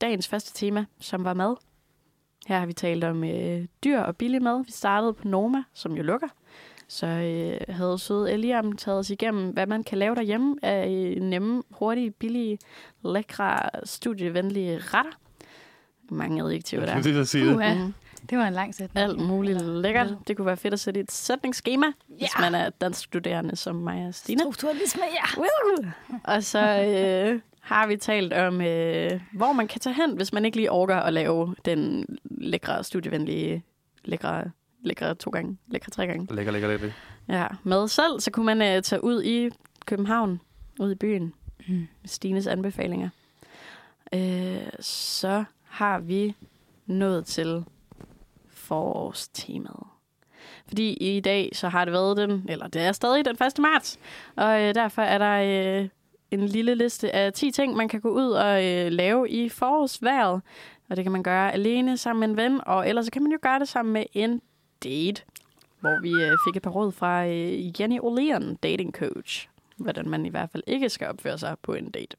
S2: dagens første tema, som var mad. Her har vi talt om øh, dyr og billig mad. Vi startede på Norma, som jo lukker. Så øh, havde søde Eliam taget os igennem, hvad man kan lave derhjemme af øh, nemme, hurtige, billige, lækre, studievenlige retter. Mange adjektiver der.
S4: at sige det.
S3: Uha.
S2: Mm.
S3: Det var en lang sætning.
S2: Alt muligt lækkert. Det kunne være fedt at sætte i et sætningsskema, ja. hvis
S3: Ja.
S2: man er dansk studerende som mig og Stine.
S3: Strukturalisme, ja.
S2: Woo! Og så øh, har vi talt om, øh, hvor man kan tage hen, hvis man ikke lige orker at lave den lækre, studievenlige, lækre, lækre to gange, lækre tre gange.
S4: Lækker, lækker, lækker.
S2: Ja, med selv, så kunne man øh, tage ud i København, ud i byen,
S3: Mm.
S2: med Stines anbefalinger. Øh, så har vi nået til forårstemaet. Fordi i dag så har det været den, eller det er stadig den 1. marts. Og øh, derfor er der øh, en lille liste af 10 ting, man kan gå ud og øh, lave i forårsværet. Og det kan man gøre alene sammen med en ven, og ellers så kan man jo gøre det sammen med en date. Hvor vi øh, fik et par råd fra øh, Jenny Olean, dating coach. Hvordan man i hvert fald ikke skal opføre sig på en date.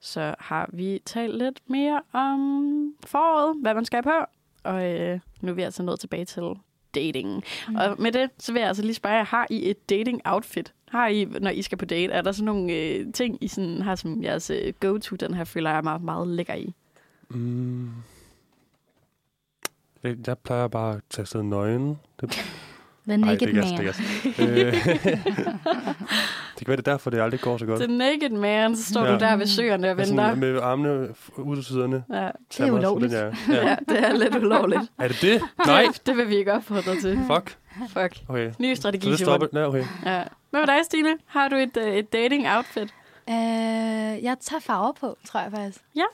S2: Så har vi talt lidt mere om foråret, hvad man skal på. Og øh, nu er vi altså nået tilbage til dating. Mm. Og med det, så vil jeg altså lige spørge har I et dating outfit? Har I, når I skal på date, er der sådan nogle øh, ting, I sådan, har som jeres øh, go-to, den her føler jeg meget, meget lækker i?
S4: Mm. Jeg, jeg plejer bare at tage afsted nøgen. Det,
S3: The
S4: Ej,
S3: Naked
S4: det, er
S3: Man.
S4: det, det kan være, det er derfor, det aldrig går så godt.
S2: The naked man, så står ja. Du der ved søerne og venter.
S4: sådan, med armene ud til siderne.
S2: Ja.
S3: Det er ulovligt.
S4: Ja.
S2: ja,
S4: Ja.
S2: det er lidt ulovligt.
S4: Er det det? Nej.
S2: Det, det vil vi ikke opfordre til.
S4: Fuck.
S2: Fuck.
S4: Okay.
S2: Ny
S4: Så
S2: strategi,
S4: det
S2: Simon.
S4: stopper. Ja, okay.
S2: Ja. Hvad med dig, Stine? Har du et, øh, et dating outfit?
S3: Øh, jeg tager farver på, tror jeg faktisk.
S2: Ja.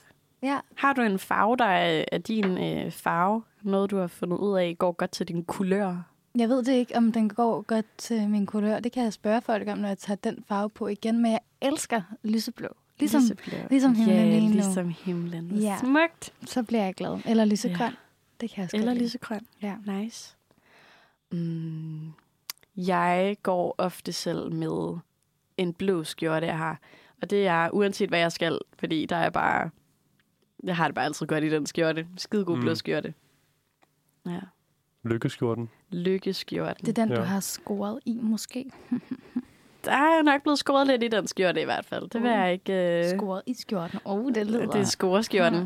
S3: Ja,
S2: Har du en farve, der er, er din øh, farve? Noget, du har fundet ud af, går godt til din kulør?
S3: jeg ved det ikke, om den går godt til min kulør. Det kan jeg spørge folk om, når jeg tager den farve på igen. Men jeg elsker lyseblå. Ligesom,
S2: Lyseblå.
S3: ligesom himlen
S2: ja,
S3: lige nu.
S2: ligesom himlen.
S3: Ja.
S2: Ja. Smukt.
S3: så bliver jeg glad. Eller lysegrøn. Det kan jeg også
S2: Eller lysegrøn.
S3: Ja.
S2: Nice. Mm. Jeg går ofte selv med en blå skjorte, jeg har. Og det er uanset hvad jeg skal, fordi der er bare... Jeg har det bare altid godt i den skjorte. Skidegod mm. Blå skjorte. Ja.
S4: Lykkeskjorten.
S2: Lykkeskjorten.
S3: Det er den, ja. du
S4: Ja.
S3: har scoret i, måske.
S2: Der er nok blevet skåret lidt i den skjorte i hvert fald. Det vil
S3: Uh.
S2: jeg ikke... Øh,
S3: Scoret i skjorten. Åh, oh, det lyder...
S2: det er scoreskjorten.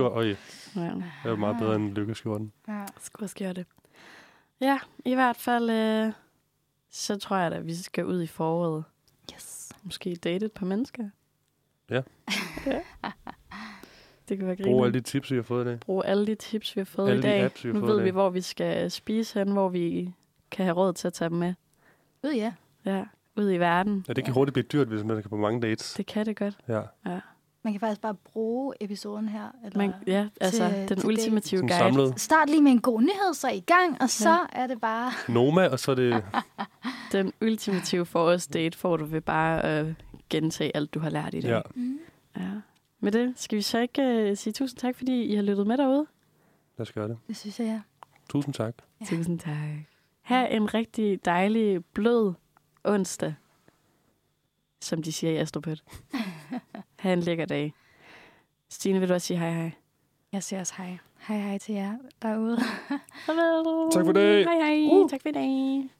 S4: Øj, det
S2: Ja.
S4: er jo meget bedre end lykkeskjorten.
S3: Ja.
S2: Scoreskjorte. Ja, i hvert fald... Øh, så tror jeg da, at vi skal ud i foråret.
S3: Yes.
S2: Måske date et par mennesker.
S4: Ja.
S2: ja. Det kan være
S4: Brug alle de tips, vi har fået i dag.
S2: Brug alle de tips, vi har fået
S4: Alle
S2: i
S4: de
S2: dag.
S4: apps, vi har
S2: nu
S4: fået i
S2: ved vi, hvor vi skal spise hen, hvor vi kan have råd til at tage dem med.
S3: Ud, ja.
S2: Ja, ud i verden.
S4: Ja, det kan hurtigt blive dyrt, hvis man skal på mange dates.
S2: Det kan det godt.
S4: Ja.
S3: Man kan faktisk bare bruge episoden her. Eller...
S2: Men, ja, altså
S3: til-
S2: den
S3: til
S2: ultimative
S4: Sådan
S2: guide.
S4: samlet.
S3: Start lige med en god nyhed, så er I gang, og så ja. er det bare...
S4: Noma, og så er det...
S2: Den ultimative forårsdate får du ved bare at gentage alt, du har lært i dag.
S4: Ja.
S3: Mm.
S2: ja. Med det skal vi så ikke uh, sige tusind tak, fordi I har lyttet med derude.
S4: Lad os gøre det.
S3: Det synes jeg, ja.
S4: Tusind tak.
S3: Ja.
S2: Tusind tak. Ha' en rigtig dejlig, blød onsdag, som de siger i Astropet. ha' en lækker dag. Stine, vil du også sige hej hej?
S3: Jeg siger også hej. Hej hej til jer derude.
S2: Farvel.
S4: Tak for dag.
S2: Hej hej.
S3: Uh.
S2: Tak for i dag.